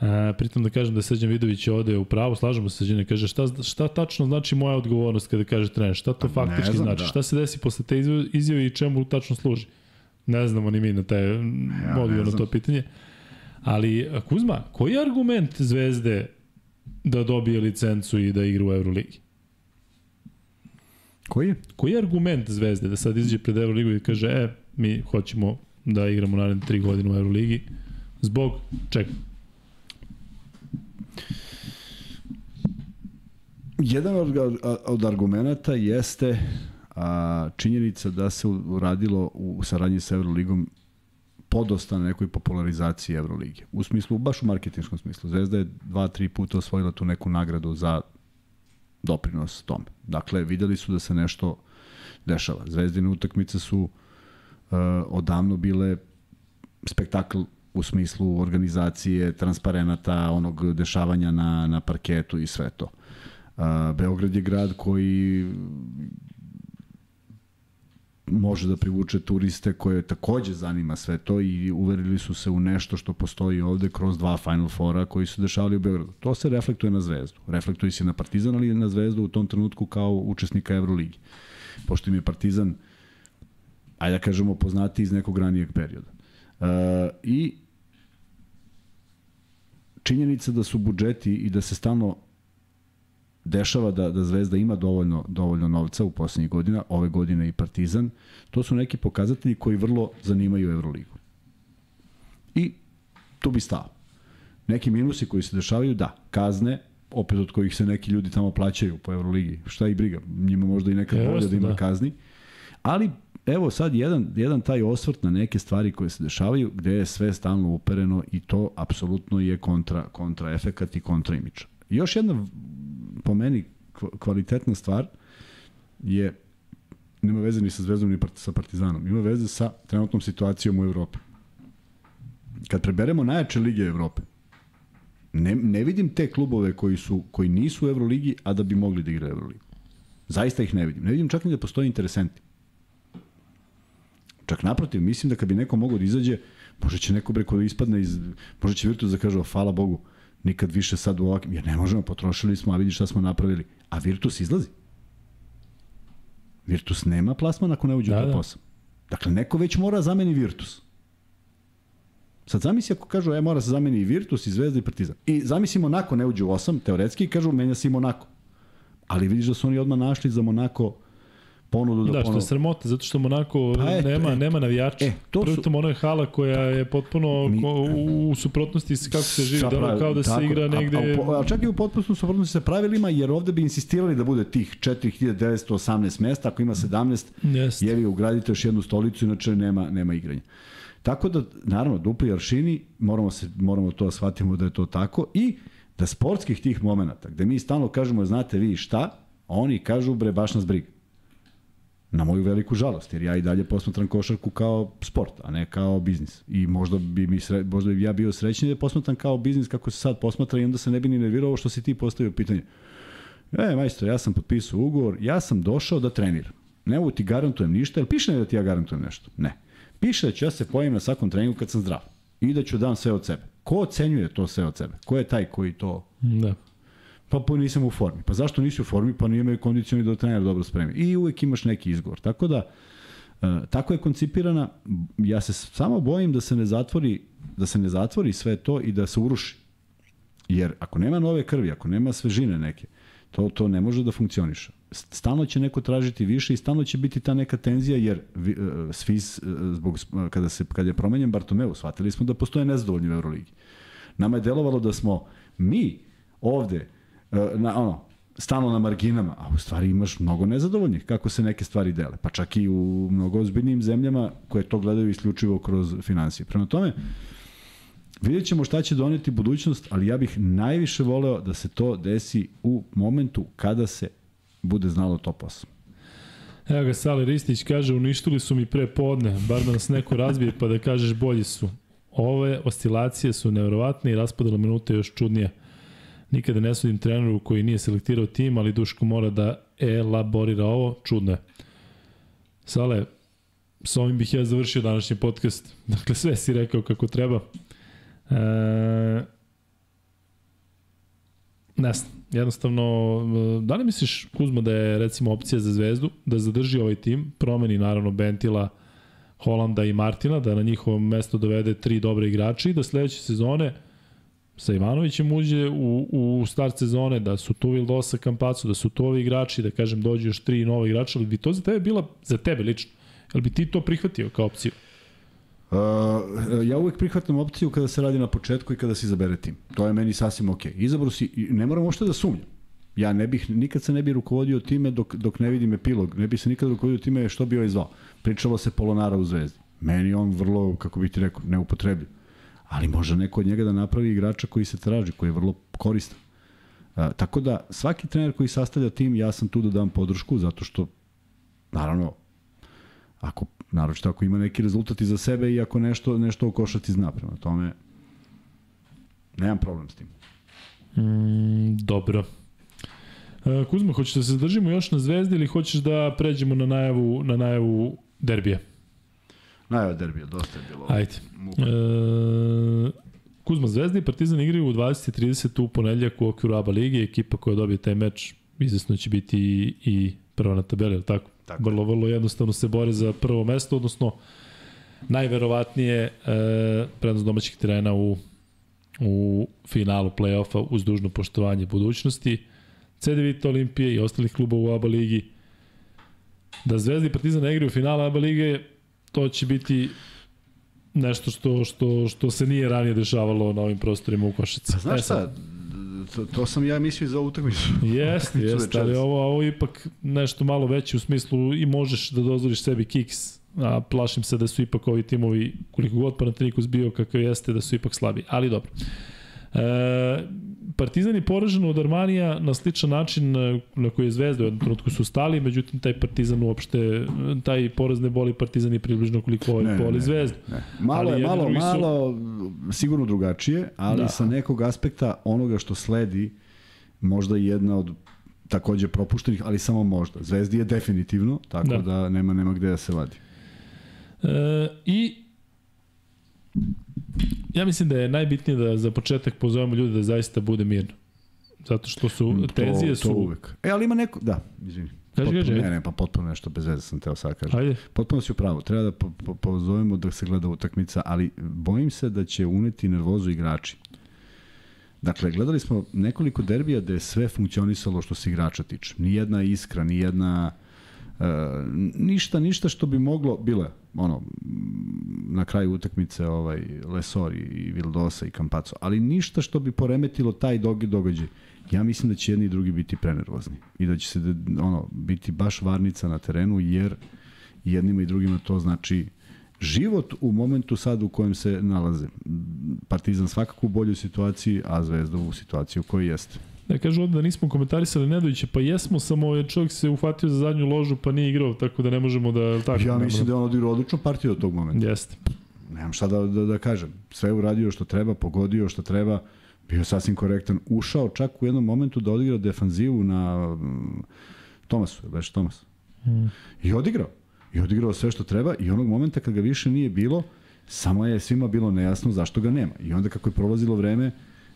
E, pritom da kažem da Srđan Vidović ovde u pravu, slažemo se Srđane, kaže šta, šta tačno znači moja odgovornost kada kaže trener, šta to Pa, faktički znam, znači, da. šta se desi posle te izjave i čemu tačno služi. Ne znamo ni mi na taj ja, odgovor na to pitanje. Ali, Kuzma, koji je argument Zvezde da dobije licencu i da igra u Euroligi? Koji je? Koji je argument Zvezde da sad izađe pred Euroligu i kaže, e, mi hoćemo da igramo naredne tri godine u Euroligi, zbog čega? Jedan od, od argumenta jeste a, činjenica da se uradilo u saradnji sa Euroligom podosta na nekoj popularizaciji Euroligije. U smislu, baš u marketinškom smislu. Zvezda je dva, tri puta osvojila tu neku nagradu za doprinos tome. Dakle, videli su da se nešto dešava. Zvezdine utakmice su uh, odavno bile spektakl u smislu organizacije, transparenata, onog dešavanja na, na parketu i sve to. Uh, Beograd je grad koji može da privuče turiste koje takođe zanima sve to i uverili su se u nešto što postoji ovde kroz dva Final Fora koji su dešavali u Beogradu. To se reflektuje na Zvezdu. Reflektuje se na Partizan, ali na Zvezdu u tom trenutku kao učesnika Euroligi. Pošto im je Partizan, ajde da kažemo, poznati iz nekog ranijeg perioda. Uh, I činjenica da su budžeti i da se stalno dešava da, da Zvezda ima dovoljno, dovoljno novca u poslednjih godina, ove godine i Partizan, to su neki pokazatelji koji vrlo zanimaju Euroligu. I tu bi stao. Neki minusi koji se dešavaju, da, kazne, opet od kojih se neki ljudi tamo plaćaju po Euroligi, šta i briga, njima možda i neka bolja da ima da. kazni, ali evo sad jedan, jedan taj osvrt na neke stvari koje se dešavaju gde je sve stalno upereno i to apsolutno je kontra, kontra efekat i kontra imiča. još jedna po meni kvalitetna stvar je nema veze ni sa Zvezdom ni sa Partizanom. Ima veze sa trenutnom situacijom u Evropi. Kad preberemo najjače lige Evrope, ne, ne vidim te klubove koji su koji nisu u Euroligi, a da bi mogli da igraju Euroligu. Zaista ih ne vidim. Ne vidim čak ni da postoje interesenti. Čak naprotiv, mislim da kad bi neko mogao da izađe, može će neko breko da ispadne iz, može će Virtus da kaže, hvala Bogu, nikad više sad u ovakvim, jer ne možemo, potrošili smo, a vidi šta smo napravili. A Virtus izlazi. Virtus nema plasman ako ne uđe da, u top 8. Da. Dakle, neko već mora zameni Virtus. Sad zamisli ako kažu, e, mora se zameni i Virtus, i Zvezda, i Partizan. I zamislimo Monako ne uđe u 8, teoretski, kažu, menja se i Monako. Ali vidiš da su oni odmah našli za Monako ponudu da, da što je sramota, zato što Monako pa et, nema, et, nema navijača. E, to Prvo su... ono je hala koja je potpuno mi, u, u suprotnosti s kako se živi, da, kao da tako, se igra negde... A, a, a čak i u potpuno suprotnosti sa pravilima, jer ovde bi insistirali da bude tih 4918 mesta, ako ima 17, Jest. jevi ugradite još jednu stolicu, inače nema, nema igranja. Tako da, naravno, dupli aršini, moramo, se, moramo to da shvatimo da je to tako i da sportskih tih momenta, gde mi stalno kažemo, znate vi šta, oni kažu, bre, baš nas briga Na moju veliku žalost, jer ja i dalje posmatram košarku kao sport, a ne kao biznis. I možda bi, mi sre, možda bi ja bio srećniji da posmatram kao biznis kako se sad posmatra i onda se ne bi ni nervirao što si ti postavio pitanje. E, majstor, ja sam potpisao ugovor, ja sam došao da treniram. Ne mogu ti garantujem ništa, jel piše ne da ti ja garantujem nešto? Ne. Piše da ću ja se pojavim na svakom treningu kad sam zdrav. I da ću dam sve od sebe. Ko ocenjuje to sve od sebe? Ko je taj koji to... Da. Pa, pa nisam u formi. Pa zašto nisi u formi? Pa nije imaju kondicioni da trener dobro spremi. I uvek imaš neki izgovor. Tako da, e, tako je koncipirana. Ja se samo bojim da se ne zatvori da se ne zatvori sve to i da se uruši. Jer ako nema nove krvi, ako nema svežine neke, to, to ne može da funkcioniše. Stalno će neko tražiti više i stalno će biti ta neka tenzija, jer e, svi, e, zbog, kada, se, kada je promenjen Bartomeu, shvatili smo da postoje nezadovoljni u Euroligi. Nama je delovalo da smo mi ovde na, ono, stalno na marginama, a u stvari imaš mnogo nezadovoljnih kako se neke stvari dele, pa čak i u mnogo ozbiljnijim zemljama koje to gledaju isključivo kroz financije. Prema tome, vidjet ćemo šta će doneti budućnost, ali ja bih najviše voleo da se to desi u momentu kada se bude znalo to posao. Evo ga, Sale Ristić kaže, uništili su mi pre podne, bar da nas neko razbije pa da kažeš bolji su. Ove oscilacije su nevjerovatne i raspodala minute još čudnije. Nikada ne sudim treneru koji nije selektirao tim, ali Duško mora da elaborira ovo. Čudno je. Sale, s ovim bih ja završio današnji podcast. Dakle, sve si rekao kako treba. E, ne znam, jednostavno, da li misliš, Kuzma, da je recimo opcija za Zvezdu, da zadrži ovaj tim, promeni naravno Bentila, Holanda i Martina, da na njihovo mesto dovede tri dobre igrače i da sledeće sezone sa Ivanovićem uđe u, u start sezone, da su tu Vildosa Kampacu, da su tu ovi igrači, da kažem dođu još tri nova igrača, ali bi to za tebe bila, za tebe lično, ali bi ti to prihvatio kao opciju? Uh, ja uvek prihvatam opciju kada se radi na početku i kada se izabere tim. To je meni sasvim ok. Izabro si, ne moram uopšte da sumnjam. Ja ne bih, nikad se ne bi rukovodio time dok, dok ne vidim epilog. Ne bi se nikad rukovodio time što bi ovaj zvao. Pričalo se Polonara u Zvezdi. Meni on vrlo, kako bih ti rekao, neupotrebljiv. Ali može neko od njega da napravi igrača koji se traži, koji je vrlo koristan. A, tako da, svaki trener koji sastavlja tim, ja sam tu da dam podršku, zato što, naravno, ako naročito ako ima neki rezultat iza sebe i ako nešto nešto o košati zna prema tome nemam problem s tim. Mm, dobro. E, Kuzma, hoćeš da se zadržimo još na Zvezdi ili hoćeš da pređemo na najavu, na najavu derbija? Najava derbija, dosta je bilo. Ajde. E, Kuzma Zvezda i Partizan igraju u 20.30 u ponedljak u okviru ABA lige. Ekipa koja dobije taj meč izvesno će biti i, i prva na tabeli, ali tako? Tako vrlo, vrlo jednostavno se bore za prvo mesto, odnosno najverovatnije e, prednost domaćih terena u, u finalu play-offa uz dužno poštovanje budućnosti. CDVita Olimpije i ostalih klubova u ABA ligi. Da Zvezda i Partizan ne igraju u finalu ABA lige, to će biti nešto što, što, što se nije ranije dešavalo na ovim prostorima u Košici. Pa znaš E sad, šta, to, to sam ja mislio za utakmicu. Jeste, jeste, ali ovo, ovo ipak nešto malo veće u smislu i možeš da dozvoliš sebi kiks, a plašim se da su ipak ovi timovi, koliko god Panathinaikos bio kakav jeste, da su ipak slabi, ali dobro. E, Partizan je poražen od Armanija na sličan način na koji je Zvezda u jednom trenutku su stali, međutim taj Partizan uopšte, taj poraz ne boli Partizan je približno koliko ovaj boli Zvezdu. Ne. Malo Ali je, malo, su- malo, sigurno drugačije, ali Da. sa nekog aspekta onoga što sledi, možda jedna od takođe propuštenih, ali samo možda. Zvezdi je definitivno, tako da, da nema, nema gde da se vadi. E, I ja mislim da je najbitnije da za početak pozovemo ljude da zaista bude mirno. Zato što su tenzije to, su... Uvek. E, ali ima neko... Da, izvini. Kaži, Potpuno- kaži. Ne, ne, pa potpuno nešto bez veze sam teo sad kažem. Ajde. Potpuno si u pravu. Treba da po, po, pozovemo da se gleda utakmica, ali bojim se da će uneti nervozu igrači. Dakle, gledali smo nekoliko derbija gde je sve funkcionisalo što se igrača tiče. Nijedna iskra, nijedna Uh, ništa, ništa što bi moglo, bilo je, ono, na kraju utakmice ovaj, Lesor i Vildosa i Campazzo, ali ništa što bi poremetilo taj dog, događaj. Ja mislim da će jedni i drugi biti prenervozni i da će se ono, biti baš varnica na terenu, jer jednima i drugima to znači život u momentu sad u kojem se nalaze. Partizan svakako u boljoj situaciji, a Zvezda u situaciji u kojoj jeste. Da kažu ovde da nismo komentarisali Nedovića, pa jesmo, samo je čovjek se uhvatio za zadnju ložu pa nije igrao, tako da ne možemo da... Tako, Ja mislim da je on odigrao odličnu partiju od tog momenta. Jeste. Nemam šta da, da, da kažem. Sve je uradio što treba, pogodio što treba, bio sasvim korektan. Ušao čak u jednom momentu da odigra defanzivu na mm, Tomasu, već Tomas. Mm. I odigrao. I odigrao sve što treba i onog momenta kad ga više nije bilo, samo je svima bilo nejasno zašto ga nema. I onda kako je prolazilo vreme,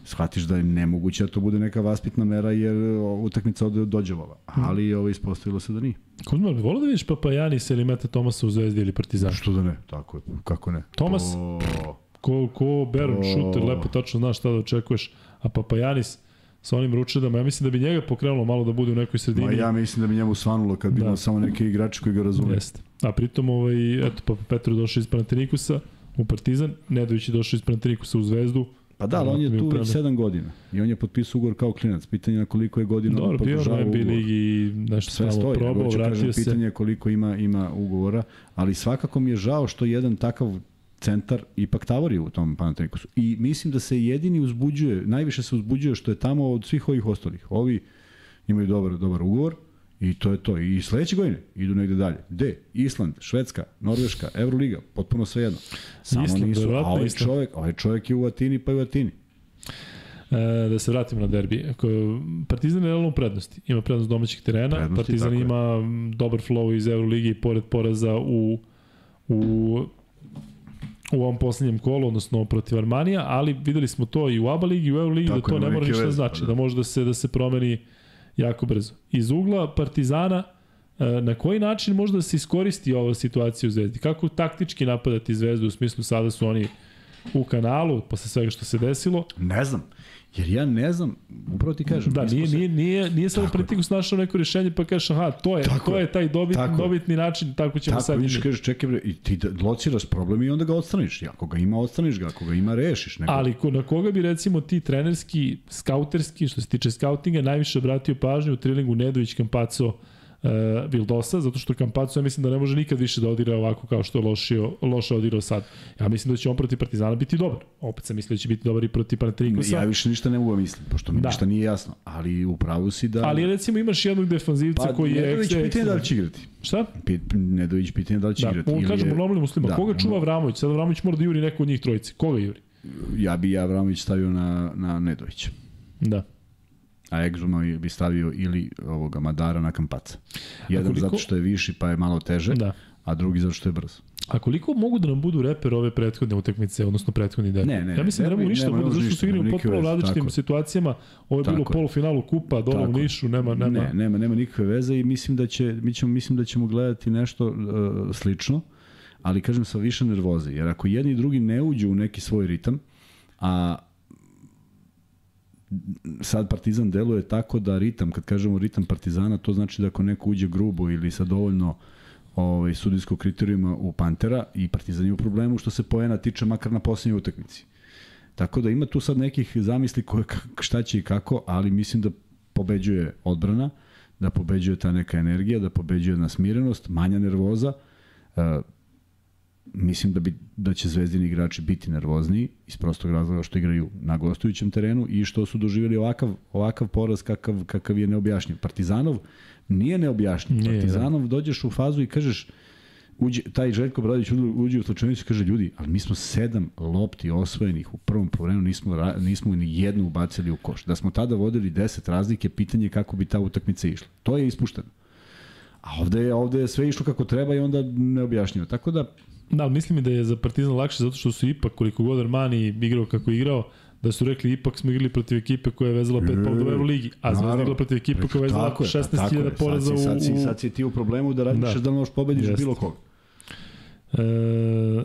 shvatiš da je nemoguće da to bude neka vaspitna mera jer utakmica ode dođe ova. Ali ovo ispostavilo se da nije. Kuzma, bi volio da vidiš Papajanis ili Mete Tomasa u Zvezdi ili Partizanu? Što da ne? Tako je. Kako ne? Tomas? To... Ko, ko Beron O. šuter, lepo tačno znaš šta da očekuješ. A Papajanis sa onim ručedama, ja mislim da bi njega pokrenulo malo da bude u nekoj sredini. Ma ja mislim da bi njemu svanulo kad bi Da. imao samo neke igrače koji ga razume. Jeste. A pritom, ovaj, eto, Papa Petru došao iz Panathinaikosa u Partizan, Nedović je došao iz Panathinaikosa u Zvezdu. Pa da, ali on je tu već 7 godina i on je potpisao ugovor kao klinac. Pitanje je na koliko je godina Dobro, on bio podržava na NBA ugovor. ligi nešto Sve stoji, probao, ću vratio kažem, se. pitanje je koliko ima, ima ugovora, ali svakako mi je žao što jedan takav centar ipak tavori u tom Panathinaikosu. I mislim da se jedini uzbuđuje, najviše se uzbuđuje što je tamo od svih ovih ostalih. Ovi imaju dobar, dobar ugovor i to je to. I sledeće godine idu negde dalje. Gde? Island, Švedska, Norveška, Euroliga, potpuno sve jedno. Samo Island, nisu, a ovaj Island. čovjek, ovaj čovjek je u Atini pa je u Atini. E, da se vratimo na derbi. Partizan je realno u prednosti. Ima prednost domaćih terena. Prednosti, Partizan je. ima mm, dobar flow iz Euroligi i pored poraza u, u u ovom poslednjem kolu, odnosno protiv Armanija, ali videli smo to i u ABA ligi i u Euroligi da Tako to je, ne mora ništa da veze, znači, pa da da. može da se, da se promeni jako brzo. Iz ugla Partizana E, Na koji način možda se iskoristi ova situacija u Zvezdi? Kako taktički napadati Zvezdu u smislu sada su oni u kanalu posle svega što se desilo? Ne znam. Jer ja ne znam, upravo ti kažem. Da, nije, se- nije, nije, nije samo Pretikus našao neko rješenje pa kažeš aha, to je, Tako to je. taj dobit, Tako dobitni način, tako ćemo Tako, sad vidiš, i mi. kažeš, čekaj bre, i ti da lociraš problem i onda ga odstraniš. I ako ga ima, odstraniš ga. Ako ga ima, rešiš. Neko. Ali ko, na koga bi recimo ti trenerski, skauterski, što se tiče skautinga, najviše obratio pažnju u trilingu Nedović, Kampaco, uh, Vildosa, zato što Kampaco ja mislim da ne može nikad više da odigra ovako kao što je lošio, loše odigrao sad. Ja mislim da će on protiv Partizana biti dobar. Opet sam mislio da će biti dobar i protiv Panathinaikosa. Ja više ništa ne mogu mislim, pošto mi Da. ništa nije jasno. Ali u pravu si da... Ali recimo imaš jednog defanzivca pa, koji je... Nedović ekstra- pitanje da li će igrati. Šta? Pit, Nedović pitanje da li će Da, igrati. on ili kažemo je- normalni muslima. Da, Koga čuva Vramović? Sad Vramović mora da juri neko od njih trojice. Koga juri? Ja bi ja Avramović stavio na, na Nedovića. Da. A Egzuma bi stavio ili ovoga Madara na Kampaca. Jedan koliko- zato što je viši pa je malo teže, Da. a drugi zato što je brz. A koliko mogu da nam budu reper ove prethodne utakmice, odnosno prethodni derbi? Ne, ne, ja mislim da ne derbi mogu ništa nema, budu, ne zato može što su igrali u potpuno različitim situacijama. Ovo je bilo u Tako je. polufinalu kupa, dole u Tako je. Nišu, nema, nema. Ne, nema, nema nikakve veze i mislim da će mi ćemo mislim da ćemo gledati nešto uh, slično, ali kažem sa više nervoze, jer ako jedni i drugi ne uđu u neki svoj ritam, a sad Partizan deluje tako da ritam, kad kažemo ritam Partizana, to znači da ako neko uđe grubo ili sa dovoljno ovaj, sudijskog kriterijuma u Pantera i Partizan je u problemu što se poena tiče makar na posljednjoj utakmici. Tako da ima tu sad nekih zamisli koje, šta će i kako, ali mislim da pobeđuje odbrana, da pobeđuje ta neka energija, da pobeđuje jedna smirenost, manja nervoza. Mislim da bi da će zvezdini igrači biti nervozniji iz prostog razloga što igraju na gostujućem terenu i što su doživjeli ovakav ovakav poraz kakav kakav je neobjašnjiv. Partizanov nije neobjašnjiv. Nije, da. Partizanov dođeš u fazu i kažeš uđe, taj Željko Bradić uđe- u slučajnicu i kaže ljudi, ali mi smo sedam lopti osvojenih u prvom povremenu, nismo, nismo ni jednu ubacili u koš. Da smo tada vodili 10 razlike, pitanje je kako bi ta utakmica išla. To je ispušteno. A ovde je, ovde je sve išlo kako treba i onda neobjašnjivo. Tako da, Da, mislim da je za Partizan lakše zato što su ipak, koliko god Armani igrao kako je igrao, da su rekli ipak smo igrali protiv ekipe koja je vezala pet pobjeda u Euroligi, a Zvezda igrala protiv ekipe koja je vezala tako je, pa tako 16.000 je. poraza u... sad, si, sad si ti u problemu da razmišljaš Da. da, možeš pobediš Jeste. bilo koga. E,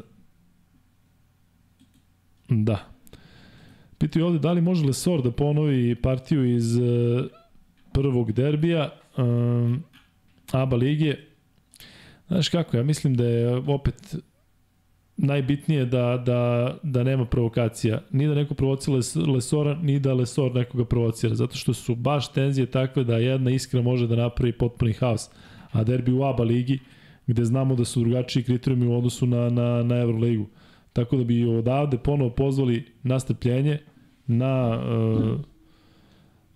da. Pitaju ovde da li može Lesor da ponovi partiju iz e, prvog derbija um, ABA lige. Znaš kako, ja mislim da je opet najbitnije da, da, da nema provokacija. Ni da neko provocira Les- Lesora, ni da Lesor nekoga provocira. Zato što su baš tenzije takve da jedna iskra može da napravi potpuni haos. A derbi u ABA ligi, gde znamo da su drugačiji kriterijumi u odnosu na, na, na Euroligu. Tako da bi odavde ponovo pozvali na strpljenje, na uh,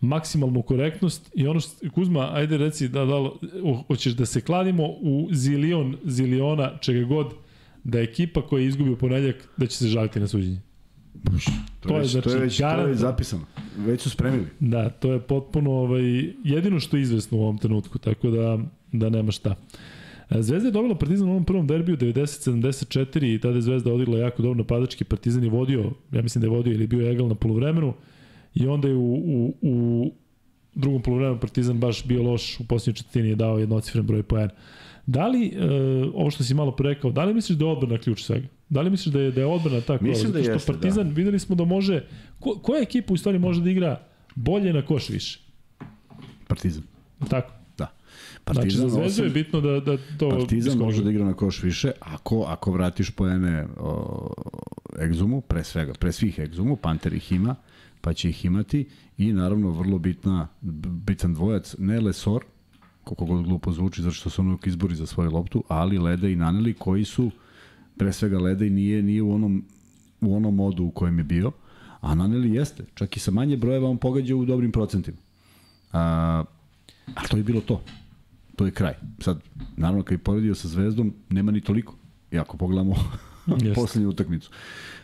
maksimalnu korektnost i ono što, Kuzma, ajde reci da, da, ho- hoćeš da se kladimo u zilion, ziliona, čega god, da je ekipa koja je izgubio ponedljak, da će se žaliti na suđenje. To, To je, već, to je znači, već to je zapisano. Već su spremili. Da, to je potpuno ovaj, jedino što je izvesno u ovom trenutku, tako da, da nema šta. E, Zvezda je dobila Partizan u ovom prvom derbiju 90-74 i tada je Zvezda odigla jako dobro napadački. Partizan je vodio, ja mislim da je vodio ili bio egal na polovremenu i onda je u, u, u drugom polovremenu Partizan baš bio loš, u posljednjoj četvrtini je dao jednocifren broj poena. Da li, e, ovo što si malo pre rekao, da li misliš da je odbrana ključ svega? Da li misliš da je, da je odbrana ta koja? Mislim da Zato što jeste, Partizan, da. videli smo da može, ko, koja ekipa u stvari može da igra bolje na koš više? Partizan. Tako. Da. Znači, za Zvezdu je bitno da, da to... Partizan može da igra na koš više ako, ako vratiš poene o, egzumu, pre svega, pre svih egzumu, Panter ih ima, pa će ih imati i naravno vrlo bitna, bitan dvojac, ne Lesor, koliko god glupo zvuči, zato što su ono izbori za svoju loptu, ali Leda i Naneli koji su, pre svega Leda i nije, nije u onom, u onom modu u kojem je bio, a Naneli jeste, čak i sa manje brojeva on pogađa u dobrim procentima. A, a to je bilo to to je kraj. Sad, naravno, kad je poredio sa Zvezdom, nema ni toliko. I ako pogledamo poslednju utakmicu.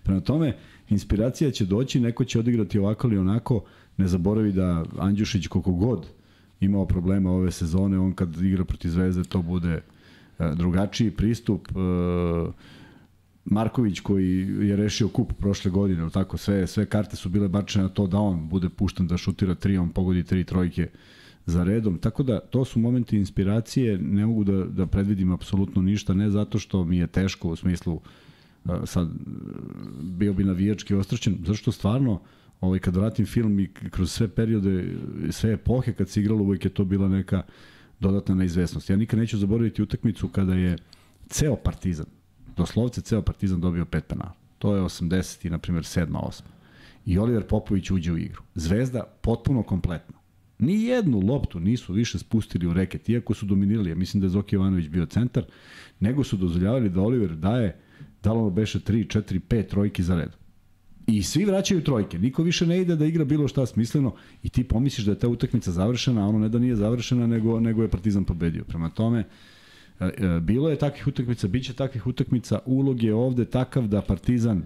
Prema tome, inspiracija će doći, neko će odigrati ovako ili onako, ne zaboravi da Andjušić koliko god imao problema ove sezone, on kad igra protiv Zvezde, to bude e, drugačiji pristup. E, Marković koji je rešio kup prošle godine, tako, sve, sve karte su bile bačene na to da on bude pušten da šutira tri, on pogodi tri trojke za redom. Tako da to su momenti inspiracije, ne mogu da, da predvidim apsolutno ništa, ne zato što mi je teško u smislu a, sad bio bi navijački ostraćen, zašto stvarno ovaj, kad vratim film i kroz sve periode, sve epohe kad se igralo, uvijek je to bila neka dodatna neizvesnost. Ja nikad neću zaboraviti utakmicu kada je ceo Partizan, doslovce ceo Partizan dobio pet penala. To je 80 i, na primjer, 7. 8. I Oliver Popović uđe u igru. Zvezda potpuno kompletna. Ni jednu loptu nisu više spustili u reket, iako su dominirali. Ja mislim da je Zoki Jovanović bio centar, nego su dozvoljavali da Oliver daje, da li ono beše 3, 4, 5 trojki za red. I svi vraćaju trojke. Niko više ne ide da igra bilo šta smisleno i ti pomisliš da je ta utakmica završena, a ono ne da nije završena, nego, nego je Partizan pobedio. Prema tome, e, e, bilo je takvih utakmica, bit će takvih utakmica, ulog je ovde takav da Partizan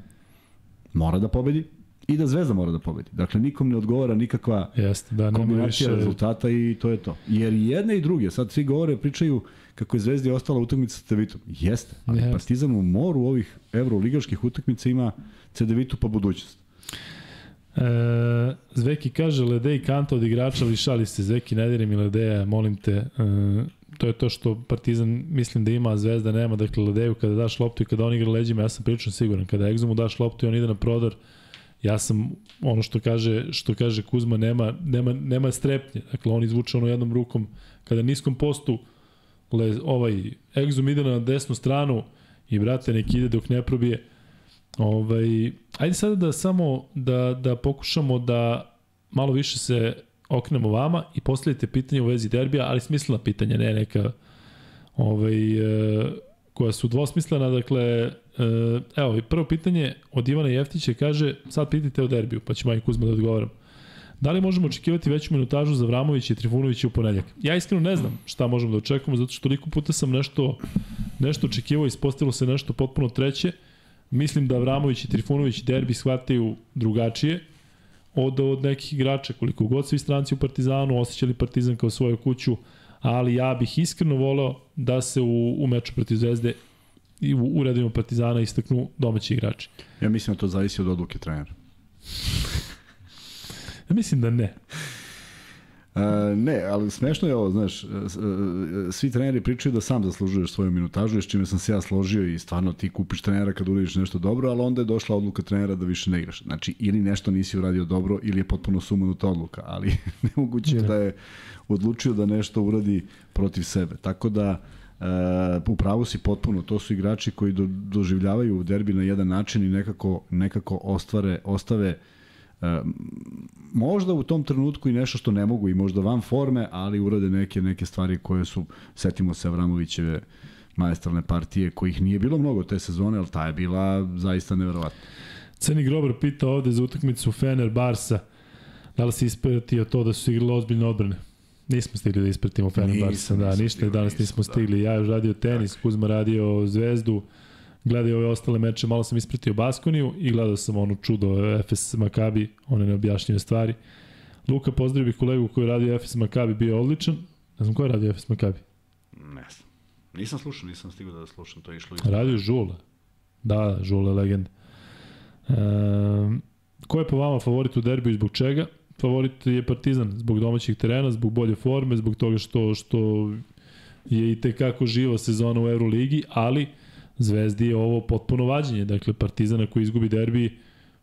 mora da pobedi i da Zvezda mora da pobedi. Dakle, nikom ne odgovara nikakva Jeste, da, kombinacija više... rezultata i to je to. Jer jedne i druge, sad svi govore, pričaju kako je Zvezdi ostala utakmica sa Cedevitom. Jeste, ali Jeste. Partizan u moru ovih evroligaških utakmica ima Cedevitu pa budućnost. E, Zveki kaže Lede i Kanta od igrača, ali šali se Zveki, ne diri mi Ledeja, molim te. E, to je to što Partizan mislim da ima, a Zvezda nema. Dakle, Ledeju kada daš loptu i kada on igra leđima, ja sam prilično siguran. Kada Egzomu daš loptu i on ide na prodor, ja sam ono što kaže što kaže Kuzma nema nema nema strepnje. Dakle on izvuče ono jednom rukom kada niskom postu le, ovaj Exum ide na desnu stranu i brate nek ide dok ne probije. Ovaj ajde sada da samo da da pokušamo da malo više se oknemo vama i postavite pitanje u vezi derbija, ali smislena pitanja, ne neka ovaj, e, koja su dvosmislena, dakle, e, evo, prvo pitanje od Ivana Jeftića kaže, sad pitajte o derbiju, pa ćemo i Kuzma da odgovaram. Da li možemo očekivati veću minutažu za Vramovića i Trifunovića u ponedljak? Ja iskreno ne znam šta možemo da očekujemo, zato što toliko puta sam nešto, nešto očekivao, ispostavilo se nešto potpuno treće. Mislim da Vramović i Trifunović derbi shvataju drugačije od, od nekih igrača, koliko god svi stranci u Partizanu osjećali Partizan kao svoju kuću, ali ja bih iskreno voleo da se u, u meču protiv Zvezde i u, u redovima Partizana istaknu domaći igrači. Ja mislim da to zavisi od odluke trenera. Ja mislim da ne. Uh, ne, ali smešno je ovo, znaš, uh, svi treneri pričaju da sam zaslužuješ svoju minutažu, s čime sam se ja složio i stvarno ti kupiš trenera kad uradiš nešto dobro, ali onda je došla odluka trenera da više ne igraš. Znači, ili nešto nisi uradio dobro, ili je potpuno sumanuta odluka, ali nemoguće je da je odlučio da nešto uradi protiv sebe. Tako da, Uh, u pravu si potpuno, to su igrači koji do, doživljavaju derbi na jedan način i nekako, nekako ostvare, ostave uh, možda u tom trenutku i nešto što ne mogu i možda van forme, ali urade neke neke stvari koje su, setimo se Avramovićeve maestralne partije, kojih nije bilo mnogo te sezone, ali ta je bila zaista neverovatna. Ceni Grober pita ovde za utakmicu Fener Barsa, da li si ispratio to da su igrali ozbiljne odbrane? Nismo stigli da ispratimo Fener Barsa, da, ništa danas nisam, nismo stigli. Ja još radio tenis, Kuzma radio Zvezdu, gledao ove ostale meče, malo sam ispratio Baskoniju i gledao sam ono čudo FS Makabi, one neobjašnjive stvari. Luka, pozdravio bih kolegu koji je radio FS Makabi, bio odličan. Ne znam ko je radio FS Makabi. Ne znam. Nisam slušao, nisam stigao da slušam, to je išlo iz... Radio Žule. Da, Žule legenda. E, ko je po vama favorit u derbiju i zbog čega? Favorit je Partizan zbog domaćih terena, zbog bolje forme, zbog toga što što je i tekako živa sezona u Euroligi, ali Zvezdi je ovo potpuno vađenje. Dakle, Partizana koji izgubi derbi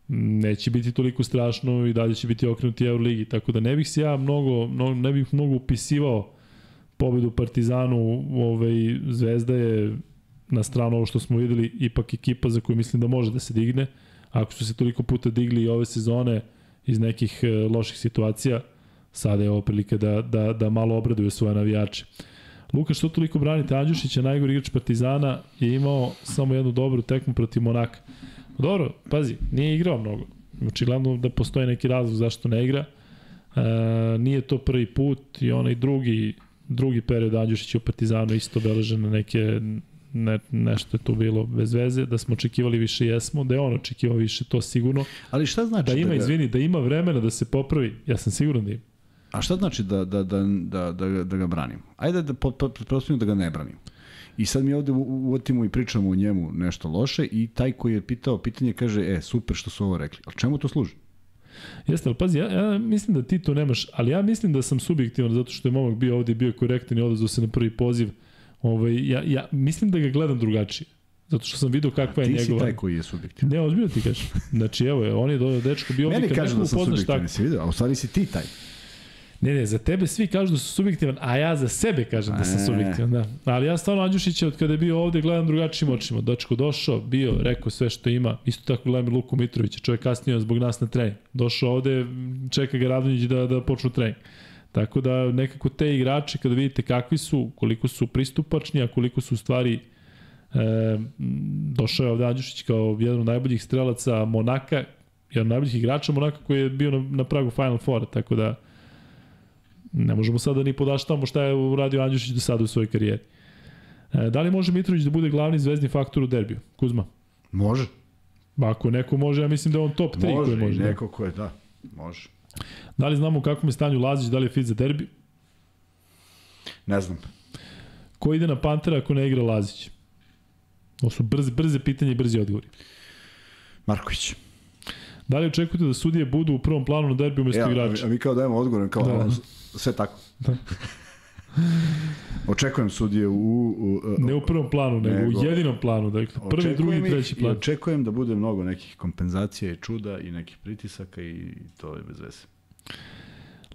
neće biti toliko strašno i dalje će biti okrenuti Euroligi. Tako da ne bih se ja mnogo, mnogo ne bih mnogo upisivao pobedu Partizanu. Ovaj, Zvezda je na stranu ovo što smo videli ipak ekipa za koju mislim da može da se digne. Ako su se toliko puta digli i ove sezone iz nekih e, loših situacija, sada je ovo prilika da, da, da malo obraduju svoje navijače. Luka, što toliko branite Andjušića, najgori igrač Partizana, je imao samo jednu dobru tekmu protiv Monaka. Dobro, pazi, nije igrao mnogo. Očigledno da postoji neki razlog zašto ne igra. E, nije to prvi put i onaj drugi drugi period Andjušića u Partizanu isto obeležen na neke ne, nešto je tu bilo bez veze, da smo očekivali više jesmo, da je on očekivao više, to sigurno. Ali šta znači Da ima, ga- izvini, da ima vremena da se popravi, ja sam siguran da ima. A šta znači da, da, da, da, da, da ga branim? Ajde da pretpostavimo da ga ne branim. I sad mi ovde u- uvodimo i pričamo o njemu nešto loše i taj koji je pitao pitanje kaže, e, super što su ovo rekli. Ali čemu to služi? Jeste, ali pazi, ja, ja mislim da ti to nemaš, ali ja mislim da sam subjektivan zato što je momak bio ovde bio korektan i odazvao se na prvi poziv. Ovaj, ja, ja mislim da ga gledam drugačije. Zato što sam video kakva je Ti njegova... si taj koji je subjektivan. Ne, ozbiljno ti kažem. Znači, evo, on je dečko bio Meni kažu da sam subjektivan, tako. si vidio, a u stvari si ti taj. Ne, ne, za tebe svi kažu da su subjektivan, a ja za sebe kažem da sam E. subjektivan, da. Ali ja stvarno Andjušića od kada je bio ovde gledam drugačijim očima. Dočko došao, bio, rekao sve što ima. Isto tako gledam i Luku Mitrovića, čovjek kasnije zbog nas na trening. Došao ovde, čeka ga Radonjić da, da počnu trening. Tako da nekako te igrače kada vidite kakvi su, koliko su pristupačni, a koliko su u stvari e, došao je ovde Andjušić kao jedan od najboljih strelaca Monaka, jedan od najboljih igrača Monaka koji je bio na, na pragu Final Four, tako da ne možemo sada ni podaštavamo šta je uradio Andjušić do sada u svojoj karijeri. E, da li može Mitrović da bude glavni zvezdni faktor u derbiju? Kuzma? Može. Ba, ako neko može, ja mislim da je on top 3 Može, koji može. i da. neko ko je, da. Može. Da li znamo u kakvom je stanju Lazić, da li je fit za derbi? Ne znam. Ko ide na Pantera ako ne igra Lazić? Ovo su brze, brze pitanje i brzi odgovori. Marković. Da li očekujete da sudije budu u prvom planu na derbiju umesto Ja, igrača? a mi kao dajemo odgovor, kao Da. da. sve tako. Očekujem sudije u... u, u Ne u prvom planu, nego, Nego- u jedinom planu. Dakle, prvi, drugi, ih treći I plan. očekujem da bude mnogo nekih kompenzacija i čuda i nekih pritisaka i to je bez veze.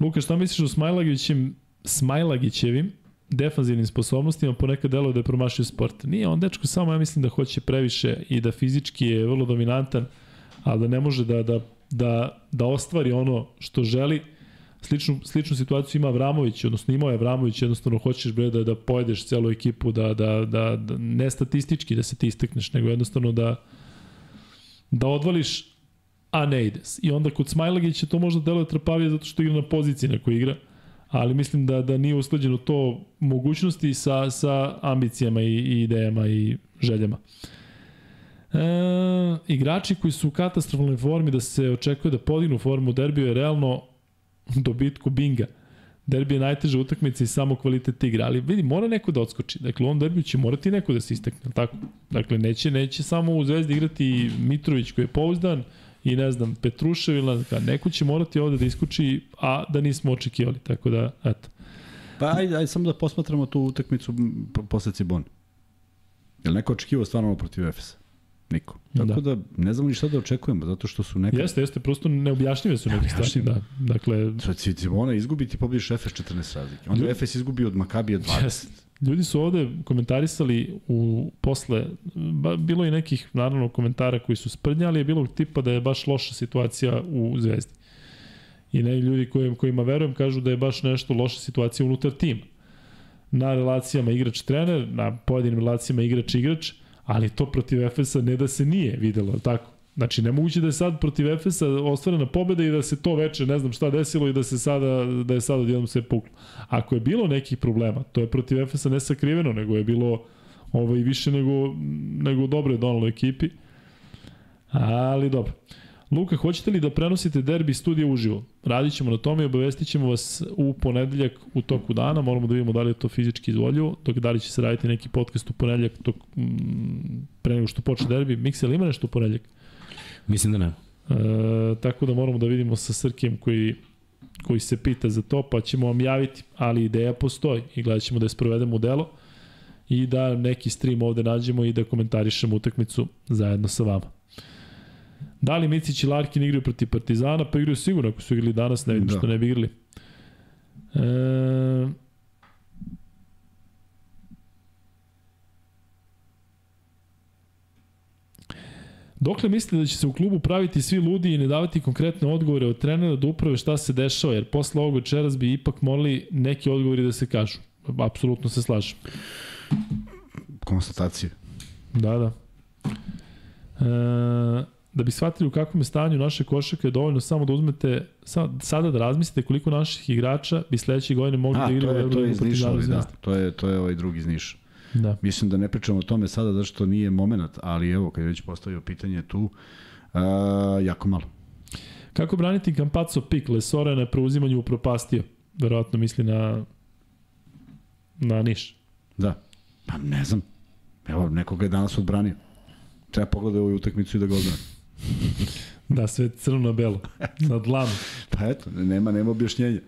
Luka, šta misliš o Smajlagićim, Smajlagićevim defanzivnim sposobnostima ponekad deluje da je promašio sport. Nije on dečko samo ja mislim da hoće previše i da fizički je vrlo dominantan, ali da ne može da, da, da, da ostvari ono što želi. Sličnu, sličnu situaciju ima Avramović, odnosno imao je Avramović, jednostavno hoćeš bre da, da pojedeš celu ekipu, da, da, da, da ne statistički da se ti istekneš, nego jednostavno da da odvališ a ne ide. I onda kod Smajlagića to možda deluje trpavije zato što igra na poziciji na kojoj igra, ali mislim da da nije usklađeno to mogućnosti sa, sa ambicijama i, i idejama i željama. E, igrači koji su u katastrofalnoj formi da se očekuje da podignu formu derbiju je realno dobitku Binga. Derbi je najteža utakmica i samo kvalitet igre, ali vidi, mora neko da odskoči. Dakle, u ovom derbiju će morati neko da se istakne, tako? Dakle, neće, neće samo u Zvezdi igrati Mitrović koji je pouzdan i ne znam, Petrušev ili kada. neko će morati ovde da iskoči, a da nismo očekivali, tako da, eto. Pa ajde, ajde samo da posmatramo tu utakmicu posle Cibone. Je li neko očekivao stvarno protiv Efesa? Niko. Tako da, ne znamo ni šta da očekujemo, zato što su neka... Jeste, jeste, prosto neobjašnjive su neke stvari. Da, dakle, Sve Cibona izgubi ti pobediš Efes 14 razlike. Onda Efes izgubi od Makabija 20. Jeste. Ljudi su ovde komentarisali u posle, ba, bilo je nekih naravno komentara koji su sprdnjali, je bilo tipa da je baš loša situacija u Zvezdi. I ne ljudi kojim, kojima verujem kažu da je baš nešto loša situacija unutar tima. Na relacijama igrač-trener, na pojedinim relacijama igrač-igrač, ali to protiv Efesa ne da se nije videlo, tako? Znači, nemoguće da je sad protiv Efesa ostvarena pobeda i da se to veče, ne znam šta desilo i da se sada, da je sad odjednom sve puklo. Ako je bilo nekih problema, to je protiv Efesa ne sakriveno, nego je bilo ovaj, više nego, nego dobro je donalo ekipi. Ali dobro. Luka, hoćete li da prenosite derbi studija uživo? Radit ćemo na tome i obavestit ćemo vas u ponedeljak u toku dana. Moramo da vidimo da li je to fizički izvoljivo, dok da li će se raditi neki podcast u ponedeljak tok, m, pre nego što počne derbi. Miksel ima nešto u ponedeljak? Mislim da ne. E, tako da moramo da vidimo sa Srkijem koji, koji se pita za to, pa ćemo vam javiti, ali ideja postoji i gledat ćemo da je sprovedemo u delo i da neki stream ovde nađemo i da komentarišemo utakmicu zajedno sa vama. Da li Micić i Larkin igraju protiv Partizana? Pa igraju sigurno, ako su igrali danas, ne vidim Da. što ne bi igrali. E, Dokle mislite da će se u klubu praviti svi ludi i ne davati konkretne odgovore od trenera da uprave šta se dešava, jer posle ovog večeras bi ipak morali neki odgovori da se kažu. Apsolutno se slažem. Konstatacije. Da, da. E, da bi shvatili u kakvom je stanju naše košake, je dovoljno samo da uzmete, sa- sada da razmislite koliko naših igrača bi sledeće godine mogli A, da igraju u je, to je Euroligu iz protiv Zvezde. da. To je, to je ovaj drugi iz Niša. Da. Mislim da ne pričamo o tome sada zato što nije moment, ali evo, kad je već postavio pitanje tu, uh, jako malo. Kako braniti Campazzo pik? Lesora je na preuzimanju upropastio. Verovatno misli na na Niš. Da. Pa ne znam. Evo, nekoga je danas odbranio. Treba pogledati ovu utakmicu i da ga odbrani. Da, sve crno na belo. Na dlanu. Pa eto, nema, nema objašnjenja.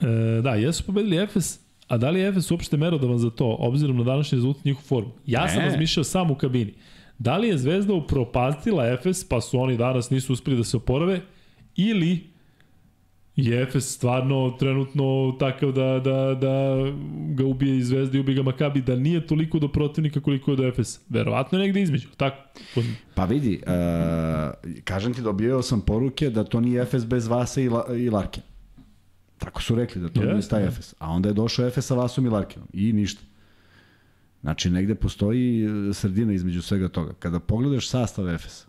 E, da, jesu pobedili Efes, a da li je Efes uopšte merodavan za to, obzirom na današnji rezultat njihovu formu? Ja sam Ne. razmišljao sam u kabini. Da li je Zvezda upropastila Efes, pa su oni danas nisu uspeli da se oporave, ili je Efes stvarno trenutno takav da, da, da ga ubije i Zvezda i ubije ga Makabi, da nije toliko do protivnika koliko je do Efes. Verovatno je negde između, tako? Pa vidi, uh, kažem ti, dobio sam poruke da to nije Efes bez Vasa i, La, i Larke. Tako su rekli da to Jeste. nije taj Efes. A onda je došao Efes sa Vasom i Larkinom. I ništa. Znači, negde postoji sredina između svega toga. Kada pogledaš sastav Efesa,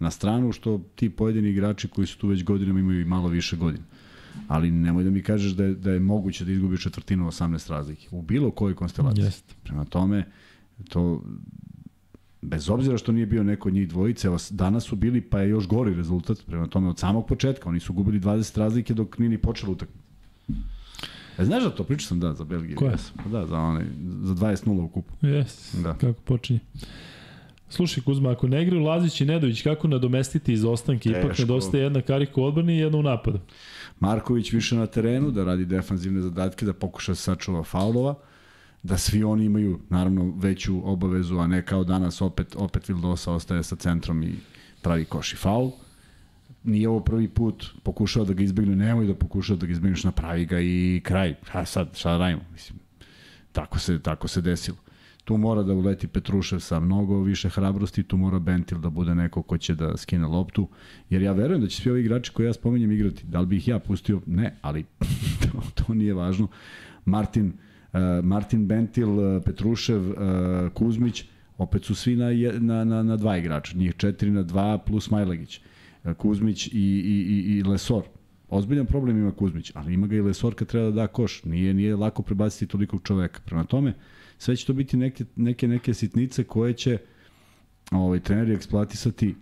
na stranu što ti pojedini igrači koji su tu već godinama imaju i malo više godina. Ali nemoj da mi kažeš da je, da je moguće da izgubi četvrtinu 18 razlike. U bilo kojoj konstelaciji. Jeste. Prema tome, to bez obzira što nije bio neko od njih dvojice, danas su bili pa je još gori rezultat, prema tome od samog početka, oni su gubili 20 razlike dok nije ni počela utakmica. E, znaš da to pričao sam da za Belgiju? Koja? Pa da, za onaj za 20:0 u kupu. Yes, Da. kako počinje. Slušaj Kuzma, ako ne igraju Lazić i Nedović, kako nadomestiti izostanke? Ipak Teško. nedostaje jedna karika u odbrani i jedna u napadu. Marković više na terenu, da radi defanzivne zadatke, da pokuša da se sačuva faulova, da svi oni imaju naravno veću obavezu, a ne kao danas opet, opet Vildosa ostaje sa centrom i pravi koš i faul. Nije ovo prvi put, pokušao da ga izbegne, nemoj da pokušao da ga izbegneš, napravi ga i kraj. A sad, šta da radimo? Mislim, tako se, tako se desilo. Tu mora da uleti Petrušev sa mnogo više hrabrosti, tu mora Bentil da bude neko ko će da skine loptu, jer ja verujem da će svi ovi igrači koje ja spominjem igrati. Da li bi ih ja pustio? Ne, ali to, to nije važno. Martin, uh, Martin Bentil, uh, Petrušev, uh, Kuzmić, opet su svi na, na, na, na dva igrača, njih četiri na dva plus Majlegić. Uh, Kuzmić i, i, i, i Lesor. Ozbiljan problem ima Kuzmić, ali ima ga i Lesor kad treba da da koš. Nije, nije lako prebaciti tolikog čoveka. Prema tome, sve će to biti neke, neke, neke sitnice koje će ovaj, treneri eksploatisati.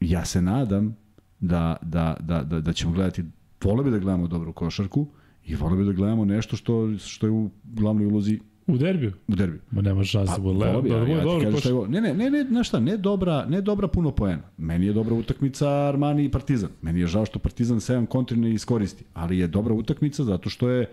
Ja se nadam da, da, da, da, da ćemo gledati, vole bi da gledamo dobru košarku i vole bi da gledamo nešto što, što je u glavnoj ulozi U derbiju? u derbiju. Ma nema šanse Pa, ali bude ja ti dobro šta koš. Ne, ne, ne, ne, znaš šta, ne dobra, ne dobra puno poena. Meni je dobra utakmica Armani i Partizan. Meni je žao što Partizan 7 kontri ne iskoristi, ali je dobra utakmica zato što je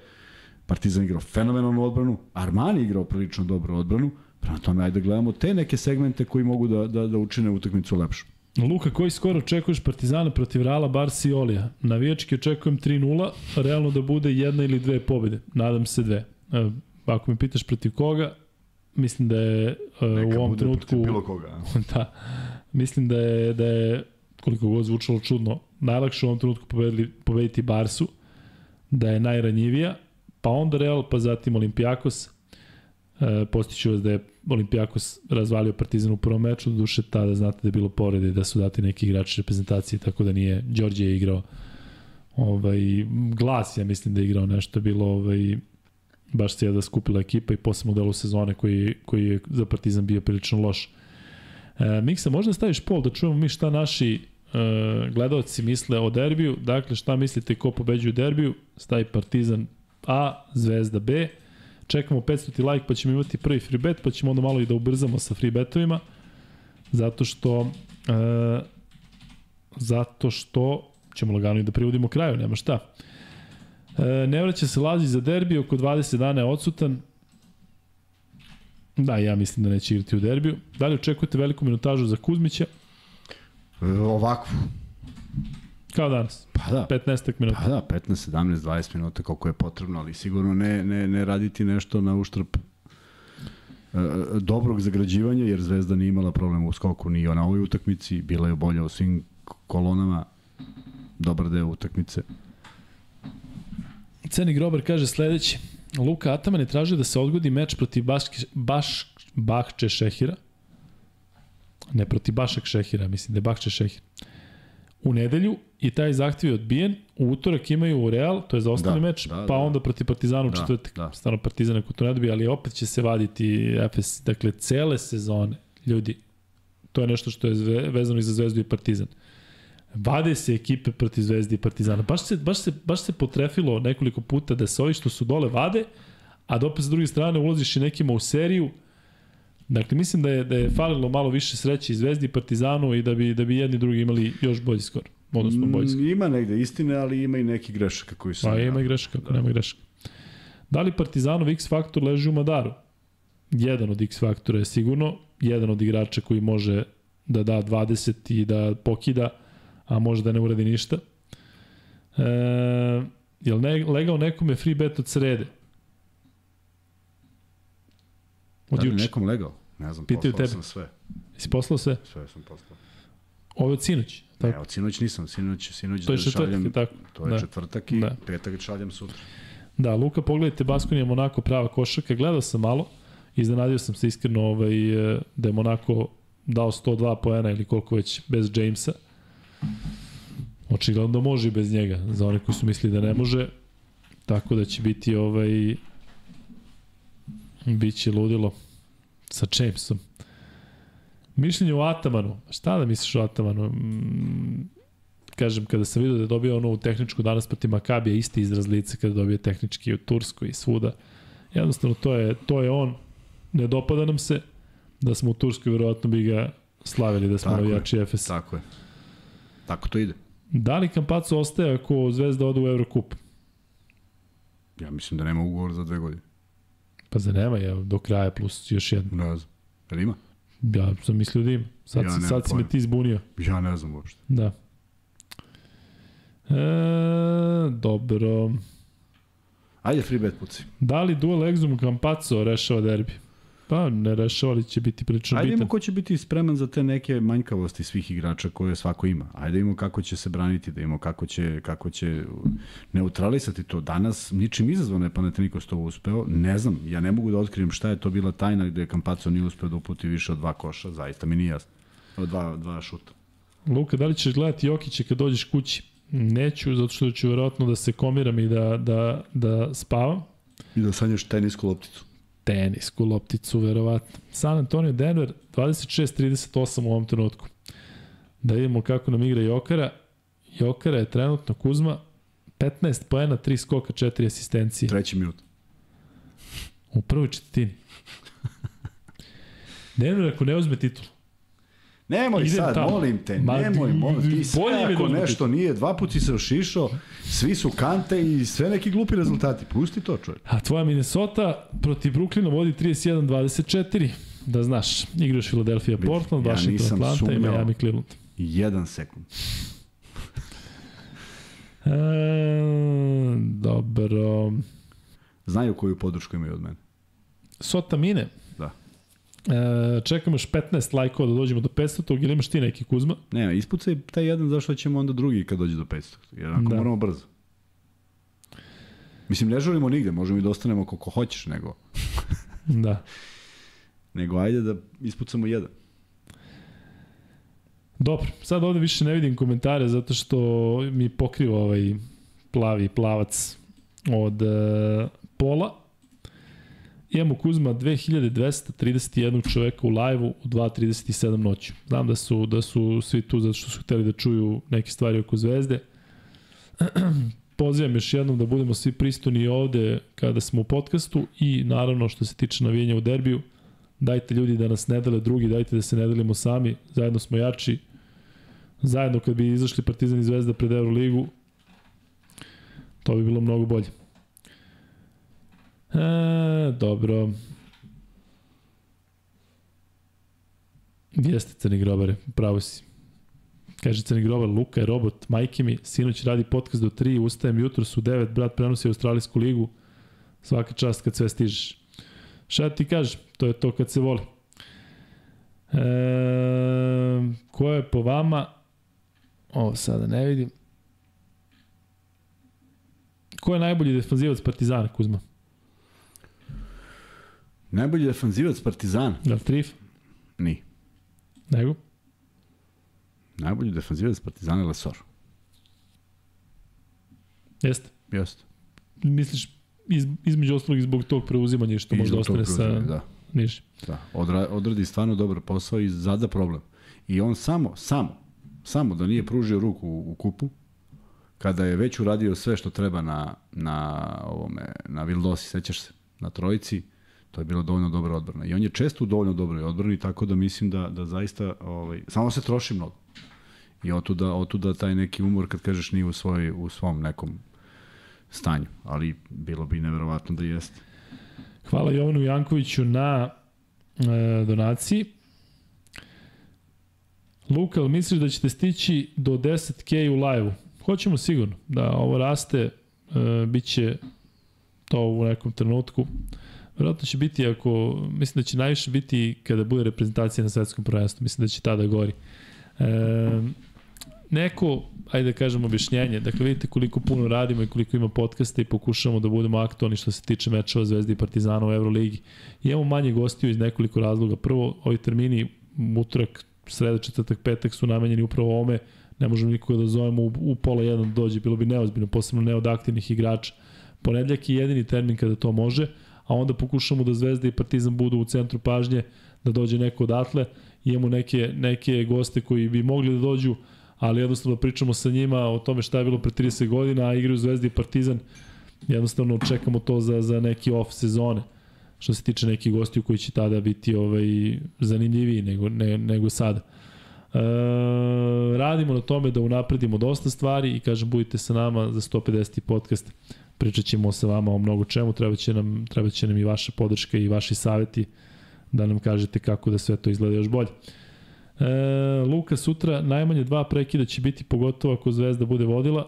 Partizan igrao fenomenalnu odbranu, Armani igrao prilično dobru odbranu, prema tome ajde da gledamo te neke segmente koji mogu da, da, da učine utakmicu lepšu. Luka, koji skoro očekuješ Partizana protiv Reala, Barsi i Olija? Navijački očekujem 3-0, realno da bude jedna ili dve pobjede. Nadam se dve. E, Ako me pitaš protiv koga, mislim da je e, u ovom trenutku... koga. da, mislim da je, da je koliko god zvučalo čudno, najlakše u ovom trenutku pobedili, pobediti Barsu, da je najranjivija, pa onda Real, pa zatim Olimpijakos. E, postiću vas da je Olimpijakos razvalio Partizan u prvom meču, duše tada znate da je bilo povrede i da su dati neki igrači reprezentacije, tako da nije, Đorđe je igrao ovaj, glas, ja mislim da je igrao nešto, bilo ovaj, baš se da skupila ekipa i posebno u delu sezone koji, koji je za Partizan bio prilično loš. E, Miksa, možda staviš pol da čujemo mi šta naši e, gledalci misle o derbiju. Dakle, šta mislite ko pobeđuje derbiju? Stavi Partizan A, Zvezda B. Čekamo 500 like pa ćemo imati prvi free bet, pa ćemo onda malo i da ubrzamo sa free betovima. Zato što e, zato što ćemo lagano i da privodimo kraju, nema šta. E, ne vraća se Lazi za derbi, oko 20 dana je odsutan. Da, ja mislim da neće igrati u derbiju. Da li očekujete veliku minutažu za Kuzmića? E, ovako. Kao danas, Pa da. 15 minuta. Pa da, 15, 17, 20 minuta koliko je potrebno, ali sigurno ne, ne, ne raditi nešto na uštrb e, dobrog zagrađivanja, jer Zvezda nije imala problema u skoku ni na ovoj utakmici, bila je bolja u svim kolonama, dobar deo utakmice. Ceni Grober kaže sledeći. Luka Ataman je tražio da se odgodi meč protiv Baške, Baš, Bahče Šehira. Ne protiv Bašak Šehira, mislim da je Bahče Šehir. U nedelju i taj zahtjev je odbijen. U utorak imaju u Real, to je za ostali Da, meč, da, pa da. onda protiv Partizana u Da, četvrtak. da. Stvarno Partizan ako to ne dobije, ali opet će se vaditi Efes. Dakle, cele sezone, ljudi, to je nešto što je vezano i za Zvezdu i Partizan. Vade se ekipe protiv Zvezde i Partizana. Baš se, baš se, baš se potrefilo nekoliko puta da se ovi što su dole vade, a da opet s druge strane ulaziš i nekima u seriju Dakle, mislim da je, da je falilo malo više sreće i Zvezdi i Partizanu i da bi, da bi jedni drugi imali još bolji skor. Odnosno bolji skor. Mm, Ima negde istine, ali ima i neki grešaka koji su... Pa ima i greška, ako da. nema greška. Da li Partizanov X faktor leži u Madaru? Jedan od X faktora je sigurno, jedan od igrača koji može da da 20 i da pokida, a može da ne uradi ništa. E, jel ne, legao nekome free bet od srede? Od Da li nekom legao? Ne znam, Pitaju poslao tebe. sam sve. Jesi poslao sve? Sve sam poslao. Ovo je od sinoć. Ne, Tako. od sinoć nisam, sinoć, sinoć To je da četvrtak, šaljem, je tako? to je Da. četvrtak i Da. petak šaljem sutra. Da, Luka, pogledajte Baskonija Monako prava košarka. Gledao sam malo, iznenadio sam se iskreno ovaj, e, da je Monako dao 102 poena ili koliko već bez Jamesa. Očigledno da može i bez njega, za one koji su mislili da ne može. Tako da će biti ovaj biće ludilo sa Jamesom. Mišljenje o Atamanu. Šta da misliš o Atamanu? Mm, kažem, kada sam vidio da je dobio onu tehničku danas protiv Makabija, isti izraz lice kada dobije tehnički u Turskoj i svuda. Jednostavno, to je, to je on. Ne dopada nam se da smo u Turskoj, verovatno bi ga slavili da smo Tako navijači Efesa. Tako je. Tako to ide. Da li Kampaco ostaje ako Zvezda ode u Eurocup? Ja mislim da nema ugovor za dve godine. Pa za nema je do kraja plus još jedno. Ne znam. Jel ima? Ja sam mislio da ima. Sad, Ja nemam sad si me ti zbunio. Ja ne znam uopšte. Da. E, dobro. Ajde free bet puci. Da li duel Exum Campazzo rešava derbi? Pa ne rešava, ali će biti prilično Ajde bitan. imamo ko će biti spreman za te neke manjkavosti svih igrača koje svako ima. Ajde imamo kako će se braniti, da imamo kako će, kako će neutralisati to. Danas ničim izazvano je Panathinaikos to uspeo. Ne znam, ja ne mogu da otkrijem šta je to bila tajna gde Kampaco nije uspeo da uputi više od dva koša. Zaista mi nije jasno. Od dva, dva šuta. Luka, da li ćeš gledati Jokića kad dođeš kući? Neću, zato što ću verovatno da se komiram i da, da, da spavam. I da sanjaš tenisku lopticu. Tenisku lopticu, verovatno. San Antonio Denver, 26-38 u ovom trenutku. Da vidimo kako nam igra Jokara. Jokara je trenutno Kuzma, 15 poena, 3 skoka, 4 asistencije. Treći minut. U prvoj četvrtini. Denver ako ne uzme titul, Nemoj Idem sad, tamo. molim te, Ma, nemoj, molim ti, sve ako nešto nije, dva put si se ošišao, svi su kante i sve neki glupi rezultati. Pusti to, čovjek. A tvoja Minnesota protiv Brooklyna vodi 31-24. Da znaš, igraš Philadelphia, Portland, ja Washington, Atlanta i. Miami, Cleveland. Jedan sekund. E, dobro. Znaju koju podršku imaju od mene. Sota Mine. E, čekamo još 15 lajkova da dođemo do 500 ili imaš ti neki Kuzma? Ne, ispucaj taj jedan zašto ćemo onda drugi kad dođe do 500. Jer ako Da. da. moramo brzo. Mislim, ne žurimo nigde, možemo i da ostanemo koliko hoćeš, nego, Da. nego ajde da ispucamo jedan. Dobro, sad ovde više ne vidim komentare zato što mi pokriva ovaj plavi plavac od e, pola. Imamo Kuzma 2231 čoveka u live-u u 2.37 noću. Znam da su, da su svi tu zato što su hteli da čuju neke stvari oko zvezde. Pozivam još jednom da budemo svi pristojni ovde kada smo u podcastu i naravno što se tiče navijenja u derbiju, dajte ljudi da nas ne dele drugi, dajte da se ne delimo sami, zajedno smo jači, zajedno kad bi izašli Partizan i Zvezda pred Euroligu, to bi bilo mnogo bolje. E, dobro. Jeste Crni grobare, pravo si. Kaže Crni grobar, Luka je robot, majke mi, sinoć radi podcast do 3, ustajem jutro su 9, brat prenosi Australijsku ligu, svaka čast kad sve stižeš. Šta ti kažeš? To je to kad se voli. E, ko je po vama ovo sada ne vidim ko je najbolji defanzivac Partizana Kuzma? Najbolji defanzivac Partizana? Da li Trif? Ni. Nego? Najbolji defanzivac Partizana je Lesor. Jeste. Jeste. Misliš iz, između ostalog zbog tog preuzimanja što I možda ostane sa Da. niži. Da, odra, odradi stvarno dobar posao i zada problem. I on samo, samo, samo da nije pružio ruku u, u kupu, kada je već uradio sve što treba na, na ovome, na Vildosi, sećaš se, na trojici, To je bila dovoljno dobra odbrana. I on je često u dovoljno dobroj odbrani, tako da mislim da, da zaista, ovaj, samo se troši mnogo. I otuda, otuda taj neki umor, kad kažeš, nije u, svoj, u svom nekom stanju. Ali bilo bi neverovatno da jeste. Hvala Jovanu Jankoviću na e, donaciji. Luka, ali misliš da ćete stići do 10k u live-u? Hoćemo sigurno. Da, ovo raste, e, bit će to u nekom trenutku. Vjerojatno će biti ako, mislim da će najviše biti kada bude reprezentacija na svetskom prvenstvu, mislim da će tada gori. E, neko, ajde da kažem objašnjenje, dakle vidite koliko puno radimo i koliko ima podcasta i pokušamo da budemo aktualni što se tiče mečeva Zvezde i Partizana u Euroligi. Imamo manje gostiju iz nekoliko razloga. Prvo, ovi termini utorak, sreda, četvrtak, petak su namenjeni upravo ome, ne možemo nikoga da zovemo u, u pola jedan da dođe, bilo bi neozbiljno, posebno ne od aktivnih igrača. Ponedljak je jedini termin kada to može, a onda pokušamo da Zvezda i Partizan budu u centru pažnje, da dođe neko odatle, imamo neke, neke goste koji bi mogli da dođu, ali jednostavno pričamo sa njima o tome šta je bilo pre 30 godina, a igraju Zvezda i Partizan, jednostavno čekamo to za, za neki off sezone što se tiče nekih gostiju koji će tada biti ovaj, zanimljiviji nego, ne, nego sada. E, radimo na tome da unapredimo dosta stvari i kažem budite sa nama za 150. podcast pričat ćemo sa vama o mnogo čemu, treba će nam, treba će nam i vaša podrška i vaši saveti da nam kažete kako da sve to izgleda još bolje. E, Luka, sutra najmanje dva prekida će biti pogotovo ako Zvezda bude vodila,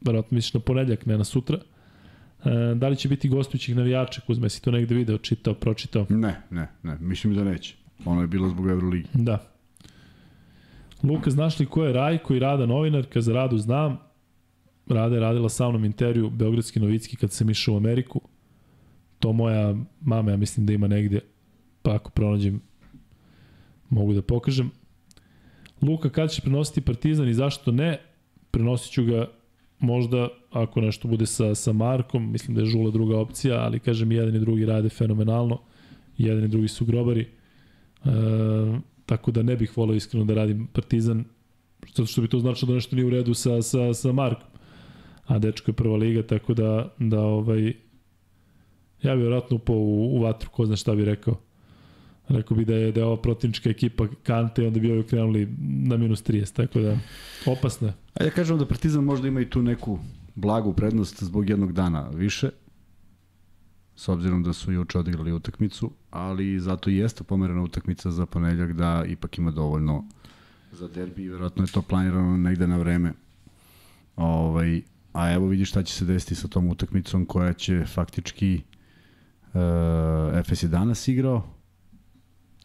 verovatno misliš na ponedljak, ne na sutra. E, da li će biti gostujućih navijača, Kuzme, si to negde video, čitao, pročitao? Ne, ne, ne, mislim da neće. Ono je bilo zbog Euroligi. Da. Luka, znaš li ko je Rajko i Rada novinarka? Za Radu znam. Rada je radila sa mnom intervju Beogradski novicki kad sam išao u Ameriku. To moja mama, ja mislim da ima negde, pa ako pronađem, mogu da pokažem. Luka, kad će prenositi Partizan i zašto ne? Prenosit ću ga možda ako nešto bude sa, sa Markom, mislim da je Žula druga opcija, ali kažem jedan i drugi rade fenomenalno, jedan i drugi su grobari. E, tako da ne bih volao iskreno da radim Partizan, zato što bi to značilo da nešto nije u redu sa, sa, sa Markom. A dečko je prva liga, tako da, da ovaj, ja bih vjerojatno upao u, u vatru, ko zna šta bi rekao. Rekao bi da je, da je ova protivnička ekipa Kante onda bi ovi krenuli na minus 30, tako da opasno je. A ja kažem da Partizan možda ima i tu neku blagu prednost zbog jednog dana više, s obzirom da su juče odigrali utakmicu, ali zato i jeste pomerena utakmica za ponedljak da ipak ima dovoljno za derbi i verovatno je to planirano negde na vreme. Ovaj, a evo vidiš šta će se desiti sa tom utakmicom koja će faktički uh, Efes je danas igrao,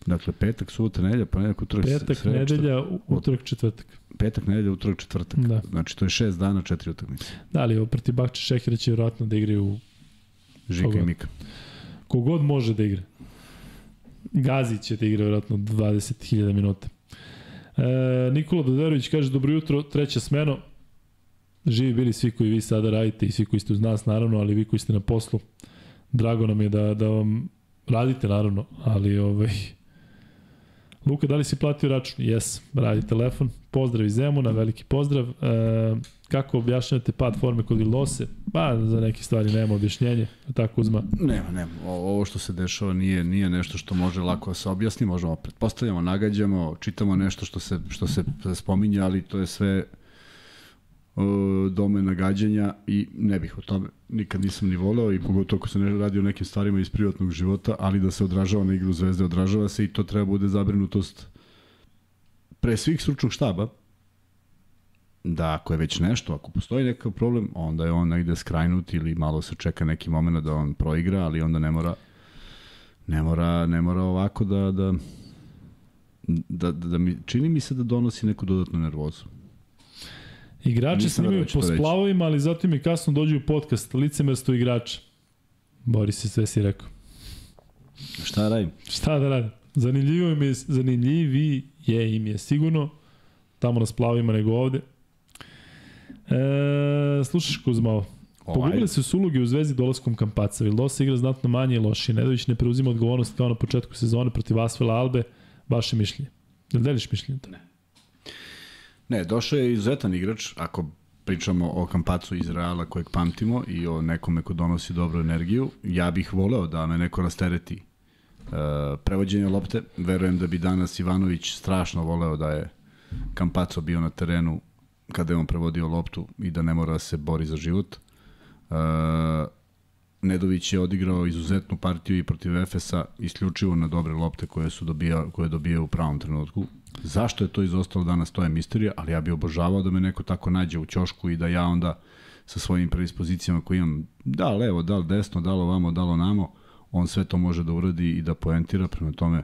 Dakle, petak, subota, nedelja, ponedjeljak, utorak, Petak, sreda, nedelja, utorak, četvrtak. Petak, nedelja, utorak, četvrtak. Da. Znači, to je šest dana, četiri utakmice. Da, ali protiv Bakče Šehira će vjerojatno da igraju Žika Kogod. i Mika. kogod može da igra. Gazi će da igra vjerojatno 20.000 minuta. E, Nikola Doderović kaže, dobro jutro, treća smeno. Živi bili svi koji vi sada radite i svi koji ste uz nas, naravno, ali vi koji ste na poslu. Drago nam je da, da vam radite, naravno, ali ovaj, Luka, da li si platio račun? Jes, radi telefon. Pozdrav iz Zemuna, veliki pozdrav. E, kako objašnjate pad forme kod Vilose? Pa, za neke stvari nema objašnjenje. Tako uzma. Nema, nema. O- Ovo što se dešava nije nije nešto što može lako da se objasni, možemo pretpostavljamo, nagađamo, čitamo nešto što se što se spominje, ali to je sve o, dome nagađanja i ne bih o tome nikad nisam ni voleo i pogotovo ako se ne radi o nekim stvarima iz privatnog života, ali da se odražava na igru Zvezde, odražava se i to treba bude zabrinutost pre svih stručnog štaba, da ako je već nešto, ako postoji nekakav problem, onda je on negde skrajnut ili malo se čeka neki moment da on proigra, ali onda ne mora ne mora, ne mora ovako da, da, da, da, da mi, čini mi se da donosi neku dodatnu nervozu. Igrači Nisam snimaju da po splavovima, ali zatim i kasno dođu u podcast. Licemerstvo igrača. Bori se sve si rekao. Šta radim? Šta da radim? Zanimljivo im je, zanimljivi je im je sigurno. Tamo na splavovima nego ovde. E, slušaš Kuzma ovo. Pogubili se su uloge u zvezdi dolaskom Kampaca. Vildosa igra znatno manje i lošije. Nedović ne preuzima odgovornost kao na početku sezone protiv Asvela Albe. Vaše mišljenje. Jel deliš mišljenje? Ne. Ne, došao je izuzetan igrač, ako pričamo o Kampacu iz Reala kojeg pamtimo i o nekome ko donosi dobru energiju, ja bih voleo da me neko rastereti prevođenje lopte. Verujem da bi danas Ivanović strašno voleo da je Kampaco bio na terenu kada je on prevodio loptu i da ne mora da se bori za život. Uh, Nedović je odigrao izuzetnu partiju i protiv Efesa isključivo na dobre lopte koje su dobija, koje dobija u pravom trenutku. Zašto je to izostalo danas, to je misterija, ali ja bih obožavao da me neko tako nađe u ćošku i da ja onda sa svojim predispozicijama koje imam, da levo, da desno, da ovamo, da namo, on sve to može da uradi i da poentira, prema tome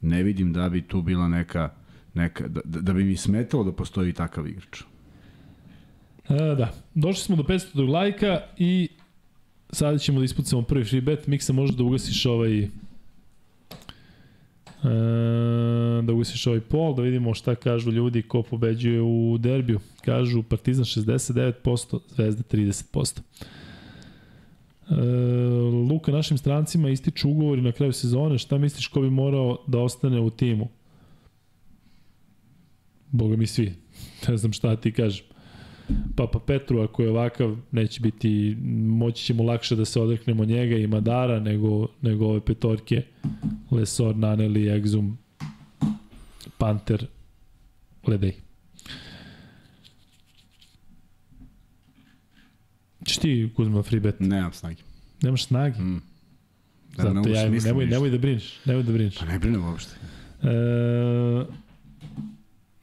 ne vidim da bi tu bila neka, neka da, da bi mi smetalo da postoji takav igrač. E, da, došli smo do 500 lajka i sada ćemo da ispucamo prvi free bet. Miksa, može da ugasiš ovaj e, da ugasiš ovaj pol, da vidimo šta kažu ljudi ko pobeđuje u derbiju. Kažu Partizan 69%, Zvezda 30%. E, Luka, našim strancima ističu ugovori na kraju sezone. Šta misliš ko bi morao da ostane u timu? Boga mi svi. Ne znam šta ti kažem. Papa Petru, ako je ovakav, neće biti, moći ćemo lakše da se odreknemo njega i Madara nego, nego ove petorke Lesor, Naneli, Exum, Panter, Ledej. Češ ti, Kuzma, free bet? Nemam snage. Nemaš snage? Mm. Da, Zato ja, nemoj, nemoj da brineš, nemoj da brineš. Pa ne brinem uopšte. E,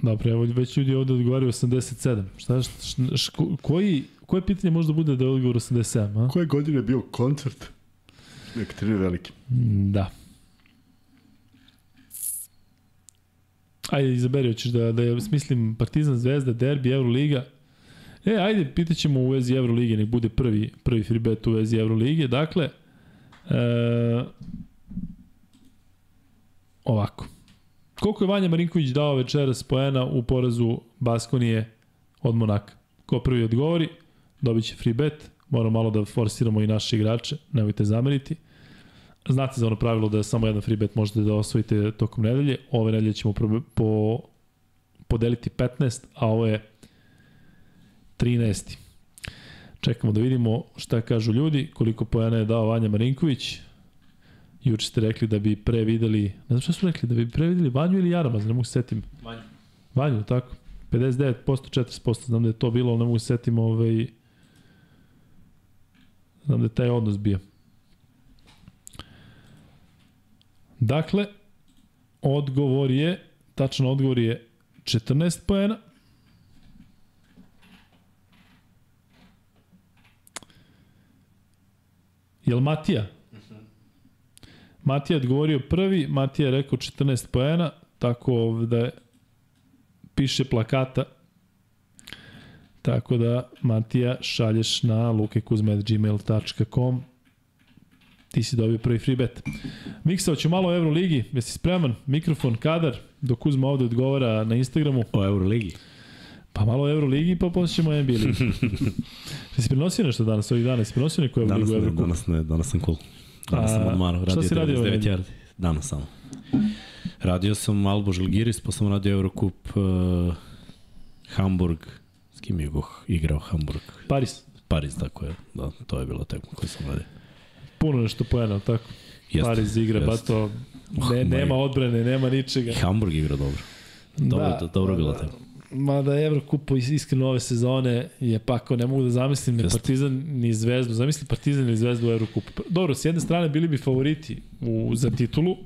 Dobro, evo već ljudi ovde odgovaraju 87. Šta, šta, šta, koji, koje pitanje može da bude da je odgovor 87? A? Koje godine je bio koncert? Ekaterine Velike. Da. Ajde, izaberi, hoćeš da, da je, smislim, Partizan, Zvezda, Derbi, Euroliga. E, ajde, pitaćemo u vezi Euroligije, nek bude prvi, prvi free bet u vezi Euroligije. Dakle, e, ovako. Koliko je Vanja Marinković dao večeras poena u porazu Baskonije od Monaka? Ko prvi odgovori, dobit će free bet. Moramo malo da forsiramo i naše igrače, nemojte zameriti. Znate za ono pravilo da je samo jedan free bet možete da osvojite tokom nedelje. Ove nedelje ćemo po, podeliti 15, a ovo je 13. Čekamo da vidimo šta kažu ljudi, koliko pojena je dao Vanja Marinković. Juče ste rekli da bi pre videli, ne znam šta su rekli, da bi pre videli Vanju ili Jaramaz, ne mogu se setim. Vanju. Vanju, tako. 59%, 40%, znam da je to bilo, ne mogu se setim ovaj... Znam da je taj odnos bio. Dakle, odgovor je, tačan odgovor je 14 poena. Jel Matija? Matija odgovorio prvi, Matija je rekao 14 poena, tako je, piše plakata. Tako da, Matija, šalješ na lukekuzme.gmail.com ti si dobio prvi free bet. Miksa, hoću malo o Euroligi, jesi spreman? Mikrofon, kadar, dok Kuzma ovde odgovara na Instagramu. O Euroligi? Pa malo o Euroligi, pa posle ćemo NBA ligi. Jesi prenosio nešto danas, ovih dana? Jesi prenosio neku Euroligu? Danas ne, danas ne, danas sam cool. Danas sam odmarao, radio šta si radio 99 yardi. Danas samo. Radio sam Albo Žilgiris, pa sam radio Eurocup uh, Hamburg. S kim je go igrao Hamburg? Paris. Paris, tako je. Da, to je bilo tekmo koju sam radio. Puno nešto pojena, tako? Jeste, Paris igra, ba to ne, nema odbrane, nema ničega. Hamburg igra dobro. Dobro, da, dobro bilo tekmo. Mada Evrokup iskreno ove sezone je pa ako ne mogu da zamislim ni Partizan ni Zvezdu. Zamisli Partizan ili Zvezdu u Evrokupu. Dobro, s jedne strane bili bi favoriti u, za titulu,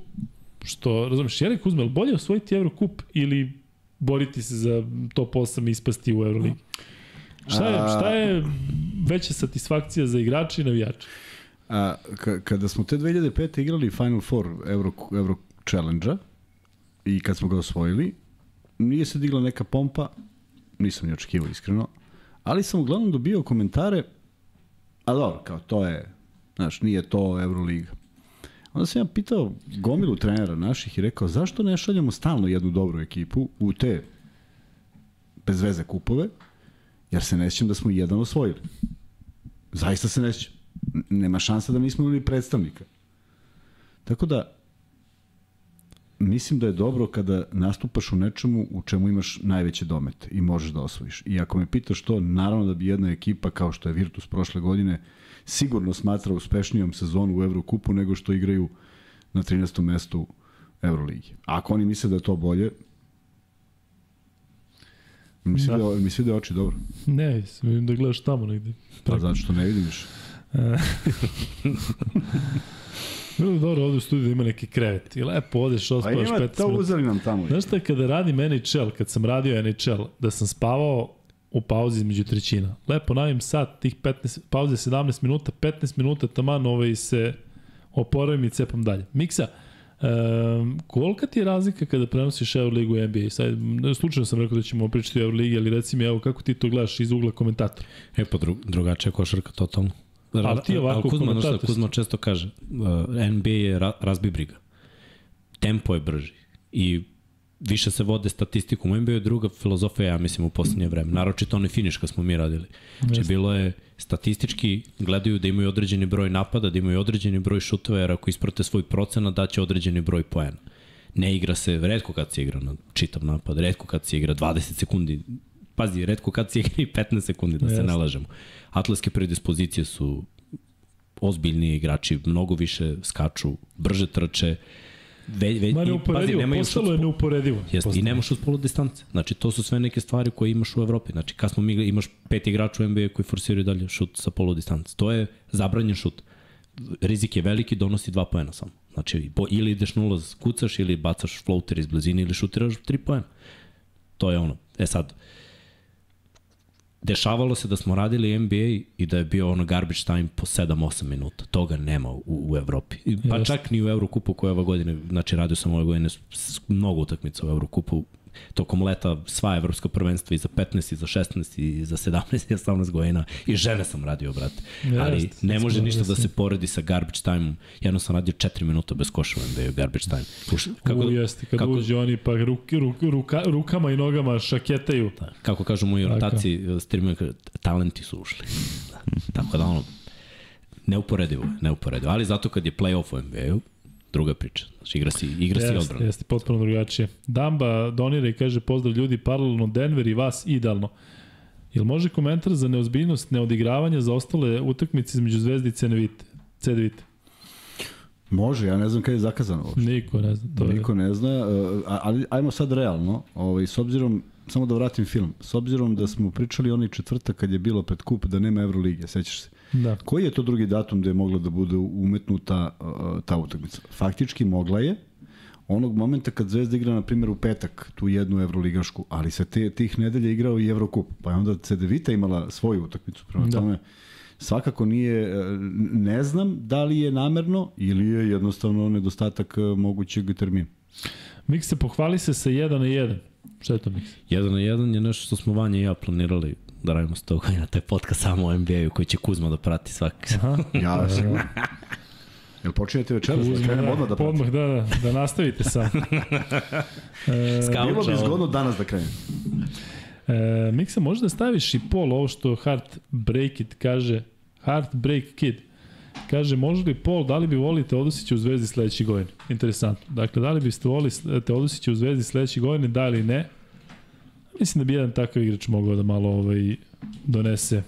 što, razumiješ, Jelek Kuzmel, bolje osvojiti Evrokup ili boriti se za top 8 i ispasti u Euroligi? Šta je, šta je veća satisfakcija za igrače i navijače? A, kada smo te 2005. igrali Final Four Euro, Euro Challenge-a i kad smo ga osvojili, nije se digla neka pompa, nisam ni očekivao iskreno, ali sam uglavnom dobio komentare, a dobro, kao to je, znaš, nije to Euroliga. Onda sam ja pitao gomilu trenera naših i rekao, zašto ne šaljamo stalno jednu dobru ekipu u te bez veze kupove, jer se ne da smo jedan osvojili. Zaista se ne Nema šansa da nismo imali predstavnika. Tako da, mislim da je dobro kada nastupaš u nečemu u čemu imaš najveće domete i možeš da osvojiš. I ako me pitaš to, naravno da bi jedna ekipa kao što je Virtus prošle godine sigurno smatra uspešnijom sezonu u Evrokupu nego što igraju na 13. mestu Euroligi. Ako oni misle da je to bolje, mi se Da. da. mi se vide oči dobro. Ne, vidim da gledaš tamo negde. Pa zato što ne vidim više. Bilo bi dobro ovde u studiju da ima neki krevet. I lepo odeš, Pa ospavaš ima, 15 to minuta. uzeli nam tamo. Znaš šta, kada radim NHL, kad sam radio NHL, da sam spavao u pauzi između trećina. Lepo navim sat, tih 15, pauze 17 minuta, 15 minuta taman ovaj se oporavim i cepam dalje. Miksa, Um, kolika ti je razlika kada prenosiš Euroligu i NBA? Sad, slučajno sam rekao da ćemo pričati o Euroligi, ali reci mi, evo, kako ti to gledaš iz ugla komentatora? E, pa dru, drugačija košarka totalno. Ali ti ovako ali Kuzma, šta, Kuzma često kaže, uh, NBA je ra, razbi briga. Tempo je brži i više se vode statistikom. NBA je druga filozofija, ja mislim, u poslednje vreme. Naročito onaj finiš kad smo mi radili. Znači, bilo je statistički, gledaju da imaju određeni broj napada, da imaju određeni broj šutova, jer ako isprate svoj procenat, daće određeni broj poena. Ne igra se, redko kad se igra na čitav napad, redko kad se igra 20 sekundi, pazi, redko kad se igra i 15 sekundi, da se Jeste. ne lažemo. Atletske predispozicije su ozbiljniji igrači, mnogo više skaču, brže trče, ve, ve, Ma i, pazi, neuporedivo, nemaju postalo je neuporedivo. Jeste, i nemaš s polu distance. Znači, to su sve neke stvari koje imaš u Evropi. Znači, kad smo mi, imaš pet igrača u NBA koji forsiraju dalje šut sa polu distance. To je zabranjen šut. Rizik je veliki, donosi dva poena samo. Znači, bo, ili ideš na ulaz, kucaš, ili bacaš floater iz blizine, ili šutiraš tri poena. To je ono. E sad, dešavalo se da smo radili NBA i da je bio ono garbage time po 7-8 minuta. Toga nema u, u Evropi. Pa Jeste. čak ni u Eurokupu koje ove godine, znači radio sam ove godine mnogo utakmica u Eurokupu, tokom leta sva evropska prvenstva i za 15 i za 16 i za 17 i 18 godina i žene sam radio, brate. Ali Jeste, ne može ništa da se poredi sa garbage time-om. Jedno sam radio 4 minuta bez koša u NBA garbage time. Uš, Kako, U, jeste, kad kako- uđe oni pa ruk, ruk, ruka, rukama i nogama šaketaju. Da, kako kažu moji rotaciji, streamuju, kaže, talenti su ušli. Da. Tako da ono, neuporedivo, je, neuporedivo. Ali zato kad je playoff u NBA-u, druga priča. Znači, igra si, igra si Jeste, odbranu. jeste, potpuno drugačije. Damba donira i kaže pozdrav ljudi, paralelno Denver i vas idealno. Jel može komentar za neozbiljnost neodigravanja za ostale utakmice između Zvezde i Cenevite? Cedevite. Može, ja ne znam kada je zakazano uopšte. Niko ne zna. To je. Niko ne zna, a- ali ajmo sad realno, ovaj, s obzirom, samo da vratim film, s obzirom da smo pričali onaj četvrtak kad je bilo pred kup da nema Evrolige, sećaš se? Da. Koji je to drugi datum da je mogla da bude umetnuta uh, ta utakmica? Faktički mogla je, onog momenta kad Zvezda igra, na primjer, u petak tu jednu evroligašku, ali se te, tih nedelja igrao i Evrokup, pa je onda Cedevita imala svoju utakmicu, prema Da. tome svakako nije, e, ne znam da li je namerno ili je jednostavno nedostatak e, mogućeg termina. Mik se pohvali se sa 1 na 1. Šta je to Mik? Jedan na jedan je nešto što smo Vanja i ja planirali da radimo s toga i na taj podcast samo o NBA-u koji će Kuzma da prati svaki. Aha. Ja sigurno. Jel počinjete večeras? Da krenemo odmah da pratimo. odmah, da, da, da nastavite sam. e, Bilo bi zgodno danas da krenemo. e, Miksa, može da staviš i pol ovo što Heart Break It kaže, Heart Break Kid, kaže, može li Pol, da li bi volili Teodosića u Zvezdi sledeće godine? Interesantno. Dakle, da li biste volili Teodosića u Zvezdi sledeće godine, da ili ne? Mislim da bi jedan takav igrač mogao da malo ovaj, donese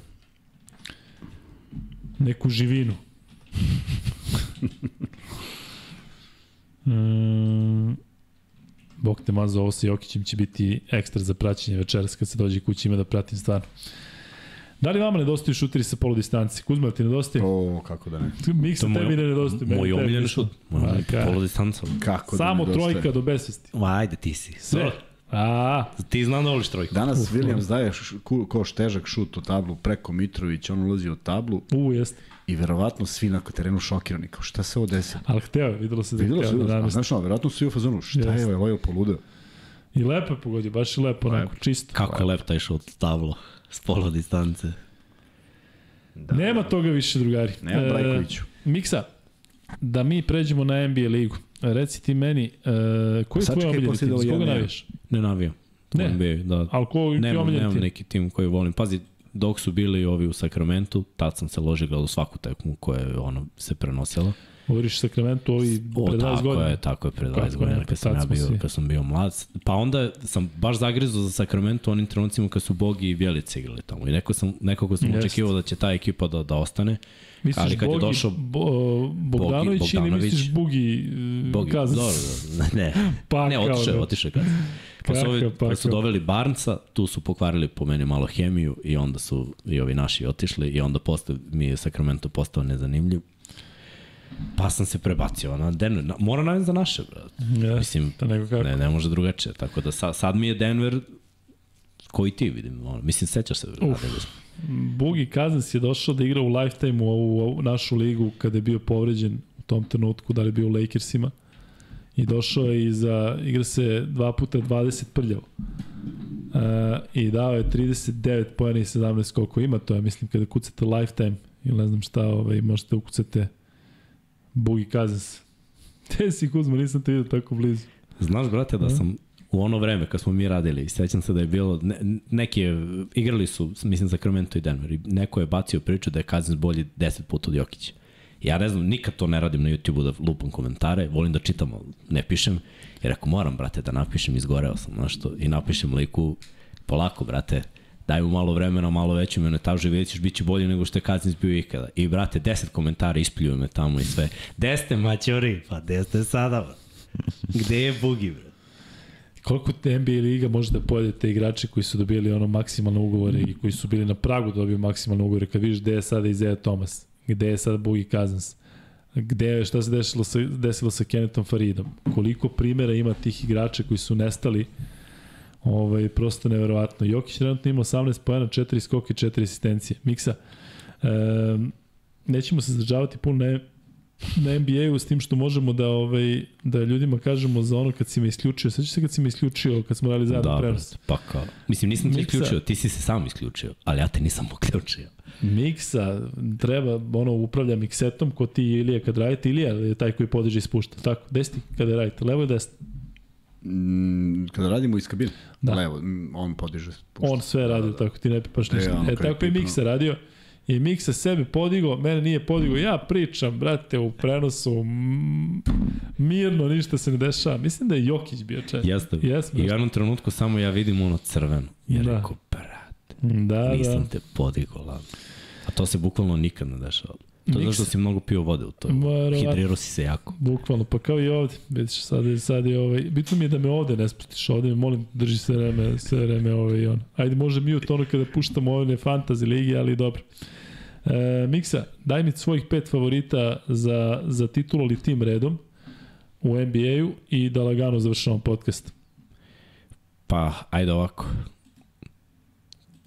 neku živinu. mm, Bog te mazo, ovo sa Jokićem će biti ekstra za praćenje večeras kad se dođe kući ima da pratim stvarno. Da li vama nedostaju šuteri sa polu distanci? Kuzma, ti nedostaje? O, kako da ne. Miksa tebi moj- ne nedostaje. Moj omiljen šut. Moj Ma, omiljen polu distanca. Kako Samo da nedostaje. trojka do besvesti. Ajde ti si. Sve. A, Ti znam da voliš trojku. Danas Uf, Williams daje š, ku, ko štežak šut u tablu preko Mitrović, on ulazi u tablu u, jeste. i verovatno svi na terenu šokirani. Kao šta se ovo desilo? Ali hteo, videlo se da je Videlo se, hteo da se. A namesti. znaš, no, verovatno su i u fazonu, šta Jeste. je, ovo je poludeo. I lepo je pogodio, baš je lepo, onako, čisto. Kako je lep taj šut tablo s pola distance. Da, Nema toga više, drugari. Nema Brajkoviću. Miksa, da mi pređemo na NBA ligu. Reci ti meni, e, koji je tvoj omiljeni tim? da koga navijaš? Ne navijam. Ne. NBA, da. Ali ko je Nemam, omiljeni nemam tim? neki tim koji volim. Pazi, dok su bili ovi u Sakramentu, tad sam se ložio gledao svaku tekmu koja je ono, se prenosila. Govoriš Sacramento ovi O, pre 20 tako godina. je, tako je, pre 20 Tako je, godina kad sam ja bio, svi. kad sam bio mlad. Pa onda sam baš zagrizao za Sacramento u onim trenucima kad su Bogi i Bjelica igrali tamo. I neko sam, nekako sam Jest. očekivao da će ta ekipa da, da ostane. Misliš ali kad je Bogi, došao Bo, Bogdanović, ili Bogdanović. misliš Bugi, Bogi, Kazas? dobro, da, ne, Pa ne, otišao, je, da. otišao je kad. Pa su, ovi, pa su doveli Barnca, tu su pokvarili po meni malo hemiju i onda su i ovi naši otišli i onda posle mi je Sacramento postao nezanimljiv. Pa sam se prebacio na Denver. Na, mora navesti za naše, brate. Ja, Mislim, da nego kako. ne, ne može drugačije. Tako da sad, sad mi je Denver koji ti vidim. Ono, mislim, sećaš se. Uf. Bugi Kazans je došao da igra u lifetime u ovu, ovu našu ligu kada je bio povređen u tom trenutku, da li je bio u Lakersima. I došao je i za, igra se dva puta 20 prljavo. Uh, I dao je 39 pojena i 17 koliko ima to, ja mislim kada kucate lifetime ili ne znam šta, ovaj, možete ukucate Bugi Kazans. Te si Kuzma, nisam te vidio tako blizu. Znaš, brate, da sam u ono vreme kad smo mi radili, sećam se da je bilo, ne, neki je, igrali su, mislim, Sacramento i Denver, i neko je bacio priču da je Cousins bolji 10 puta od Jokića. Ja ne znam, nikad to ne radim na YouTube-u da lupam komentare, volim da čitam, ali ne pišem, jer ako moram, brate, da napišem, izgoreo sam nešto i napišem liku, polako, brate, daj mu malo vremena, malo veću minutažu i vidjet ćeš bit će bolje nego što je Cousins bio ikada. I brate, 10 komentara ispljuju me tamo i sve. Gde ste maćori? Pa gde ste sada? bro? Gde je Bugi, bre? Koliko NBA liga može da pojede te igrače koji su dobili ono maksimalne ugovore i koji su bili na pragu da dobiju maksimalne ugovore, kad vidiš gde je sada Izea Thomas, gde je sada Bugi Cousins, gde je, šta se desilo sa, desilo sa Kennethom Faridom, koliko primera ima tih igrača koji su nestali, ovaj, prosto neverovatno. Jokić trenutno ima 18 pojena, 4 skoke, 4 asistencije. Miksa, um, nećemo se zadržavati puno na, na NBA-u s tim što možemo da ovaj da ljudima kažemo za ono kad si me isključio. Sećaš se kad si me isključio kad smo radili zajedno Da, prenos? brate, pa kao. Mislim, nisam te Miksa- isključio, ti si se sam isključio, ali ja te nisam uključio. Miksa treba ono upravlja miksetom ko ti Ilija kad radite. Ilija je taj koji podiže i spušta. Tako, desni kada radite, levo i desno. Mm, kada radimo iz kabine, Da. da. levo, mm, on podiže. pušta. On sve radio tako, ti ne pipaš je ništa. ono E, je tako i. Miksa radio. I Miksa sebe podigao, mene nije podigao. Ja pričam, brate, u prenosu mm, mirno, ništa se ne dešava. Mislim da je Jokić bio čet. Jeste. Jesmo. I u jednom trenutku samo ja vidim ono crveno. Ja Da. rekao, brate, Da, nisam da. te podigao, ladno. A to se bukvalno nikad ne dešava. To je zašto si mnogo pio vode u to. Verovatno. Hidrirao si se jako. Bukvalno, pa kao i ovde, vidiš, sad, je, sad je ovaj, bitno mi je da me ovde ne spustiš, ovde me molim, drži sve vreme, sve vreme ovaj, on. Ajde, može mute ono kada puštamo ove fantasy ligi, ali dobro. E, Miksa, daj mi svojih pet favorita za, za titulu ali tim redom u NBA-u i da lagano završamo podcast. Pa, ajde ovako.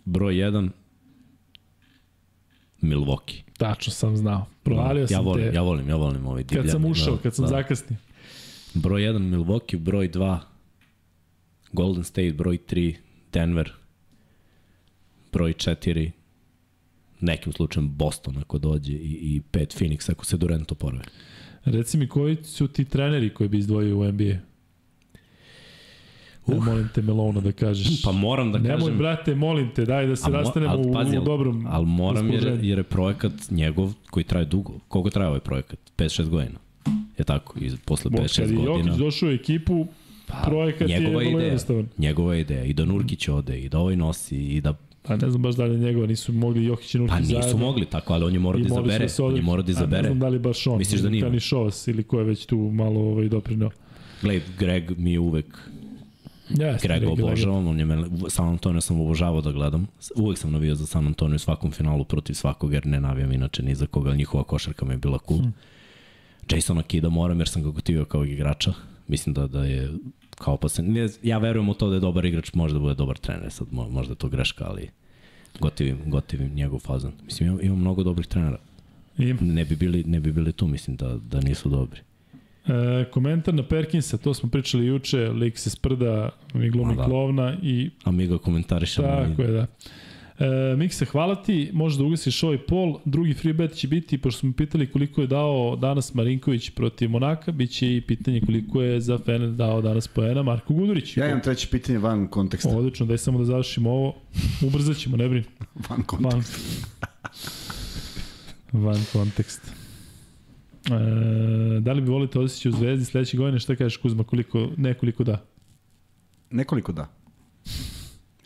Broj 1, Milwaukee. Tačno sam znao. Provalio ja sam volim, te Ja volim, ja volim ovaj divljani. kad sam ušao, da, kad sam da. zakasnio. Broj 1 Milwaukee, broj 2 Golden State, broj 3 Denver, broj 4 nekim slučajem Boston ako dođe i, i 5 Phoenix ako se Durant oporavi. Reci mi koji su ti treneri koji bi izdvojio u NBA? Uh. Uh. molim te Melona da kažeš. Pa moram da Nemoj, kažem... brate, molim te, daj da se A mo- rastanemo al, u, pazi, u dobrom Ali moram jer, jer je projekat njegov koji traje dugo. Koliko traje ovaj projekat? 5-6 godina. Je tako? I posle Bo, 5-6 Kad je godina. Jokić došao u ekipu, Pa, projekat je vrlo jednostavan. Njegova ideja. I da Nurkić ode, i da ovaj nosi, i da... Pa ne znam baš da li je njegova, nisu mogli Jokić i Nurkić Pa nisu zajedno. mogli tako, ali on je morao da izabere. se On je morao da A Ne izabere. znam da li baš on. Misliš da nije? Kani Šovas ili ko je već tu malo ovaj, doprinao. Glej, Greg mi je uvek Ja, Grega obožavam, on je mene, San Antonio sam obožavao da gledam. Uvek sam navijao za San Antonio u svakom finalu protiv svakog, jer ne navijam inače ni za koga, njihova košarka mi je bila cool. Hmm. Jasona Kida moram jer sam ga gotivio kao igrača. Mislim da, da je kao pa se, ne, ja verujem u to da je dobar igrač, može da bude dobar trener, sad mo- možda je to greška, ali gotivim, gotivim njegov fazan. Mislim, ima, ima mnogo dobrih trenera. Ima. Ne bi bili, ne bi bili tu, mislim da, da nisu dobri. E, komentar na Perkinsa, to smo pričali juče, lik se sprda, mi glumi da. klovna i A mi ga komentarišemo. Tako je, da. E, Mikse, hvala ti, možeš da ugasiš ovaj pol. Drugi free bet će biti, pošto smo pitali koliko je dao danas Marinković protiv Monaka, bit će i pitanje koliko je za Fener dao danas poena Marko Gudurić. Ja imam treće pitanje van konteksta. Odlično, daj samo da završimo ovo. Ubrzat ćemo, ne brini. Van konteksta. Van, van kontekst. E, da li bi volite osjeći u Zvezdi sledeće godine? Šta kažeš Kuzma? Koliko, nekoliko da? Nekoliko da.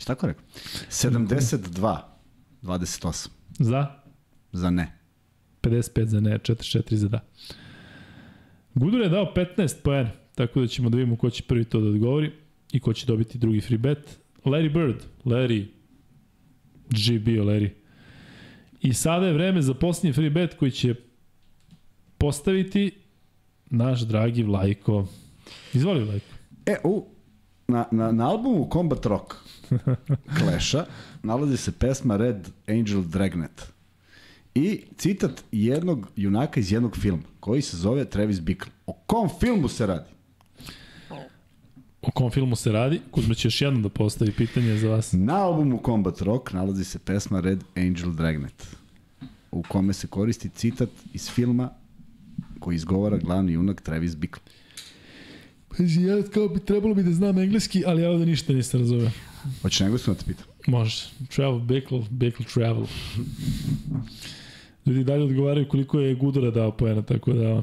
Šta tako rekao? 72, 28 Za? za ne. 55 za ne, 44 za da. Gudur je dao 15 poena, tako da ćemo da vidimo ko će prvi to da odgovori i ko će dobiti drugi free bet. Larry Bird, Larry, G bio Larry. I sada je vreme za posljednji free bet koji će postaviti naš dragi Vlajko. Izvoli Vlajko. E, u, na, na, na albumu Combat Rock Clash-a nalazi se pesma Red Angel Dragnet. I citat jednog junaka iz jednog filma, koji se zove Travis Bickle. O kom filmu se radi? O kom filmu se radi? Kuzma će još jednom da postavi pitanje za vas. Na albumu Combat Rock nalazi se pesma Red Angel Dragnet, u kome se koristi citat iz filma koji izgovara glavni junak Travis Bickle. Pazi, ja kao bi trebalo bi da znam engleski, ali ja ovde ništa nisam razumeo. Hoćeš engleskom da te pitam? Može. Travel, Bickle, Bickle Travel. Ljudi dalje odgovaraju koliko je Gudora dao poena, tako da... on.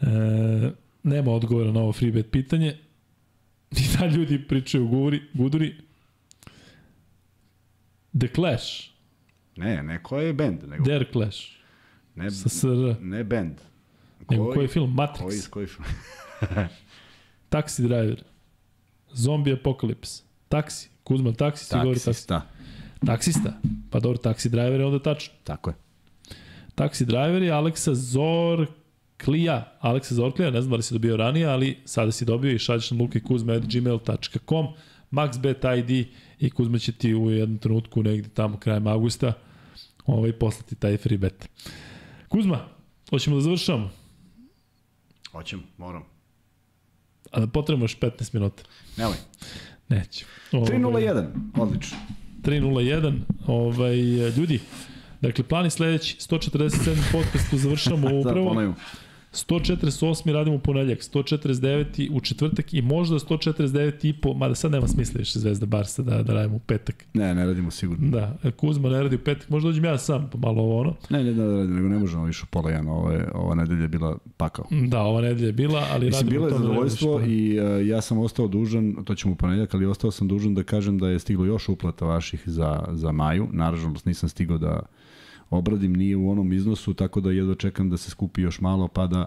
E, nema odgovora na ovo free bet pitanje. I da ljudi pričaju o Guduri. The Clash. Ne, ne, koji je band? Nego, Their Clash. ne, Sa SR. ne band. Nego koji je film? Matrix. Koji, koji film? Taxi Driver. Zombie Apocalypse. Taksi. Kuzma, taksi, si govori taksi. Taksista. Taksista. Pa dobro, taksi driver je onda tačno. Tako je. Taksi driver je Aleksa Zorklija. Aleksa Zorklija, ne znam da li si dobio ranije, ali sada si dobio i šalješ na lukajkuzma.gmail.com maxbet ID i Kuzma će ti u jednom trenutku negde tamo krajem augusta ovaj, poslati taj free bet. Kuzma, hoćemo da završamo, Hoćemo, moram. A da potrebno još 15 minuta. Nemoj. Neću. Ovaj, 301, odlično. 301. Ovaj, ljudi, dakle, plan je sledeći. 147. podcastu završamo Da, upravo. Ponovim. 148. radimo u ponedljak, 149. u četvrtak i možda 149. i po, mada sad nema smisla više Zvezda Barsa da, da radimo u petak. Ne, ne radimo sigurno. Da, Kuzma ne radi u petak, možda dođem ja sam, pa malo ovo ono. Ne, ne, ne, ne, nego ne možemo više u pola. Ovo je, ova nedelja je bila pakao. Da, ova nedelja je bila, ali Mislim, radimo bilo je da zadovoljstvo radimo i uh, ja sam ostao dužan, to ćemo u ponedljak, ali ostao sam dužan da kažem da je stiglo još uplata vaših za, za maju. Naravno, nisam stigao da obradim, nije u onom iznosu, tako da jedva čekam da se skupi još malo pa da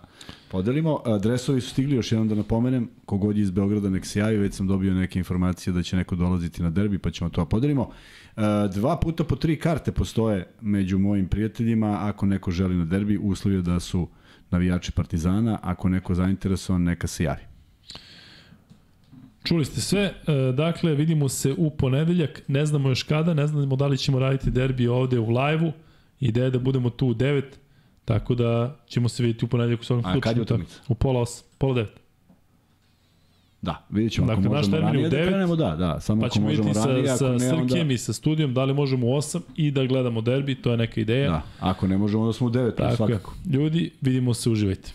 podelimo. Dresovi su stigli, još jednom da napomenem, kogod je iz Beograda nek se javi, već sam dobio neke informacije da će neko dolaziti na derbi, pa ćemo to podelimo. A, Dva puta po tri karte postoje među mojim prijateljima, ako neko želi na derbi, uslov da su navijači Partizana, ako neko zainteresovan, neka se javi. Čuli ste sve, e, dakle vidimo se u ponedeljak, ne znamo još kada, ne znamo da li ćemo raditi derbi ovde u live-u, ideja je da budemo tu u 9, tako da ćemo se vidjeti u ponedeljak u svakom A slučaju. kad je utakmica? U pola 8, pola 9. Da, vidjet ćemo Dakle, ako možemo ranije da devet, krenemo, da, da, samo Pa ako možemo ranije, sa, ako sa ne onda... Srkijem i sa studijom, da li možemo u 8 i da gledamo derbi, to je neka ideja. Da, ako ne možemo da smo u 9, Tako je. svakako. Ljudi, vidimo se, uživajte.